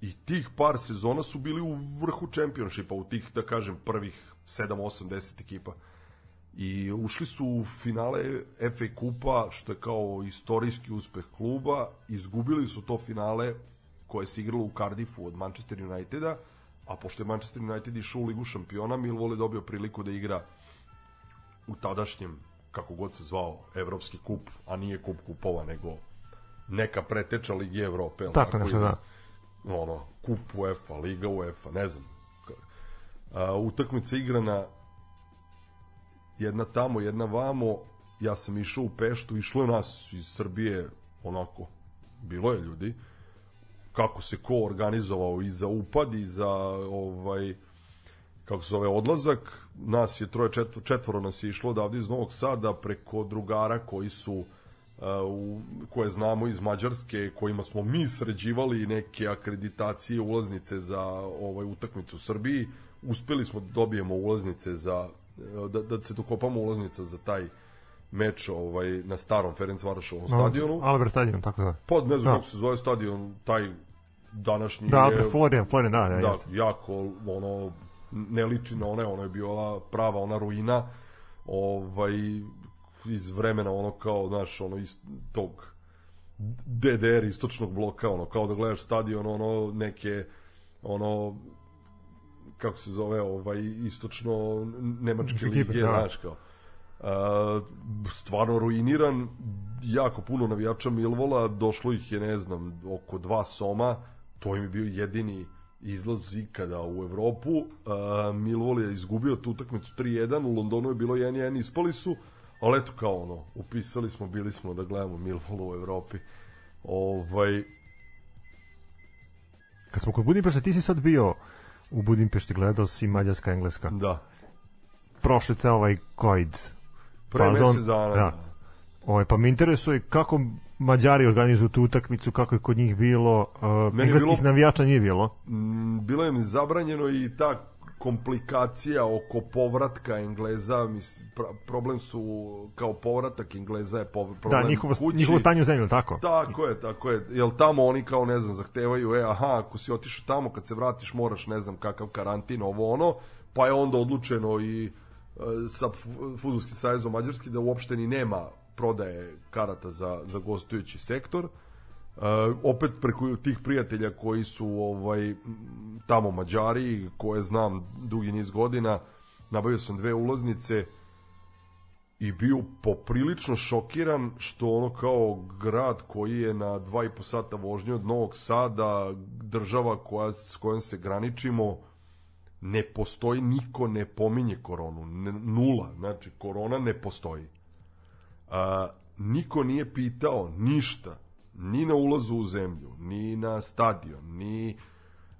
I tih par sezona su bili u vrhu čempionšipa, u tih, da kažem, prvih 7, 8, 10 ekipa. I ušli su u finale FA Kupa, što je kao istorijski uspeh kluba, izgubili su to finale koje se igralo u Cardiffu od Manchester Uniteda, a pošto je Manchester United išao u Ligu šampiona, Millwall je dobio priliku da igra u tadašnjem, kako god se zvao, Evropski kup, a nije kup kupova, nego neka preteča Ligi Evrope. Tako nešto, da. ono, kup UEFA, Liga UEFA, ne znam. A, utakmica igrana jedna tamo, jedna vamo, ja sam išao u Peštu, išlo je nas iz Srbije, onako, bilo je ljudi, kako se ko organizovao i za upad i za ovaj kako se zove odlazak nas je troje četvor, četvoro nas je išlo odavde iz Novog Sada preko drugara koji su uh, u, koje znamo iz Mađarske kojima smo mi sređivali neke akreditacije ulaznice za ovaj utakmicu u Srbiji uspeli smo da dobijemo ulaznice za uh, da, da se dokopamo ulaznica za taj meč ovaj na starom Ferencvarošovom stadionu Albert stadion, tako da. pa ne znam Da. kako se zove stadion taj današnji Da, je Florian, Florian, da, da, da, jeste. jako ono ne liči na one, ono je bila prava ona ruina ovaj iz vremena ono kao znaš ono iz tog DDR istočnog bloka ono kao da gledaš stadion ono neke ono kako se zove ovaj istočno nemačke lige da. znaš kao Uh, stvarno ruiniran jako puno navijača Milvola došlo ih je ne znam oko dva soma to im je bio jedini izlaz ikada u Evropu uh, Milvol je izgubio tu utakmicu 3-1 u Londonu je bilo 1-1 ispali su ali eto kao ono upisali smo bili smo da gledamo Milvola u Evropi ovaj Kad smo kod Budimpešte, ti si sad bio u Budimpešti, gledao si Mađarska, Engleska. da Prošli ceo ovaj COVID. pre fazon. mesec dana Da. Ovaj, pa me interesuje kako Mađari organizuju tu utakmicu, kako je kod njih bilo. Uh, engleskih bilo- navijača nije bilo. Mm, bilo je zabranjeno i ta komplikacija oko povratka Engleza, mis, pra, problem su kao povratak Engleza je pov, problem Da, njihovo, kući. njihovo stanje u zemlji, tako? Tako je, tako je. Jel tamo oni kao, ne znam, zahtevaju, e, aha, ako si otišao tamo, kad se vratiš moraš, ne znam, kakav karantin, ovo ono, pa je onda odlučeno i e, sa Futbolskim sajezom Mađarski da uopšte ni nema prodaje karata za, za gostujući sektor. Uh, opet preko tih prijatelja koji su ovaj tamo Mađari, koje znam dugi niz godina, nabavio sam dve ulaznice i bio poprilično šokiran što ono kao grad koji je na dva i po sata vožnje od Novog Sada, država koja, s kojom se graničimo, ne postoji, niko ne pominje koronu, ne, nula, znači korona ne postoji. A, niko nije pitao ništa, ni na ulazu u zemlju, ni na stadion, ni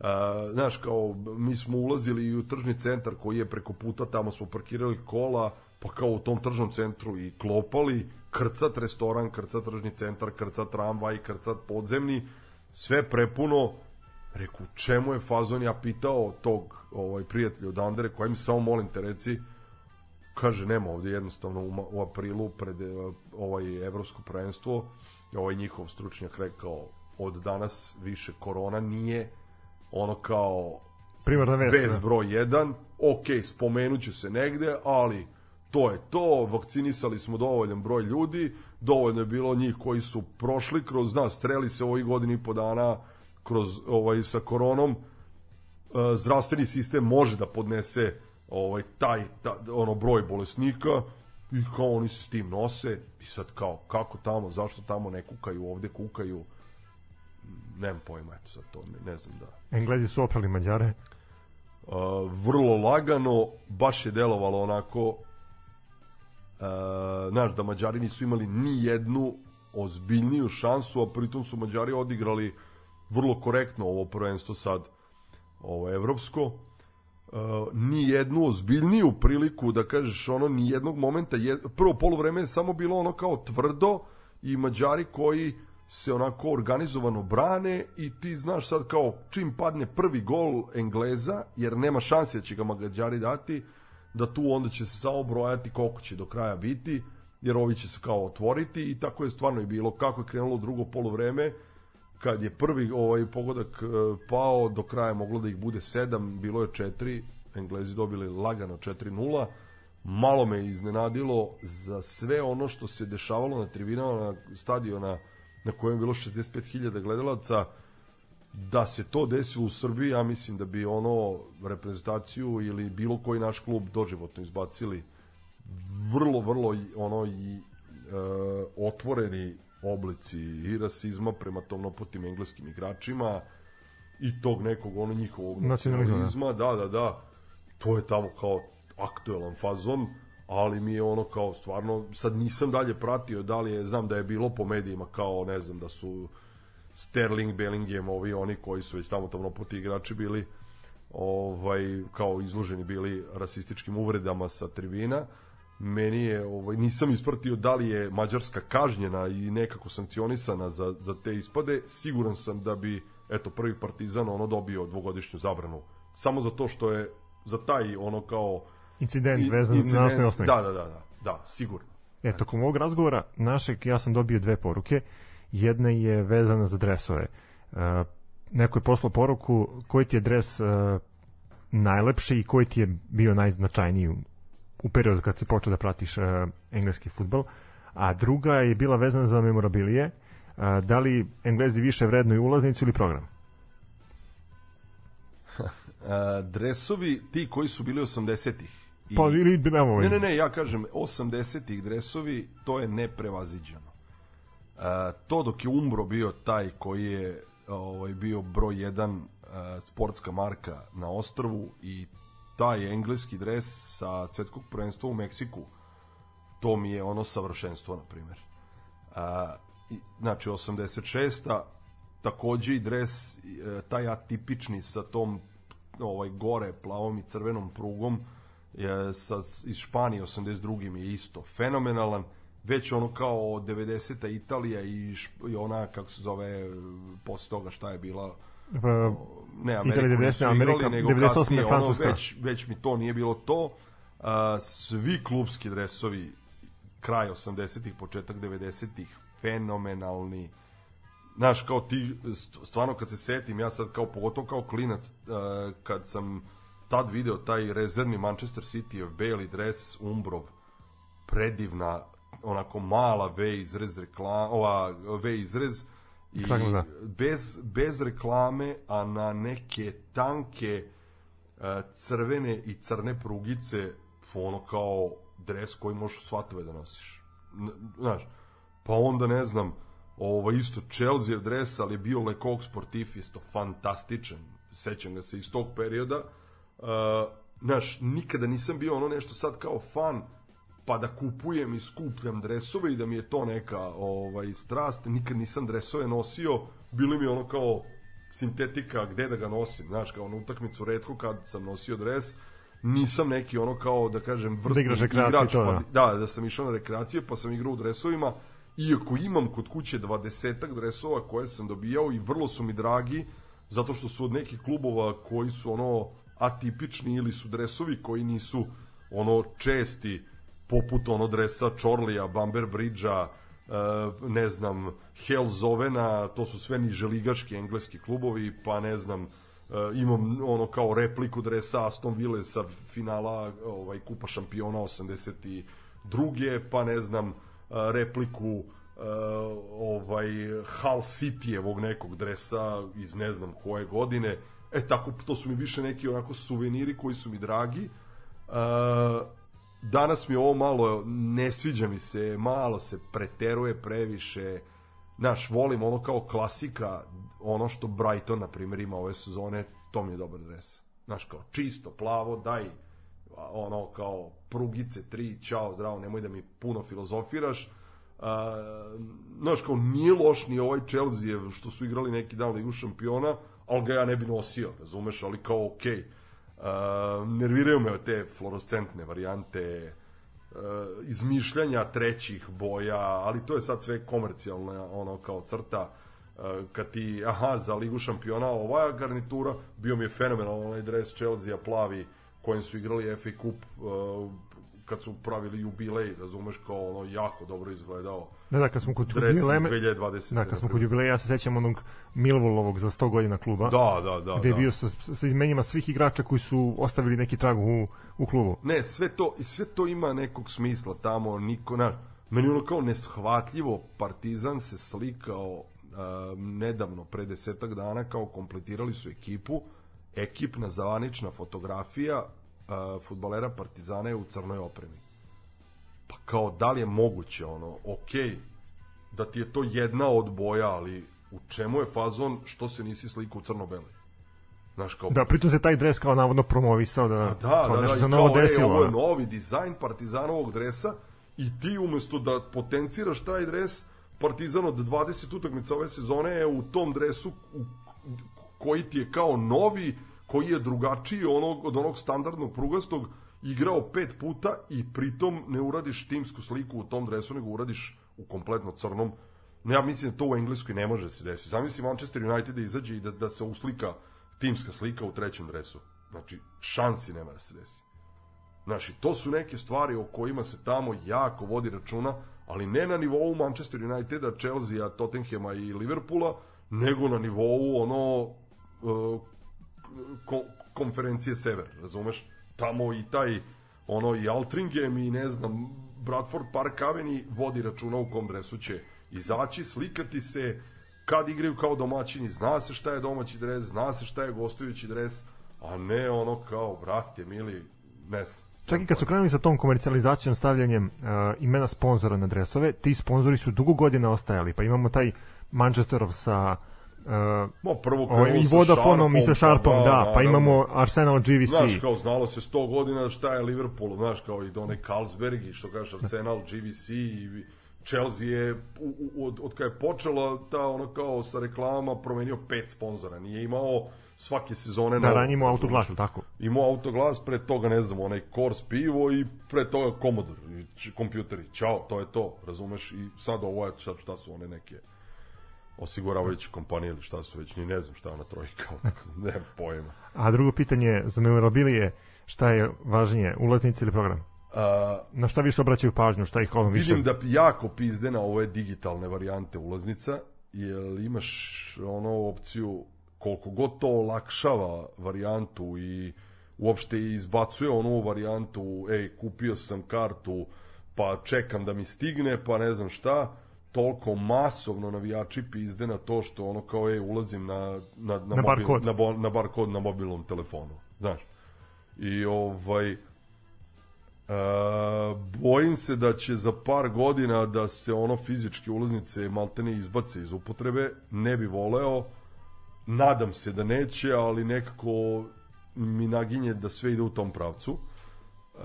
a, znaš kao mi smo ulazili i u tržni centar koji je preko puta, tamo smo parkirali kola, pa kao u tom tržnom centru i klopali, krcat restoran, krcat tržni centar, krcat tramvaj, krcat podzemni, sve prepuno, reku, čemu je fazon, ja pitao tog ovaj, prijatelja od Andere, koja mi samo molim te reci, kaže nema ovde jednostavno u, u aprilu pred eh, ovaj evropsko prvenstvo ovaj njihov stručnjak rekao od danas više korona nije ono kao Primarna vest. bez da. broj 1 ok, spomenuće se negde ali to je to, vakcinisali smo dovoljan broj ljudi, dovoljno je bilo njih koji su prošli kroz nas, streli se ovih godini i po dana kroz ovaj sa koronom, e, zdravstveni sistem može da podnese ovaj taj ta, ono broj bolesnika i kao oni se s tim nose i sad kao kako tamo, zašto tamo ne kukaju, ovde kukaju nemam pojma, eto sad to ne, ne znam da Englezi su oprali Mađare. uh, vrlo lagano, baš je delovalo onako uh, znaš, da Mađari nisu imali ni jednu ozbiljniju šansu, a pritom su Mađari odigrali vrlo korektno ovo prvenstvo sad ovo evropsko uh, ni jednu ozbiljniju priliku da kažeš ono ni jednog momenta je, prvo poluvreme je samo bilo ono kao tvrdo i Mađari koji se onako organizovano brane i ti znaš sad kao čim padne prvi gol Engleza jer nema šanse da će ga Mađari dati da tu onda će se samo brojati koliko će do kraja biti jer ovi će se kao otvoriti i tako je stvarno i bilo. Kako je krenulo drugo poluvreme kad je prvi ovaj pogodak e, pao do kraja moglo da ih bude 7 bilo je 4 Englezi dobili lagano 4-0 malo me iznenadilo za sve ono što se dešavalo na tribinama na stadiona na kojem je bilo 65.000 gledalaca. Da se to desilo u Srbiji ja mislim da bi ono reprezentaciju ili bilo koji naš klub doživotno izbacili vrlo vrlo ono i e, otvoreni oblici i rasizma prema tom napotim engleskim igračima i tog nekog ono njihovog Nacionalizma, da. nacionalizma, da, da, da. To je tamo kao aktuelan fazon, ali mi je ono kao stvarno, sad nisam dalje pratio da li je, znam da je bilo po medijima kao, ne znam, da su Sterling, Bellingham, ovi oni koji su već tamo tamo poti igrači bili ovaj kao izloženi bili rasističkim uvredama sa tribina. Meni je ovaj nisam ispratio da li je Mađarska kažnjena i nekako sankcionisana za za te ispade. Siguran sam da bi eto prvi Partizan ono dobio dvogodišnju zabranu samo za to što je za taj ono kao Incident i- vezan incident- na osnovi osnovi. Da, da, da, da, da, sigurno. E, tokom ovog razgovora našeg ja sam dobio dve poruke. Jedna je vezana za dresove. Uh, neko je poslao poruku koji ti je dres uh, najlepši i koji ti je bio najznačajniji u, periodu kad si počeo da pratiš uh, engleski futbol. A druga je bila vezana za memorabilije. Uh, da li Englezi više vrednuju ulaznicu ili program? E, dresovi ti koji su bili 80-ih. i- Pa ili evo, Ne, ne, ne, ja kažem 80-ih dresovi, to je neprevaziđeno. E, to dok je Umbro bio taj koji je ovaj bio broj 1 e, sportska marka na ostrvu i taj engleski dres sa svetskog prvenstva u Meksiku to mi je ono savršenstvo na primjer. A, i, znači 86. takođe i dres e, taj atipični sa tom ovaj gore plavom i crvenom prugom je sa, iz Španije 82. mi je isto fenomenalan već ono kao 90. Italija i, šp, i ona kako se zove posle toga šta je bila v, ne Ameriku 90, nisu Amerika, nego 98 kasnije, ono, Francuska. već, već mi to nije bilo to. A, svi klubski dresovi kraj 80-ih, početak 90-ih, fenomenalni. Znaš, kao ti, st- stvarno kad se setim, ja sad kao, pogotovo kao klinac, a, kad sam tad video taj rezervni Manchester City beli dres Umbrov, predivna, onako mala V izrez reklama, ova V izrez i da. bez, bez reklame, a na neke tanke e, crvene i crne prugice ono kao dres koji možeš svatove da nosiš. Znaš, pa onda ne znam, ovo isto Chelsea dres, ali je bio Le Coq Sportif isto fantastičan. Sećam ga se iz tog perioda. Uh, znaš, nikada nisam bio ono nešto sad kao fan pa da kupujem i skupljam dresove i da mi je to neka ovaj strast, nikad nisam dresove nosio, bili mi ono kao sintetika gde da ga nosim, znaš, kao na utakmicu redko kad sam nosio dres, nisam neki ono kao da kažem vrsni igraš rekreaciju igrač, to, pa, da, da sam išao na rekreacije, pa sam igrao u dresovima, iako imam kod kuće 20 dresova koje sam dobijao i vrlo su mi dragi, zato što su od nekih klubova koji su ono atipični ili su dresovi koji nisu ono česti poput ono dresa Čorlija, Bamber Bridgea, e, ne znam, Hellzovena, to su sve niželigaški engleski klubovi, pa ne znam, e, imam ono kao repliku dresa Aston Ville sa finala ovaj Kupa šampiona 82. pa ne znam, e, repliku ovaj Hull Cityjevog nekog dresa iz ne znam koje godine. E tako, to su mi više neki onako suveniri koji su mi dragi. Danas mi ovo malo ne sviđa mi se, malo se preteruje previše. Znaš, volim ono kao klasika, ono što Brighton, na primjer, ima ove sezone, to mi je dobar dres. Znaš, kao čisto, plavo, daj ono kao prugice, tri, čao, zdravo, nemoj da mi puno filozofiraš. A, znaš, kao nije loš ni ovaj Chelsea što su igrali neki dan Ligu šampiona, ali ga ja ne bi nosio, razumeš, ali kao okej. Uh, nerviraju me te fluorescentne varijante uh, izmišljanja trećih boja, ali to je sad sve komercijalna ono kao crta. Uh, kad ti, aha, za Ligu šampiona ova garnitura, bio mi je fenomenalno onaj dres Chelsea plavi kojim su igrali FA Cup uh, kad su pravili jubilej, razumeš, kao ono jako dobro izgledao Da, da, kad smo kod jubileja, 2020. da, kad smo kod jubileja, ja se sećam onog Millwallovog za 100 godina kluba. Da, da, da. gde je da. bio sa, sa imenjima svih igrača koji su ostavili neki trag u, u klubu. Ne, sve to, i sve to ima nekog smisla tamo, niko, na, meni ono kao neshvatljivo, Partizan se slikao uh, nedavno, pre desetak dana, kao kompletirali su ekipu, ekipna zvanična fotografija uh, futbalera Partizana je u crnoj opremi. Pa kao, da li je moguće, ono, okej, da ti je to jedna od boja, ali u čemu je fazon što se nisi slikao u crno-beloj? Znaš, kao, Da, pritom se taj dres kao navodno promovisao da, da, kao da, nešto da, i novo kao, desilo. E, ovo je da. novi dizajn Partizanovog dresa i ti umesto da potenciraš taj dres, Partizan od 20 utakmica ove sezone je u tom dresu u, koji ti je kao novi, koji je drugačiji onog, od onog standardnog prugastog, igrao pet puta i pritom ne uradiš timsku sliku u tom dresu, nego uradiš u kompletno crnom. No, ja mislim da to u Engleskoj ne može da se desiti. Zamisli Manchester United da izađe i da, da se uslika timska slika u trećem dresu. Znači, šansi nema da se desi. Znači, to su neke stvari o kojima se tamo jako vodi računa, ali ne na nivou Manchester Uniteda, Chelsea, Tottenhama i Liverpoola, nego na nivou ono uh, ko, konferencije Sever, razumeš? Tamo i taj ono i Altringham i ne znam Bradford Park Avenue vodi računa u kom dresu će izaći, slikati se kad igraju kao domaćini, zna se šta je domaći dres, zna se šta je gostujući dres, a ne ono kao, brate, mili, ne znam. Čak i kad su krenuli sa tom komercijalizacijom stavljanjem uh, imena sponzora na dresove, ti sponzori su dugo godina ostajali, pa imamo taj Manchesterov sa uh, Mo, prvo krenulo i Vodafonom i sa Sharpom, Sharpom, da, pa naravno. imamo Arsenal GVC. Znaš, kao znalo se 100 godina šta je Liverpool, znaš, kao i Done Carlsberg i što kažeš Arsenal, GVC i Chelsea je u, u, od, od kada je počela ta ono kao sa reklamama promenio pet sponzora, nije imao svake sezone da, imao razumeš? autoglas, tako? Imao autoglas, pre toga ne znam, onaj Kors pivo i pre toga Commodore, i kompjuteri, ćao, to je to, razumeš, i sad ovo je, sad šta su one neke osiguravajuće kompanije ili šta su već, ni ne znam šta je ona trojka, ne pojma. A drugo pitanje za memorabilije, šta je važnije, ulaznice ili program? A, Na šta više obraćaju pažnju, šta ih ono više... Vidim da jako pizde na ove digitalne varijante ulaznica, jer imaš ono opciju koliko god to olakšava varijantu i uopšte izbacuje onu varijantu, ej, kupio sam kartu, pa čekam da mi stigne, pa ne znam šta, toliko masovno navijači pizde na to što ono kao, ej, ulazim na, na, na, Na bar mobil, kod. na, bo, na bar kod na mobilnom telefonu, znaš. I ovaj, E, bojim se da će za par godina da se ono fizičke ulaznice maltene izbace iz upotrebe, ne bi voleo, nadam se da neće, ali nekako mi naginje da sve ide u tom pravcu. E,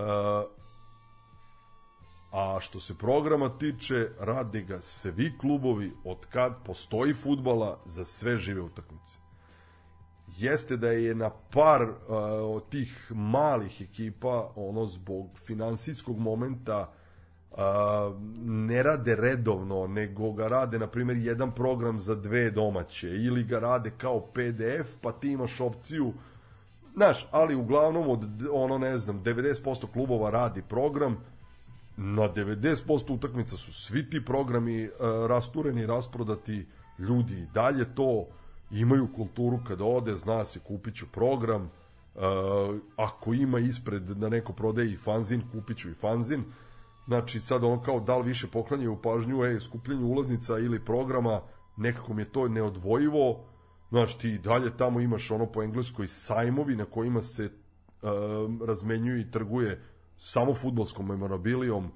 a što se programa tiče, rade ga svi klubovi od kad postoji futbala za sve žive utakmice. Jeste da je na par uh, od tih malih ekipa ono zbog finansijskog momenta uh, ne rade redovno nego ga rade na primjer jedan program za dve domaće ili ga rade kao PDF pa ti imaš opciju znaš, ali uglavnom od ono ne znam 90% klubova radi program na 90% utakmica su svi ti programi uh, rastureni, rasprodati ljudi dalje to imaju kulturu kada ode, zna se kupit ću program, uh, ako ima ispred da neko prodaje i fanzin, kupit ću i fanzin, znači sad ono kao da li više poklanjaju pažnju e, skupljenju ulaznica ili programa, nekako mi je to neodvojivo, znaš ti dalje tamo imaš ono po engleskoj sajmovi na kojima se uh, razmenjuje i trguje samo futbolskom memorabilijom,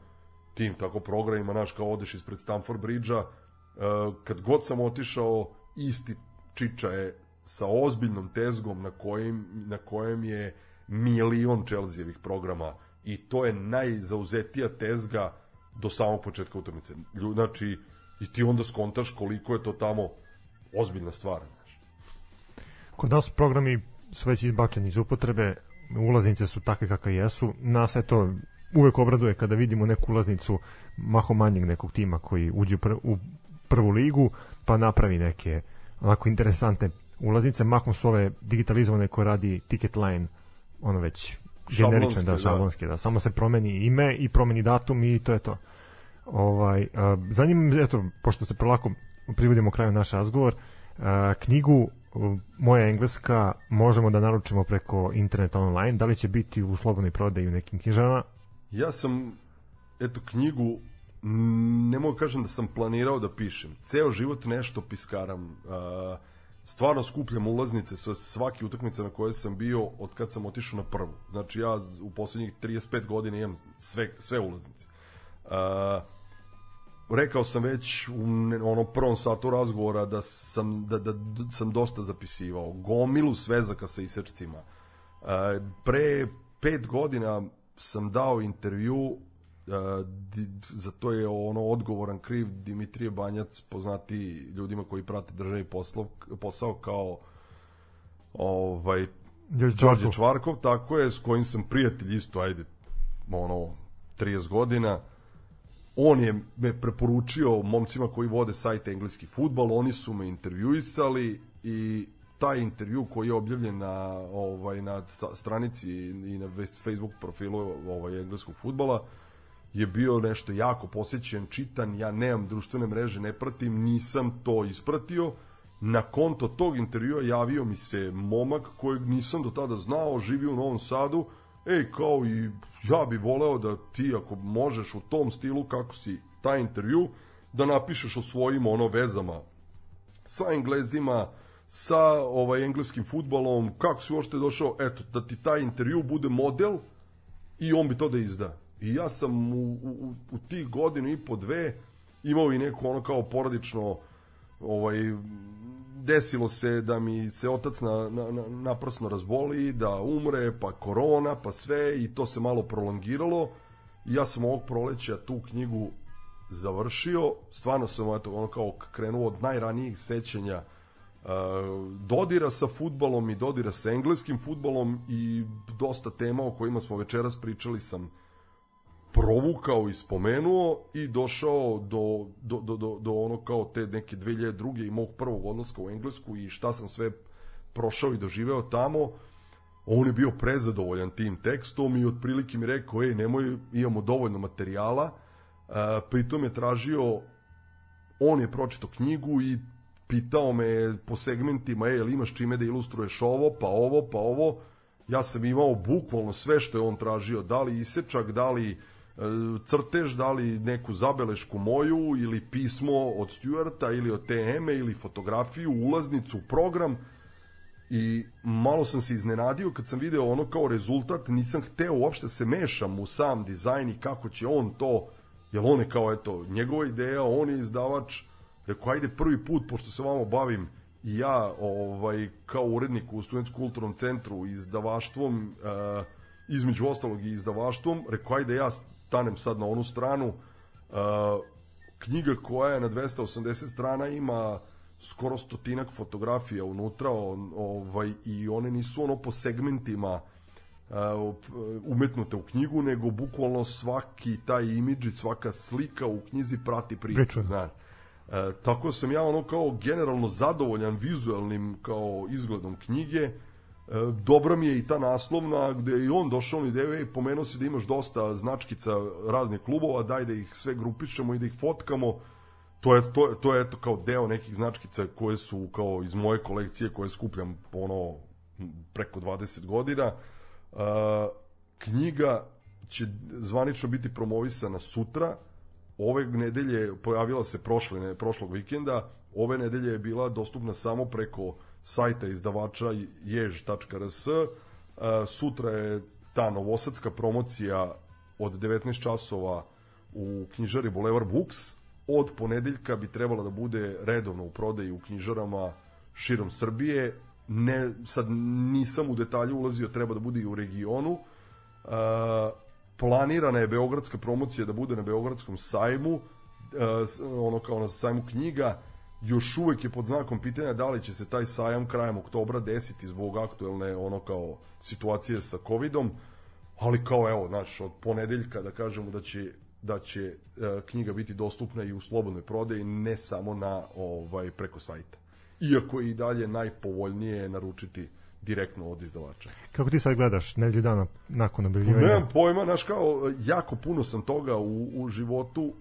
tim tako programima, znaš kao odeš ispred Stamford Bridge-a, uh, kad god sam otišao, isti Čiča je sa ozbiljnom tezgom na kojem, na kojem je milion Čelzijevih programa i to je najzauzetija tezga do samog početka utakmice. Znači, i ti onda skontaš koliko je to tamo ozbiljna stvar. Kod nas programi su već izbačeni iz upotrebe, ulaznice su takve kakve jesu. Nas je to uvek obraduje kada vidimo neku ulaznicu maho manjeg nekog tima koji uđe u, pr u prvu ligu, pa napravi neke onako interesantne ulaznice, mahom su ove digitalizovane koje radi Ticket Line, ono već generične, da, da. šablonske, da. Samo se promeni ime i promeni datum i to je to. Ovaj, a, zanim, eto, pošto se prolako privodimo kraju naš razgovor, a, knjigu Moja engleska možemo da naručimo preko interneta online, da li će biti u slobodnoj prodaji u nekim knjižama? Ja sam, eto, knjigu ne mogu kažem da sam planirao da pišem. Ceo život nešto piskaram. Stvarno skupljam ulaznice sa svake utakmice na koje sam bio od kad sam otišao na prvu. Znači ja u poslednjih 35 godina imam sve, sve ulaznice. Uh, rekao sam već u onom prvom satu razgovora da sam, da, da, da sam dosta zapisivao. Gomilu svezaka sa isečcima. Uh, pre pet godina sam dao intervju di, za to je ono odgovoran kriv Dimitrije Banjac poznati ljudima koji prate državi poslov, posao kao ovaj Đorđe. Čvarkov, tako je, s kojim sam prijatelj isto, ajde, ono, 30 godina. On je me preporučio momcima koji vode sajt Engleski futbal, oni su me intervjuisali i taj intervju koji je objavljen na ovaj na stranici i na Facebook profilu ovaj engleskog fudbala je bio nešto jako posjećen, čitan, ja nemam društvene mreže, ne pratim, nisam to ispratio. Na konto tog intervjua javio mi se momak kojeg nisam do tada znao, živi u Novom Sadu, ej, kao i ja bi voleo da ti ako možeš u tom stilu kako si taj intervju, da napišeš o svojim ono vezama sa Englezima, sa ovaj engleskim futbalom, kako si uopšte došao, eto, da ti taj intervju bude model i on bi to da izda. I ja sam u, u, u tih godinu i po dve imao i neko ono kao porodično ovaj desilo se da mi se otac na, na, na, naprasno razboli, da umre, pa korona, pa sve i to se malo prolongiralo. I ja sam ovog proleća tu knjigu završio. Stvarno sam eto, ono kao krenuo od najranijih sećanja uh, dodira sa futbalom i dodira sa engleskim futbalom i dosta tema o kojima smo večeras pričali sam provukao i spomenuo i došao do, do, do, do, do ono kao te neke 2002. i mog prvog odlaska u Englesku i šta sam sve prošao i doživeo tamo, on je bio prezadovoljan tim tekstom i otprilike mi rekao, ej, nemoj, imamo dovoljno materijala, e, pritom je tražio, on je pročito knjigu i pitao me po segmentima, ej, imaš čime da ilustruješ ovo, pa ovo, pa ovo, ja sam imao bukvalno sve što je on tražio, da li isečak, da li crtež, da li neku zabelešku moju ili pismo od Stuarta ili od TM ili fotografiju, ulaznicu, program. I malo sam se iznenadio kad sam video ono kao rezultat, nisam hteo uopšte se mešam u sam dizajn i kako će on to, jer on je kao eto, njegova ideja, on je izdavač, rekao ajde prvi put, pošto se vamo bavim i ja ovaj, kao urednik u Studentskom kulturnom centru izdavaštvom, uh, između ostalog i izdavaštvom, rekao ajde ja stanem sad na onu stranu, uh, knjiga koja je na 280 strana ima skoro stotinak fotografija unutra on, ovaj, i one nisu ono po segmentima uh, umetnute u knjigu, nego bukvalno svaki taj imidž svaka slika u knjizi prati priču. priču. Znaš. E, tako sam ja ono kao generalno zadovoljan vizualnim kao izgledom knjige. E, dobra mi je i ta naslovna gde je i on došao na ideju, ej, pomenuo si da imaš dosta značkica raznih klubova, daj da ih sve grupišemo i da ih fotkamo. To je, to, to je eto kao deo nekih značkica koje su kao iz moje kolekcije koje skupljam ono preko 20 godina. E, knjiga će zvanično biti promovisana sutra, ove nedelje pojavila se prošle, prošlog vikenda, ove nedelje je bila dostupna samo preko sajta izdavača jež.rs, sutra je ta novosadska promocija od 19 časova u knjižari Boulevard Books, od ponedeljka bi trebala da bude redovno u prodaji u knjižarama širom Srbije, ne, sad nisam u detalje ulazio, treba da bude i u regionu, uh, planirana je beogradska promocija da bude na beogradskom sajmu, uh, ono kao na sajmu knjiga, još uvek je pod znakom pitanja da li će se taj sajam krajem oktobra desiti zbog aktuelne ono kao situacije sa covidom, ali kao evo, znaš, od ponedeljka da kažemo da će da će uh, knjiga biti dostupna i u slobodnoj prodaji, ne samo na ovaj preko sajta. Iako je i dalje najpovoljnije naručiti direktno od izdavača. Kako ti sad gledaš nedelju dana nakon objavljivanja? Nemam pojma, znaš kao, jako puno sam toga u, u životu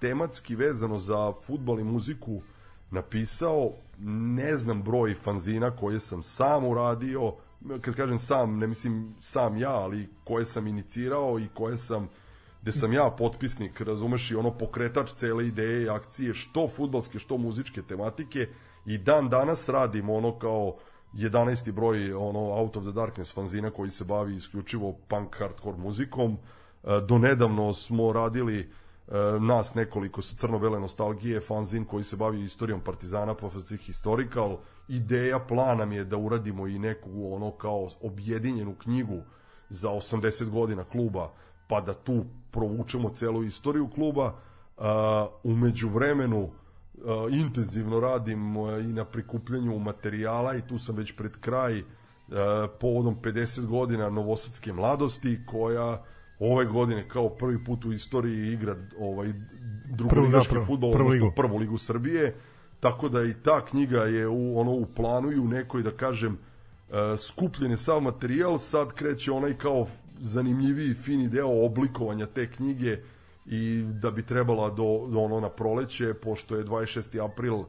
tematski vezano za futbol i muziku napisao, ne znam broj fanzina koje sam sam uradio, kad kažem sam, ne mislim sam ja, ali koje sam inicirao i koje sam gde sam ja potpisnik, razumeš, i ono pokretač cele ideje i akcije, što futbalske, što muzičke tematike i dan danas radim ono kao 11. broj ono Out of the Darkness fanzina koji se bavi isključivo punk hardcore muzikom. E, do nedavno smo radili nas nekoliko sa crno-bele nostalgije, fanzin koji se bavi istorijom Partizana, Professor Historical. Ideja, plana mi je da uradimo i neku ono kao objedinjenu knjigu za 80 godina kluba, pa da tu provučemo celu istoriju kluba. Uh, umeđu vremenu uh, intenzivno radim i na prikupljanju materijala i tu sam već pred kraj povodom 50 godina Novosadske mladosti koja ove godine kao prvi put u istoriji igra ovaj drugoligaški fudbal, prvu ligu. prvu ligu Srbije. Tako da i ta knjiga je u ono u planu i u nekoj da kažem uh, skupljen je sav materijal, sad kreće onaj kao zanimljiviji fini deo oblikovanja te knjige i da bi trebala do, do ono na proleće, pošto je 26. april uh,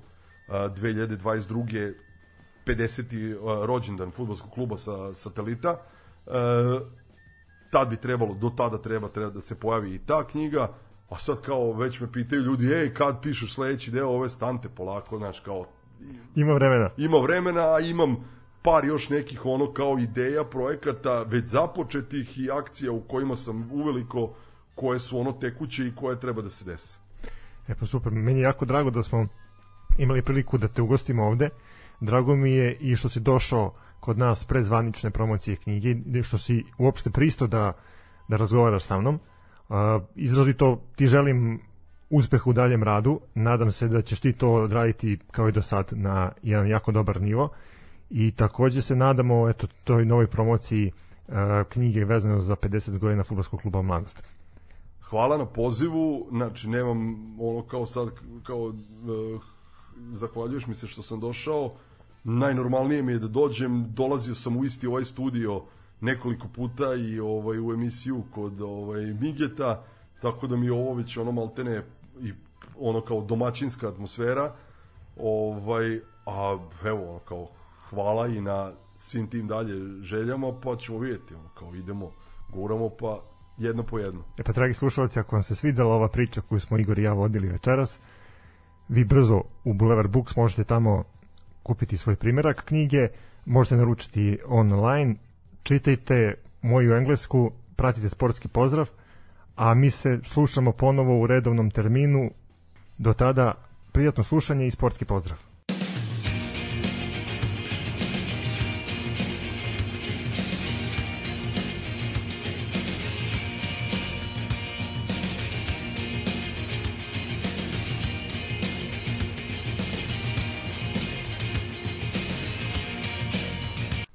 2022. 50. Uh, rođendan futbolskog kluba sa satelita. Tad bi trebalo, do tada treba, treba da se pojavi i ta knjiga, a sad kao već me pitaju ljudi, ej, kad pišeš sledeći deo ove stante polako, znaš, kao... Ima vremena. Ima vremena, a imam par još nekih ono kao ideja, projekata, već započetih i akcija u kojima sam uveliko koje su ono tekuće i koje treba da se dese. E pa super, meni je jako drago da smo imali priliku da te ugostimo ovde. Drago mi je i što si došao kod nas pre zvanične promocije knjige što si uopšte pristo da, da razgovaraš sa mnom. Uh, izrazito ti želim uspeh u daljem radu. Nadam se da ćeš ti to odraditi kao i do sad na jedan jako dobar nivo. I takođe se nadamo eto toj novoj promociji uh, knjige vezano za 50 godina fudbalskog kluba Mladost. hvala na pozivu, znači nemam ono kao sad, kao uh, zahvaljuješ mi se što sam došao, najnormalnije mi je da dođem, dolazio sam u isti ovaj studio nekoliko puta i ovaj u emisiju kod ovaj Migeta, tako da mi je ovo već ono maltene i ono kao domaćinska atmosfera. Ovaj a evo kao hvala i na svim tim dalje željama, pa ćemo vidjeti, ono, kao idemo, guramo, pa jedno po jedno. E pa, dragi slušalci, ako vam se svidela ova priča koju smo Igor i ja vodili večeras, vi brzo u Boulevard Books možete tamo kupiti svoj primjerak knjige, možete naručiti online, čitajte moju englesku, pratite sportski pozdrav, a mi se slušamo ponovo u redovnom terminu. Do tada prijatno slušanje i sportski pozdrav.